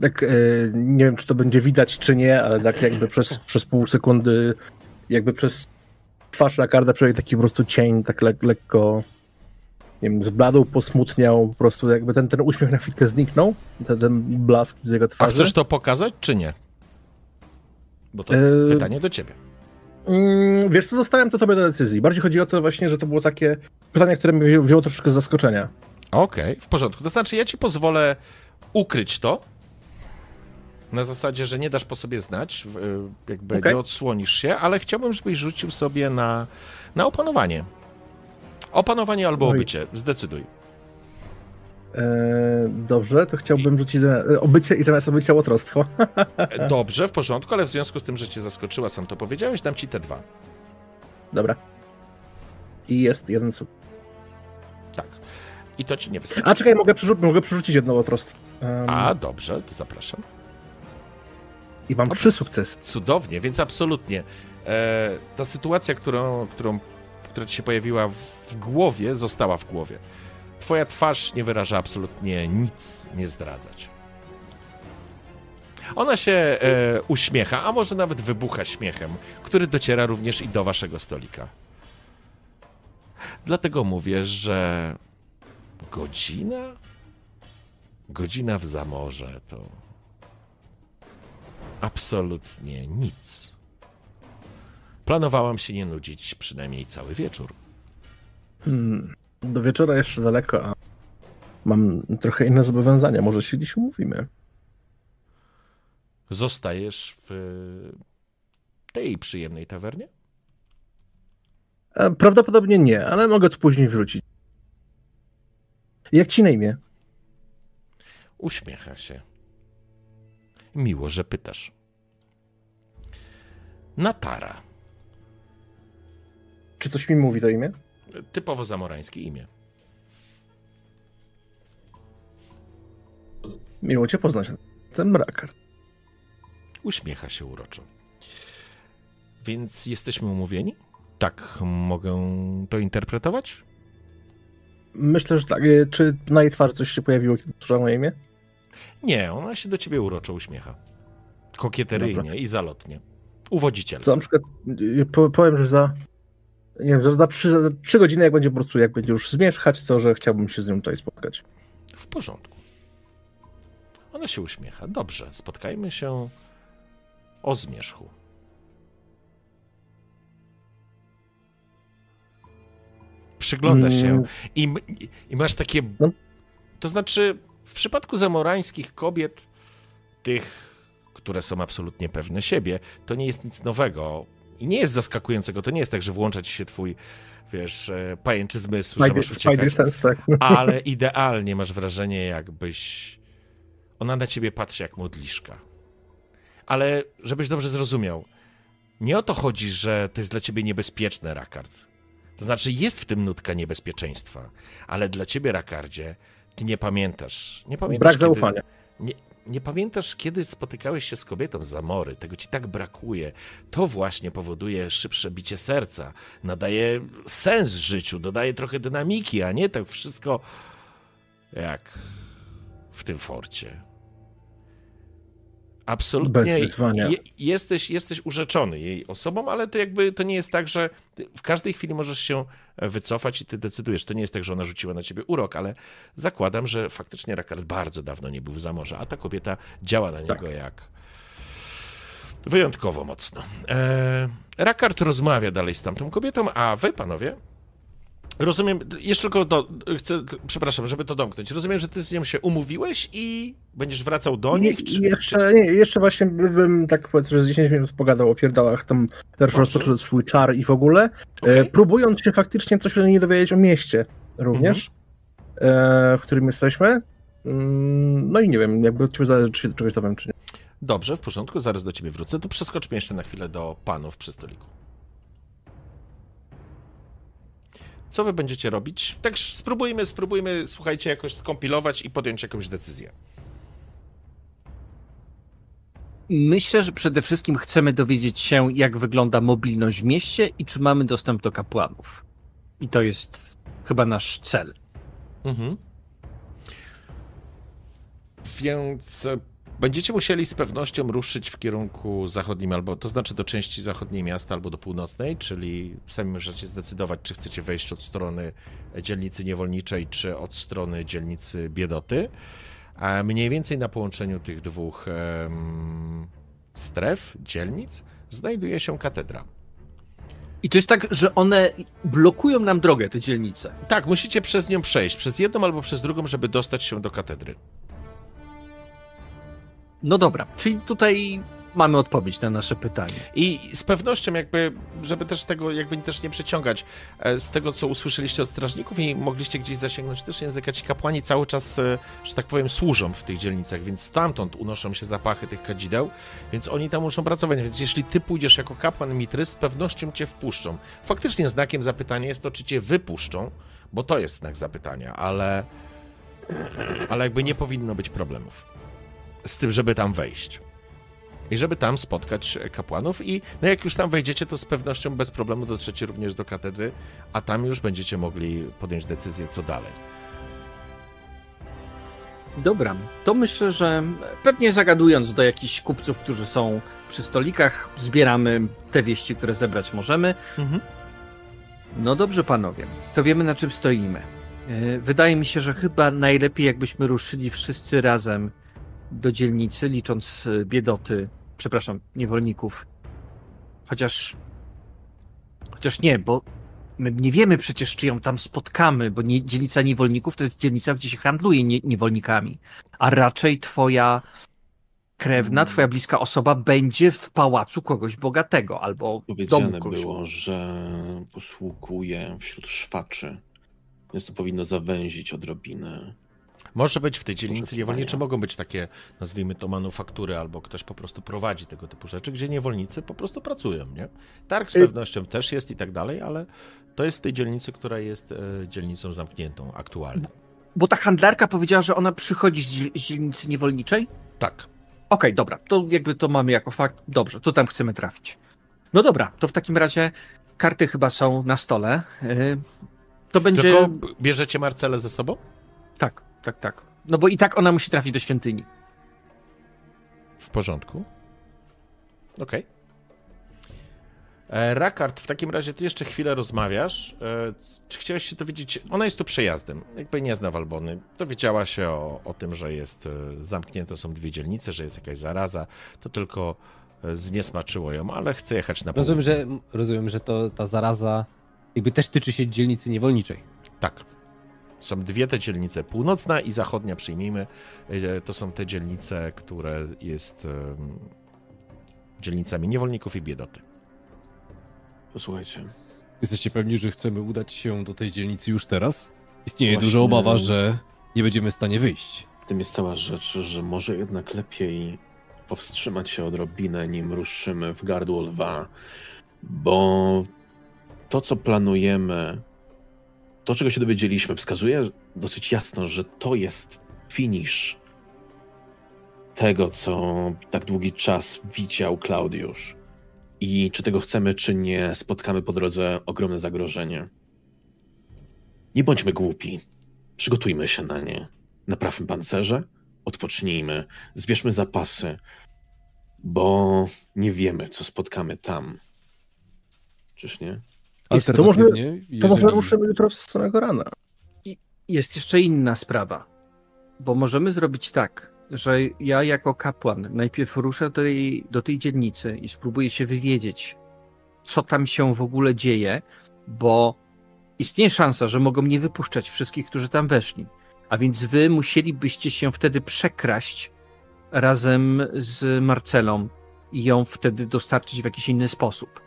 Tak, e, nie wiem, czy to będzie widać, czy nie, ale tak jakby przez, przez pół sekundy, jakby przez twarz Rakarda przebiegł taki po prostu cień, tak le lekko nie wiem, zbladł, posmutniał, po prostu jakby ten, ten uśmiech na chwilkę zniknął, ten, ten blask z jego A twarzy. chcesz to pokazać, czy nie? Bo to Eee, pytanie do ciebie. Mm, wiesz co, zostawiam to tobie do decyzji. Bardziej chodzi o to właśnie, że to było takie pytanie, które mnie wzięło, troszeczkę z zaskoczenia. Okej, w porządku. To znaczy, ja ci pozwolę ukryć to. Na zasadzie, że nie dasz po sobie znać, jakby Okej. nie odsłonisz się, ale chciałbym, żebyś rzucił sobie na, na opanowanie. Opanowanie albo obycie. Zdecyduj. Eee, dobrze, to chciałbym rzucić e, obycie i zamiast obycia łotrostwo. E, Dobrze, w porządku, ale w związku z tym, że cię zaskoczyła, sam to powiedziałeś, dam ci te dwa. Dobra. I jest jeden sukces. Tak. I to ci nie wystarczy. A czekaj, mogę, przerzu- mogę przerzucić jedno łotrostwo. Em, A, dobrze, to zapraszam. I mam trzy sukcesy. Cudownie, więc absolutnie. E, ta sytuacja, którą, którą, która ci się pojawiła w głowie, została w głowie. Twoja twarz nie wyraża absolutnie nic, nie zdradzać. Ona się e, uśmiecha, a może nawet wybucha śmiechem, który dociera również i do waszego stolika. Dlatego mówię, że godzina? Godzina w zamorze to absolutnie nic. Planowałam się nie nudzić przynajmniej cały wieczór. Hmm. Do wieczora jeszcze daleko, a mam trochę inne zobowiązania. Może się dziś umówimy. Zostajesz w tej przyjemnej tawernie? E, Prawdopodobnie nie, ale mogę tu później wrócić. Jak ci na imię? Uśmiecha się. Miło, że pytasz. Natara. Czy coś mi mówi to imię? Typowo zamorańskie imię. Miło cię poznać. Ten Rakard. Uśmiecha się uroczo. Więc jesteśmy umówieni? Tak mogę to interpretować? Myślę, że tak. Czy na jej twarzy coś się pojawiło, kiedy usłyszała moje imię? Nie, ona się do ciebie uroczo uśmiecha. Kokieteryjnie i zalotnie. Uwodzicielstwo. To na przykład po, powiem, że za nie wiem, za, za, trzy, za trzy godziny, jak będzie po prostu, jak będzie już zmierzchać, to że chciałbym się z nią tutaj spotkać. W porządku. Ona się uśmiecha. Dobrze, spotkajmy się o zmierzchu. Przygląda się Mm. i, i masz takie. No. To znaczy, w przypadku zamorańskich kobiet, tych, które są absolutnie pewne siebie, to nie jest nic nowego i nie jest zaskakującego. To nie jest tak, że włącza ci się twój, wiesz, e, pajęczy zmysł, że Spidey, masz Spidey uciekać sense, tak. ale idealnie masz wrażenie, jakbyś. Ona na ciebie patrzy jak modliszka. Ale żebyś dobrze zrozumiał, nie o to chodzi, że to jest dla ciebie niebezpieczne, Rakard. To znaczy, jest w tym nutka niebezpieczeństwa, ale dla ciebie, Rakardzie, ty nie pamiętasz. Nie pamiętasz Brak kiedy, zaufania. Nie, nie pamiętasz, kiedy spotykałeś się z kobietą z Zamory. Tego ci tak brakuje. To właśnie powoduje szybsze bicie serca. Nadaje sens życiu, dodaje trochę dynamiki, a nie tak wszystko jak w tym forcie. Absolutnie Bez wyzwania. je, jesteś, jesteś urzeczony jej osobą, ale to jakby to nie jest tak, że w każdej chwili możesz się wycofać i ty decydujesz. To nie jest tak, że ona rzuciła na ciebie urok, ale zakładam, że faktycznie Rakard bardzo dawno nie był w zamorze, a ta kobieta działa na niego jak wyjątkowo mocno. E, Rakard rozmawia dalej z tamtą kobietą, a wy, panowie, rozumiem, jeszcze tylko do, chcę, przepraszam, żeby to domknąć. Rozumiem, że ty z nią się umówiłeś i będziesz wracał do nich? Czy, jeszcze, nie, jeszcze właśnie bym tak powiedzmy, że z 10 minut pogadał o pierdolach, tam Dobrze. rozpoczął swój czar i w ogóle, e, Okej. próbując się faktycznie coś nie dowiedzieć o mieście również, e, w którym jesteśmy. Mm, No i nie wiem, jakby od ciebie zależy, czy się czegoś dowiem, czy nie. Dobrze, w porządku, zaraz do ciebie wrócę. To przeskoczmy jeszcze na chwilę do panów przy stoliku. Co wy będziecie robić? Tak spróbujmy, spróbujmy, słuchajcie, jakoś skompilować i podjąć jakąś decyzję. Myślę, że przede wszystkim chcemy dowiedzieć się, jak wygląda mobilność w mieście i czy mamy dostęp do kapłanów. I to jest chyba nasz cel. Mhm. Więc e, Będziecie musieli z pewnością ruszyć w kierunku zachodnim, albo to znaczy do części zachodniej miasta, albo do północnej, czyli sami możecie zdecydować, czy chcecie wejść od strony dzielnicy niewolniczej, czy od strony dzielnicy biedoty. A mniej więcej na połączeniu tych dwóch stref, dzielnic, znajduje się katedra. I to jest tak, że one blokują nam drogę, te dzielnice. Tak, musicie przez nią przejść, przez jedną albo przez drugą, żeby dostać się do katedry. No dobra, czyli tutaj mamy odpowiedź na nasze pytanie. I z pewnością jakby, żeby też tego jakby też nie przeciągać, e, z tego co usłyszeliście od strażników i mogliście gdzieś zasięgnąć też języka, ci kapłani cały czas, e, że tak powiem, służą w tych dzielnicach, więc stamtąd unoszą się zapachy tych kadzideł, więc oni tam muszą pracować, więc jeśli ty pójdziesz jako kapłan Mitry, z pewnością cię wpuszczą. Faktycznie znakiem zapytania jest to, czy cię wypuszczą, bo to jest znak zapytania, ale, ale jakby nie powinno być problemów z tym, żeby tam wejść i żeby tam spotkać kapłanów i no jak już tam wejdziecie, to z pewnością bez problemu dotrzecie również do katedry, a tam już będziecie mogli podjąć decyzję, co dalej. Dobra, to myślę, że pewnie zagadując do jakichś kupców, którzy są przy stolikach, zbieramy te wieści, które zebrać możemy. Mhm. No dobrze, panowie, to wiemy na czym stoimy. E, Wydaje mi się, że chyba najlepiej jakbyśmy ruszyli wszyscy razem do dzielnicy, licząc e, biedoty, przepraszam, niewolników. Chociaż. Chociaż nie, bo my nie wiemy przecież, czy ją tam spotkamy, bo nie, dzielnica niewolników to jest dzielnica, gdzie się handluje nie, niewolnikami. A raczej twoja krewna, twoja bliska osoba będzie w pałacu kogoś bogatego albo w domu kogoś. było, że posługuje wśród szwaczy. Więc to powinno zawęzić odrobinę. Może być w tej dzielnicy niewolniczej, mogą być takie, nazwijmy to manufaktury, albo ktoś po prostu prowadzi tego typu rzeczy, gdzie niewolnicy po prostu pracują, nie? Targ z Y- pewnością też jest i tak dalej, ale to jest w tej dzielnicy, która jest e, dzielnicą zamkniętą aktualnie. Bo ta handlarka powiedziała, że ona przychodzi z, dziel- z dzielnicy niewolniczej? Tak. Okej, dobra, to jakby to mamy jako fakt. Dobrze, to tam chcemy trafić. No dobra, to w takim razie karty chyba są na stole. Yy, To będzie. Tylko bierzecie Marcelę ze sobą? Tak, tak, tak. No bo i tak ona musi trafić do świątyni. W porządku. Okej. E, Rakard, w takim razie ty jeszcze chwilę rozmawiasz. E, Czy chciałeś się dowiedzieć? Ona jest tu przejazdem. Jakby nie zna Walbony. Dowiedziała się o, o tym, że jest e, zamknięte są dwie dzielnice, że jest jakaś zaraza. To tylko zniesmaczyło ją, ale chce jechać na Rozumiem, południe. że, rozumiem, że to ta zaraza jakby też tyczy się dzielnicy niewolniczej. Tak. Są dwie te dzielnice, północna i zachodnia, przyjmijmy. E, To są te dzielnice, które jest dzielnicami niewolników i biedoty. Posłuchajcie, Jesteście pewni, że chcemy udać się do tej dzielnicy już teraz? Istnieje Właśnie- duża obawa, że nie będziemy w stanie wyjść. w tym jest cała rzecz, że może jednak lepiej powstrzymać się odrobinę, nim ruszymy w gardło lwa, bo to, co planujemy, to, czego się dowiedzieliśmy, wskazuje dosyć jasno, że to jest finisz tego, co tak długi czas widział Klaudiusz. I czy tego chcemy, czy nie, spotkamy po drodze ogromne zagrożenie. Nie bądźmy głupi. Przygotujmy się na nie. Naprawmy pancerze, odpocznijmy, zbierzmy zapasy, bo nie wiemy, co spotkamy tam. Czyż nie? To może- Alternatywnie, To może ruszymy jutro z samego rana. Jest jeszcze inna sprawa, bo możemy zrobić tak, że ja jako kapłan najpierw ruszę do tej, do tej dzielnicy i spróbuję się wywiedzieć, co tam się w ogóle dzieje, bo istnieje szansa, że mogą nie wypuszczać wszystkich, którzy tam weszli. A więc wy musielibyście się wtedy przekraść razem z Marcelą i ją wtedy dostarczyć w jakiś inny sposób.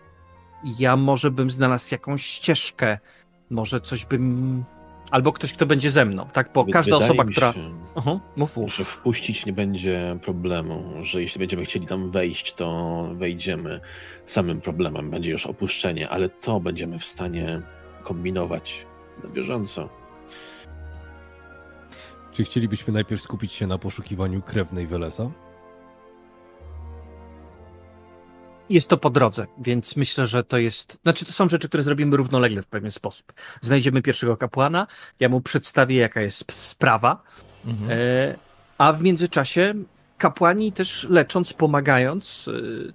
Ja może bym znalazł jakąś ścieżkę, może coś bym. Albo ktoś, kto będzie ze mną, tak? Bo Wy- każda osoba, mi która. się, Aha, mów, mów. że wpuścić nie będzie problemu, że jeśli będziemy chcieli tam wejść, to wejdziemy. Samym problemem będzie już opuszczenie, ale to będziemy w stanie kombinować na bieżąco. Czy chcielibyśmy najpierw skupić się na poszukiwaniu krewnej Welesa? Jest to po drodze, więc myślę, że to jest. Znaczy, to są rzeczy, które zrobimy równolegle w pewien sposób. Znajdziemy pierwszego kapłana, ja mu przedstawię, jaka jest sprawa, Mhm. e, a w międzyczasie kapłani też lecząc, pomagając, y,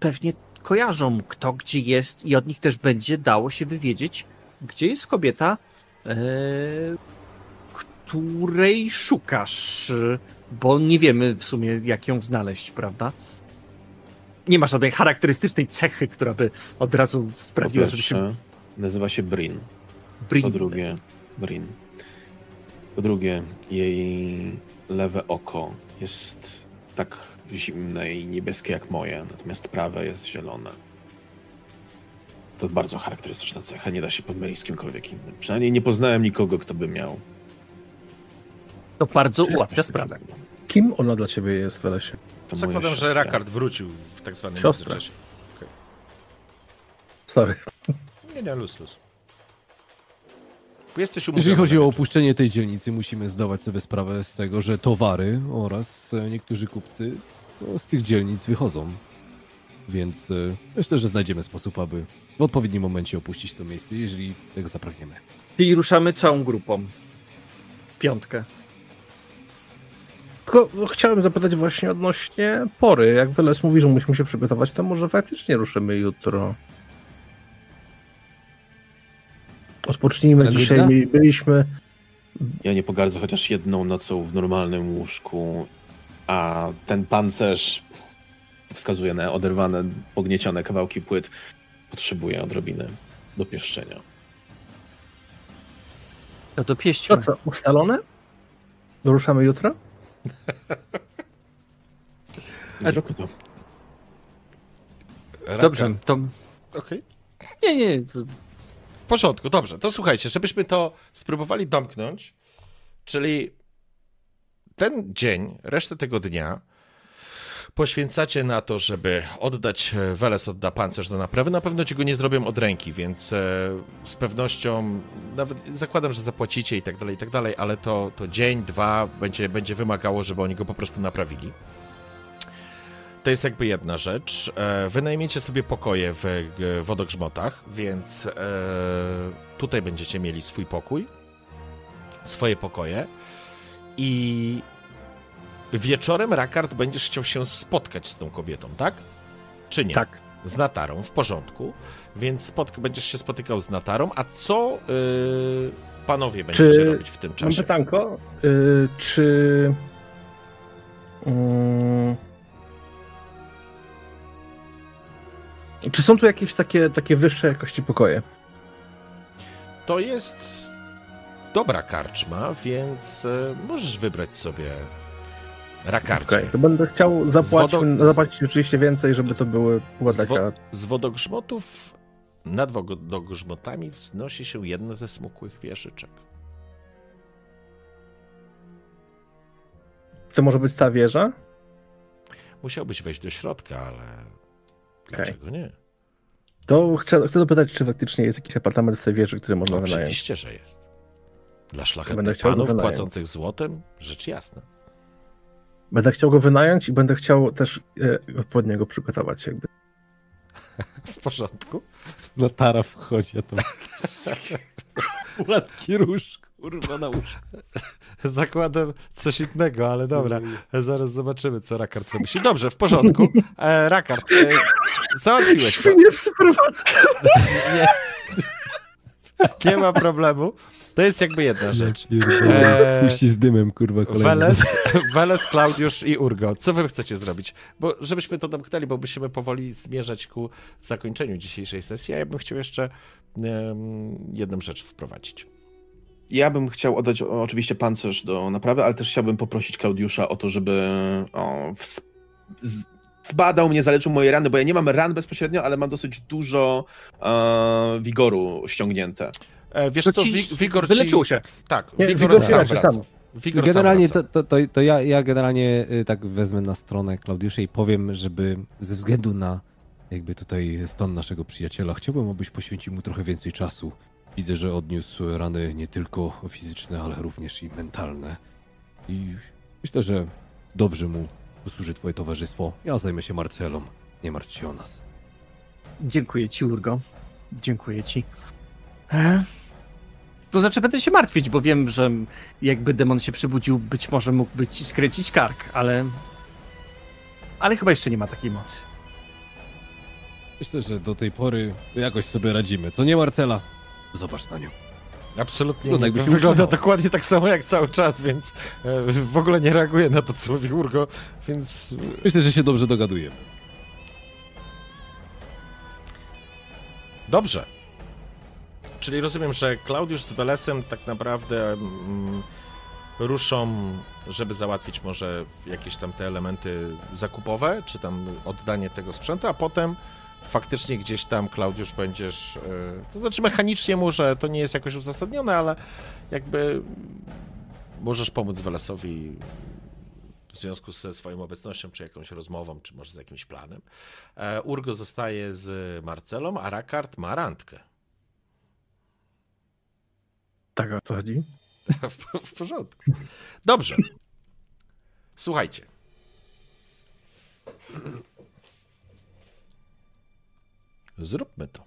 pewnie kojarzą kto gdzie jest i od nich też będzie dało się wywiedzieć, gdzie jest kobieta, e, której szukasz, bo nie wiemy w sumie jak ją znaleźć, prawda? Nie ma żadnej charakterystycznej cechy, która by od razu sprawiła, żeby się... nazywa się Brin. Brin. Po drugie, Brin. Po drugie, jej lewe oko jest tak zimne i niebieskie jak moje, natomiast prawe jest zielone. To bardzo charakterystyczna cecha, nie da się pomylić z kimkolwiek innym. Przynajmniej nie poznałem nikogo, kto by miał. To bardzo ułatwia sprawę. takiego? Kim ona dla ciebie jest, Welesie? To Zakładam, że. Rakard wrócił w tak zwanym Siostra. międzyczasie. Sorry. Nie, nie, luz, luz. Jesteś. Jeżeli chodzi o opuszczenie tej dzielnicy, musimy zdawać sobie sprawę z tego, że towary oraz e, niektórzy kupcy no, z tych dzielnic wychodzą. Więc e, myślę, że znajdziemy sposób, aby w odpowiednim momencie opuścić to miejsce, jeżeli tego zapragniemy. Czyli ruszamy całą grupą. W piątkę. Tylko chciałem zapytać właśnie odnośnie pory. Jak Weles mówi, że musimy się przygotować, to może faktycznie ruszymy jutro. Odpocznijmy dzisiaj. Byliśmy. Ja nie pogardzę chociaż jedną nocą w normalnym łóżku, a ten pancerz wskazuje na oderwane, pogniecione kawałki płyt. Potrzebuje odrobiny dopieszczenia. No to pieśćmy. To co, ustalone? Ruszamy jutro? Zrobię to. Rakard. Dobrze, to... Okej. Nie, nie, to W porządku, dobrze. To słuchajcie, żebyśmy to spróbowali domknąć, czyli ten dzień, resztę tego dnia poświęcacie na to, żeby oddać, e, Weles odda pancerz do naprawy. Na pewno ci go nie zrobią od ręki, więc e, z pewnością, nawet zakładam, że zapłacicie i tak dalej, i tak dalej, ale to, to dzień, dwa będzie, będzie wymagało, żeby oni go po prostu naprawili. To jest jakby jedna rzecz. E, Wynajmiecie sobie pokoje w wodogrzmotach, więc e, tutaj będziecie mieli swój pokój, swoje pokoje i wieczorem Rakard będziesz chciał się spotkać z tą kobietą, tak? Czy nie? Tak. Z Natarą, w porządku. Więc spotk- będziesz się spotykał z Natarą, a co y, panowie będziecie robić w tym Mam czasie? pytanko. Y, czy. Mm, czy są tu jakieś takie, takie wyższe jakości pokoje? To jest dobra karczma, więc e, możesz wybrać sobie rakarcie. Okej, to będę chciał zapłacić, wodą- zapłacić oczywiście więcej, żeby to były była Z, wo- taka. z wodogrzmotów nad wodogrzmotami wznosi się jedna ze smukłych wieżyczek. To może być ta wieża? Musiałbyś wejść do środka, ale dlaczego nie? To chcę, chcę dopytać, czy faktycznie jest jakiś apartament w tej wieży, który można wynająć. Oczywiście, że jest. Dla szlachetnych panów wynająć. płacących złotem, rzecz jasna. Będę chciał go wynająć i będę chciał też e, odpowiednio go przygotować. Jakby. W porządku? Natara wchodzi, a tam Ładki róż, kurwa, na uszy. Zakładam coś innego, ale dobra. Zaraz zobaczymy, co Rakard pomyśli. Dobrze, w porządku. E, Rakard, e, załatwiłeś to. Świnie przyprowadzę. Nie, nie ma problemu. To jest jakby jedna rzecz. Eee... Puści z dymem, kurwa, kolejny. Weles, Weles, Klaudiusz i Urgo. Co wy chcecie zrobić? Bo żebyśmy to domknęli, bo musimy powoli zmierzać ku zakończeniu dzisiejszej sesji, a ja bym chciał jeszcze em, jedną rzecz wprowadzić. Ja bym chciał oddać oczywiście pancerz do naprawy, ale też chciałbym poprosić Klaudiusza o to, żeby o, z, zbadał mnie, zaleczył moje rany, bo ja nie mam ran bezpośrednio, ale mam dosyć dużo e, wigoru ściągnięte. E, wiesz to co, ci Wi- Wigor ci... wyleczyło się. Tak, Nie, Wigor, Wigor sam wraca. Wigor Generalnie sam to, wraca. to, to, to ja, ja generalnie y, tak wezmę na stronę Klaudiusza i powiem, żeby ze względu na jakby tutaj stan naszego przyjaciela, chciałbym, abyś poświęcił mu trochę więcej czasu. Widzę, że odniósł rany nie tylko fizyczne, ale również i mentalne. I myślę, że dobrze mu posłuży twoje towarzystwo. Ja zajmę się Marcelą. Nie martw się o nas. Dziękuję ci, Urgo. Dziękuję ci. E? To znaczy będę się martwić, bo wiem, że jakby demon się przybudził, być może mógłby ci skręcić kark, ale ale chyba jeszcze nie ma takiej mocy. Myślę, że do tej pory jakoś sobie radzimy. Co nie, Marcela? Zobacz na nią. Absolutnie Wygląda, nie. jakby się Wygląda dokładnie tak samo jak cały czas, więc e, w ogóle nie reaguje na to, co mówi Urgo, więc Myślę, że się dobrze dogadujemy. Dobrze. Czyli rozumiem, że Klaudiusz z Welesem tak naprawdę mm, ruszą, żeby załatwić może jakieś tam te elementy zakupowe, czy tam oddanie tego sprzętu, a potem faktycznie gdzieś tam Klaudiusz będziesz, e, to znaczy mechanicznie może to nie jest jakoś uzasadnione, ale jakby możesz pomóc Welesowi w związku ze swoją obecnością, czy jakąś rozmową, czy może z jakimś planem. E, Urgo zostaje z Marcelą, a Rakard ma randkę. Tak, o co chodzi? W, w porządku. Dobrze. Słuchajcie. Zróbmy to.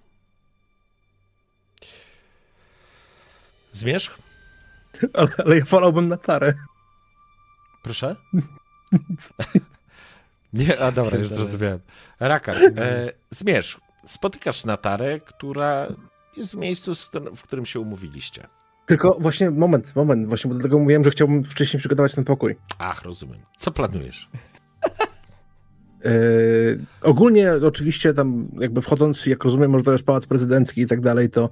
Zmierzch? Ale, ale ja wolałbym na tarę. Proszę? Nie, a dobra, już zrozumiałem. Rakar, e, zmierzch. Spotykasz Natarę, która jest w miejscu, w którym się umówiliście. Tylko właśnie, moment, moment, właśnie, bo dlatego mówiłem, że chciałbym wcześniej przygotować ten pokój. Ach, rozumiem. Co planujesz? Yy, ogólnie oczywiście tam jakby wchodząc, jak rozumiem, może to jest pałac prezydencki i tak dalej, to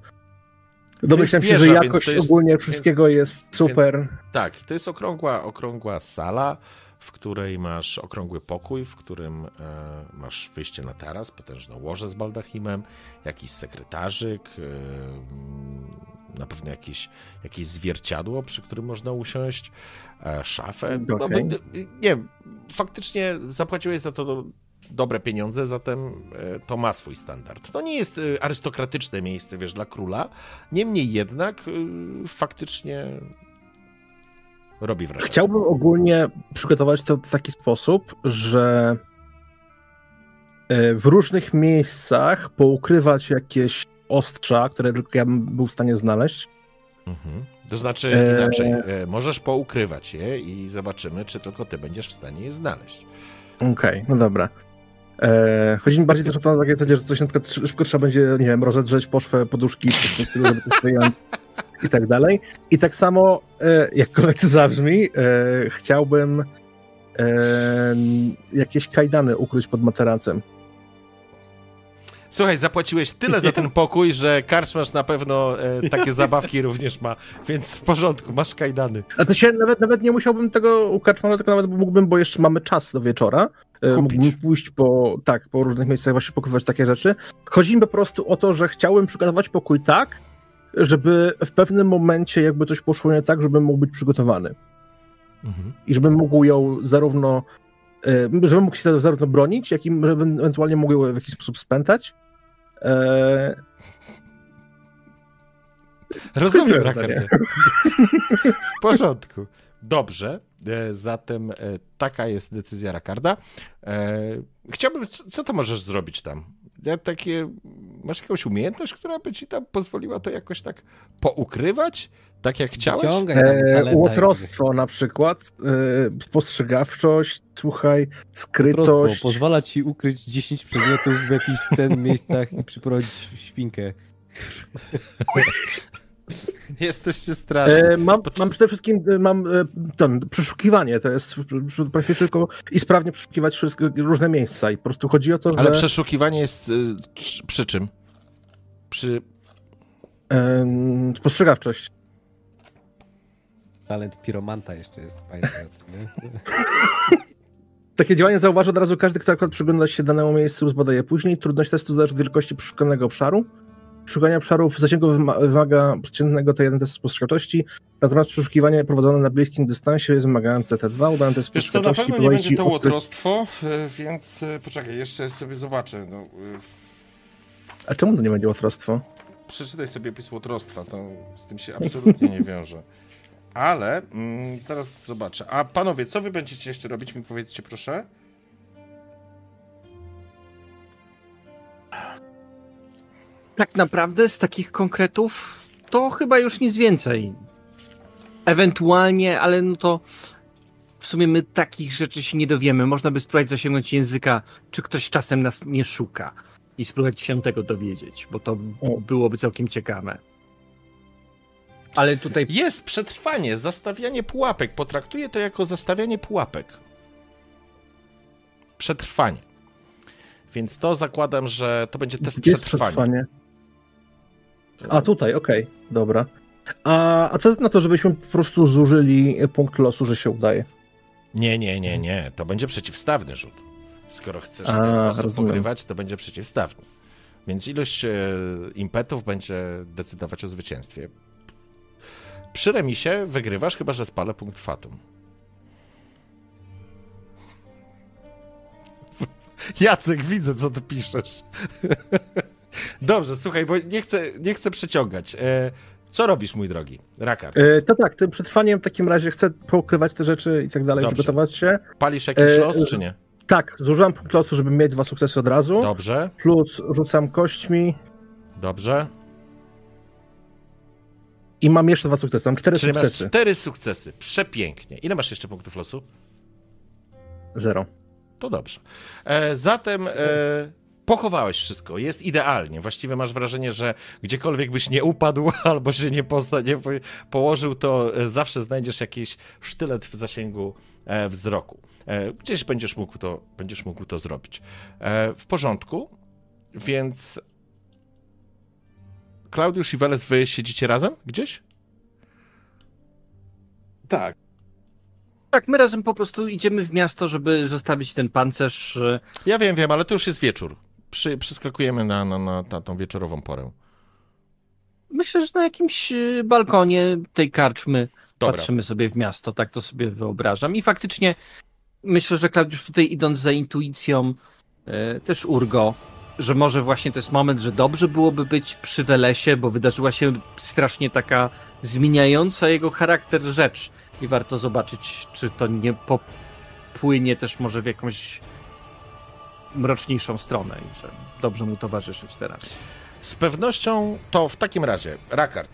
domyślam się, że więc jakość jest- ogólnie więc- wszystkiego jest super. Tak, to jest okrągła, okrągła sala, w której masz okrągły pokój, w którym e, masz wyjście na taras, potężne łoże z baldachimem, jakiś sekretarzyk, e, mm, na pewno jakieś, jakieś zwierciadło, przy którym można usiąść, e, szafę. No, Okej. bo, nie faktycznie zapłaciłeś za to do, dobre pieniądze, zatem to ma swój standard. To nie jest arystokratyczne miejsce, wiesz, dla króla, niemniej jednak faktycznie robi wrażenie. Chciałbym ogólnie przygotować to w taki sposób, że e, w różnych miejscach poukrywać jakieś ostrza, które tylko ja bym był w stanie znaleźć. Mhm. To znaczy E, inaczej, e, możesz poukrywać je i zobaczymy, czy tylko ty będziesz w stanie je znaleźć. Okej, no dobra. E, chodzi mi bardziej też o to na takiej zasadzie, że coś na przykład szy- szybko trzeba będzie, nie wiem, rozedrzeć poszwę poduszki, coś w tym stylu, żeby to wyjąć i tak dalej. I tak samo, e, jakkolwiek to zabrzmi, e, chciałbym e, jakieś kajdany ukryć pod materacem. Słuchaj, zapłaciłeś tyle za ten pokój, że karczmasz na pewno e, takie zabawki również ma, więc w porządku, masz kajdany. A to się nawet, nawet nie musiałbym tego u Kaczmana, tylko nawet mógłbym, bo jeszcze mamy czas do wieczora. e. Mógłbym pójść po, tak, po różnych miejscach właśnie pokrywać takie rzeczy. Chodzi mi po prostu o to, że chciałem przygotować pokój tak, żeby w pewnym momencie jakby coś poszło nie tak, żebym mógł być przygotowany. Mhm. I żebym mógł ją zarówno, e, żebym mógł się zarówno bronić, jak i ewentualnie mógł ją w jakiś sposób spętać. E, Rozumiem, Rakardzie. W porządku. Dobrze, e, zatem taka jest decyzja Rakarda. Chciałbym, co, co to możesz zrobić tam? Ja takie, masz jakąś umiejętność, która by ci tam pozwoliła to jakoś tak poukrywać? Tak jak chciałeś? Wyciągaj e, łotrostwo na przykład, e, spostrzegawczość, słuchaj, skrytość. Trostwo pozwala ci ukryć 10 przedmiotów w jakichś ten miejscach i przyprowadzić świnkę. Jesteście straszni. E, mam, mam przede wszystkim e, mam e, ten, przeszukiwanie, to jest potrafię szybko i sprawnie przeszukiwać wszystkie różne miejsca i po prostu chodzi o to, Ale że przeszukiwanie jest przy- czym? Przy... em, spostrzegawczość. Talent piromanta jeszcze jest? Takie działanie zauważy od razu każdy, kto akurat przygląda się danemu miejscu, zbada je później. Trudność testu zależy od wielkości przeszukanego obszaru. Szukanie obszarów w zasięgu wyma- wymaga przeciętnego T1 testu spostrzegawczości, natomiast przeszukiwanie prowadzone na bliskim dystansie jest wymagające T2. Udany test Wiesz co, na pewno nie będzie to łotrostwo, y, więc y, poczekaj, jeszcze sobie zobaczę. No, y, A czemu to nie będzie łotrostwo? przeczytaj sobie opis łotrostwa, to z tym się absolutnie nie wiąże. Ale mm, zaraz zobaczę. A panowie, co wy będziecie jeszcze robić? Mi powiedzcie proszę. Tak naprawdę z takich konkretów to chyba już nic więcej. Ewentualnie, ale no to w sumie my takich rzeczy się nie dowiemy. Można by spróbować zasięgnąć języka, czy ktoś czasem nas nie szuka i spróbować się tego dowiedzieć, bo to byłoby całkiem ciekawe. Ale tutaj Jest przetrwanie, zastawianie pułapek. Potraktuję to jako zastawianie pułapek. Przetrwanie. Więc to zakładam, że to będzie test jest przetrwania. przetrwanie? A tutaj, okej, dobra. A, a co na to, żebyśmy po prostu zużyli punkt losu, że się udaje? Nie, nie, nie, nie. To będzie przeciwstawny rzut. Skoro chcesz w A, ten sposób rozumiem. pogrywać, to będzie przeciwstawny. Więc ilość e, impetów będzie decydować o zwycięstwie. Przy remisie wygrywasz, chyba że spalę punkt fatum. Jacek, widzę, co ty piszesz. Dobrze, słuchaj, bo nie chcę, nie chcę przeciągać. E, co robisz, mój drogi? Rakar, E, to tak, tym przetrwaniem w takim razie chcę poukrywać te rzeczy i tak dalej, Dobrze. przygotować się. palisz jakiś e, los, czy nie? Tak, zużyłam punkt losu, żeby mieć dwa sukcesy od razu. Dobrze, Plus rzucam kośćmi dobrze. i mam jeszcze dwa sukcesy. Mam cztery Czyli masz sukcesy. cztery sukcesy. Przepięknie. Ile masz jeszcze punktów losu? Zero. To dobrze. E, zatem e, pochowałeś wszystko. Jest idealnie. Właściwie masz wrażenie, że gdziekolwiek byś nie upadł albo się nie, posta- nie po- położył, to e, zawsze znajdziesz jakiś sztylet w zasięgu e, wzroku. E, gdzieś będziesz mógł to, będziesz mógł to zrobić. E, w porządku. Więc Klaudiusz i Weles, wy siedzicie razem gdzieś? Tak. tak, my razem po prostu idziemy w miasto, żeby zostawić ten pancerz. e, Ja wiem, wiem, ale to już jest wieczór. Przy, przyskakujemy na, na, na, na tą wieczorową porę. Myślę, że na jakimś e, balkonie tej karczmy Dobra. patrzymy sobie w miasto, tak to sobie wyobrażam. I faktycznie myślę, że Klaudiusz tutaj idąc za intuicją, e, też Urgo, że może właśnie to jest moment, że dobrze byłoby być przy Welesie, bo wydarzyła się strasznie taka zmieniająca jego charakter rzecz i warto zobaczyć, czy to nie popłynie też może w jakąś mroczniejszą stronę i że dobrze mu towarzyszyć teraz. Z pewnością to w takim razie, Rakard,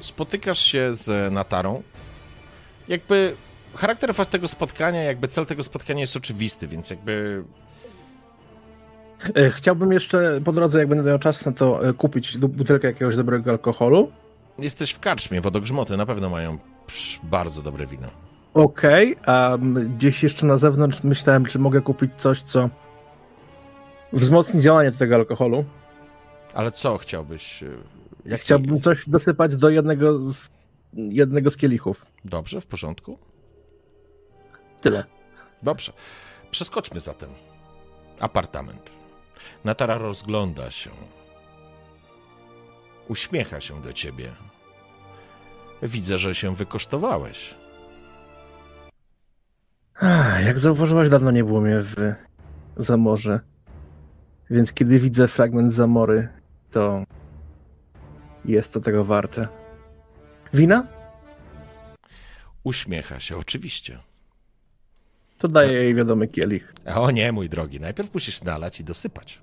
spotykasz się z Natarą. Jakby charakter was- tego spotkania, jakby cel tego spotkania jest oczywisty, więc jakby E, Chciałbym jeszcze po drodze, jak będę miał czas na to, e, kupić butelkę jakiegoś dobrego alkoholu. jesteś w karczmie, wodogrzmoty na pewno mają psz, bardzo dobre wino. Okej, a m, gdzieś jeszcze na zewnątrz myślałem, czy mogę kupić coś, co wzmocni działanie tego alkoholu. Ale co chciałbyś? e, Jak Chciałbym coś dosypać do jednego z, jednego z kielichów. Dobrze, w porządku? Tyle. Dobrze. Przeskoczmy zatem. Apartament. Natara rozgląda się. Uśmiecha się do ciebie. Widzę, że się wykosztowałeś. Ach, Jak zauważyłaś, dawno nie było mnie w Zamorze. Więc kiedy widzę fragment Zamory, to jest to tego warte. Wina? Uśmiecha się, oczywiście. To daję jej wiadomy kielich. O nie, mój drogi, najpierw musisz nalać i dosypać.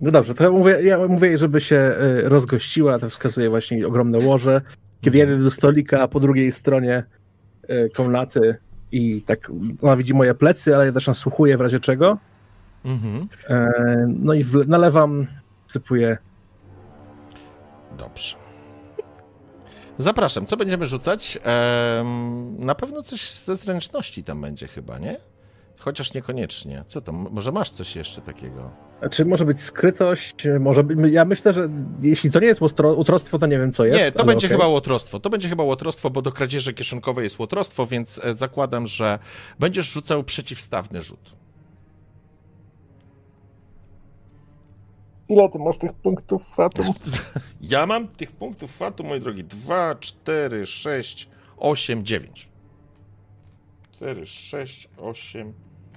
No dobrze, to ja mówię, ja mówię żeby się y, rozgościła, to wskazuje właśnie ogromne łoże. Kiedy jedę do stolika, a po drugiej stronie komnaty i tak ona widzi moje plecy, ale ja też nasłuchuję w razie czego. Mhm. E, no i wle- nalewam, sypuję. Dobrze. Zapraszam, co będziemy rzucać? Na pewno coś ze zręczności tam będzie chyba, nie? Chociaż niekoniecznie. Co tam? Może masz coś jeszcze takiego? Czy może być skrytość? Może być, ja myślę, że jeśli to nie jest ustro, utrostwo, to nie wiem co jest. Nie, to będzie okej. chyba łotrostwo. To będzie chyba łotrostwo, bo do kradzieży kieszonkowej jest łotrostwo, więc e, zakładam, że będziesz rzucał przeciwstawny rzut. Ile ty masz tych punktów fatum? Ja mam tych punktów fatu, moi drogi, 2, 4, 6, 8, 9. 4, 6, 8,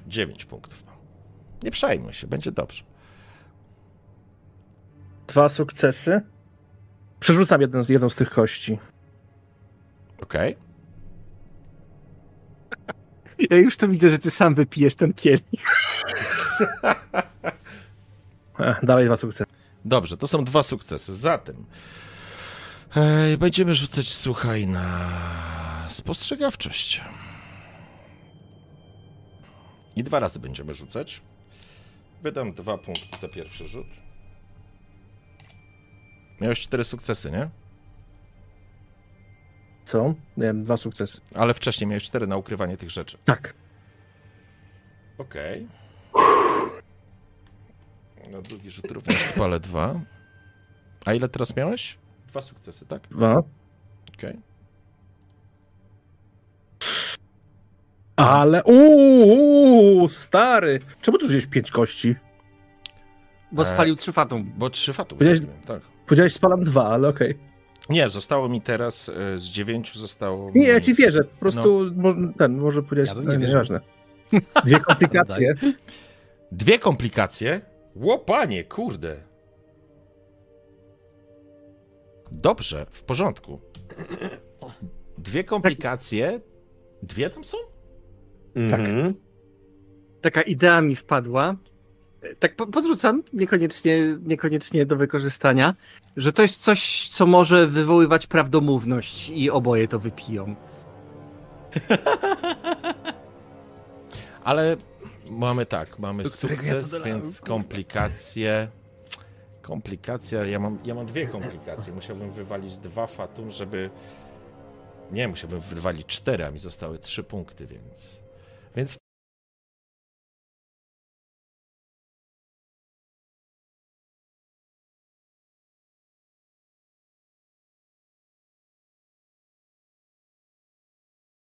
9 punktów mam. Nie przejmuj się, będzie dobrze. Dwa sukcesy. Przerzucam jeden z, jedną z tych kości. Okej? Ja już to widzę, że ty sam wypijesz ten kielich. E, dalej dwa sukcesy. Dobrze, to są dwa sukcesy. Zatem e, będziemy rzucać, słuchaj, na Spostrzegawczość. I dwa razy będziemy rzucać. Wydam dwa punkty za pierwszy rzut. Miałeś cztery sukcesy, nie? Co? Miałem dwa sukcesy. Ale wcześniej miałeś cztery na ukrywanie tych rzeczy. Tak. Okej. Na drugi rzut również spalę dwa. A ile teraz miałeś? Dwa sukcesy, tak? Dwa. Okej. Ale uuu, stary. Czemu tu wziąłeś pięć kości? Bo E, spalił trzy fatum. Bo trzy fatów Powiedziałeś- tak. Powiedziałeś spalam dwa, ale okej. Nie, zostało mi teraz e, z dziewięciu zostało. mi- Nie, ja ci wierzę. Po prostu może, ten, może powiedzieć, Ja bym no, nie nieważne. Dwie komplikacje. Dwie komplikacje. Łopanie, kurde. Dobrze, w porządku. Dwie komplikacje. Dwie tam są? Mhm. Taka idea mi wpadła. Tak po- podrzucam, niekoniecznie, niekoniecznie do wykorzystania, że to jest coś, co może wywoływać prawdomówność i oboje to wypiją. Ale mamy tak, mamy sukces, więc komplikacje. Komplikacja, ja mam, ja mam dwie komplikacje. Musiałbym wywalić dwa fatum, żeby. Nie, musiałbym wywalić cztery, a mi zostały trzy punkty, więc.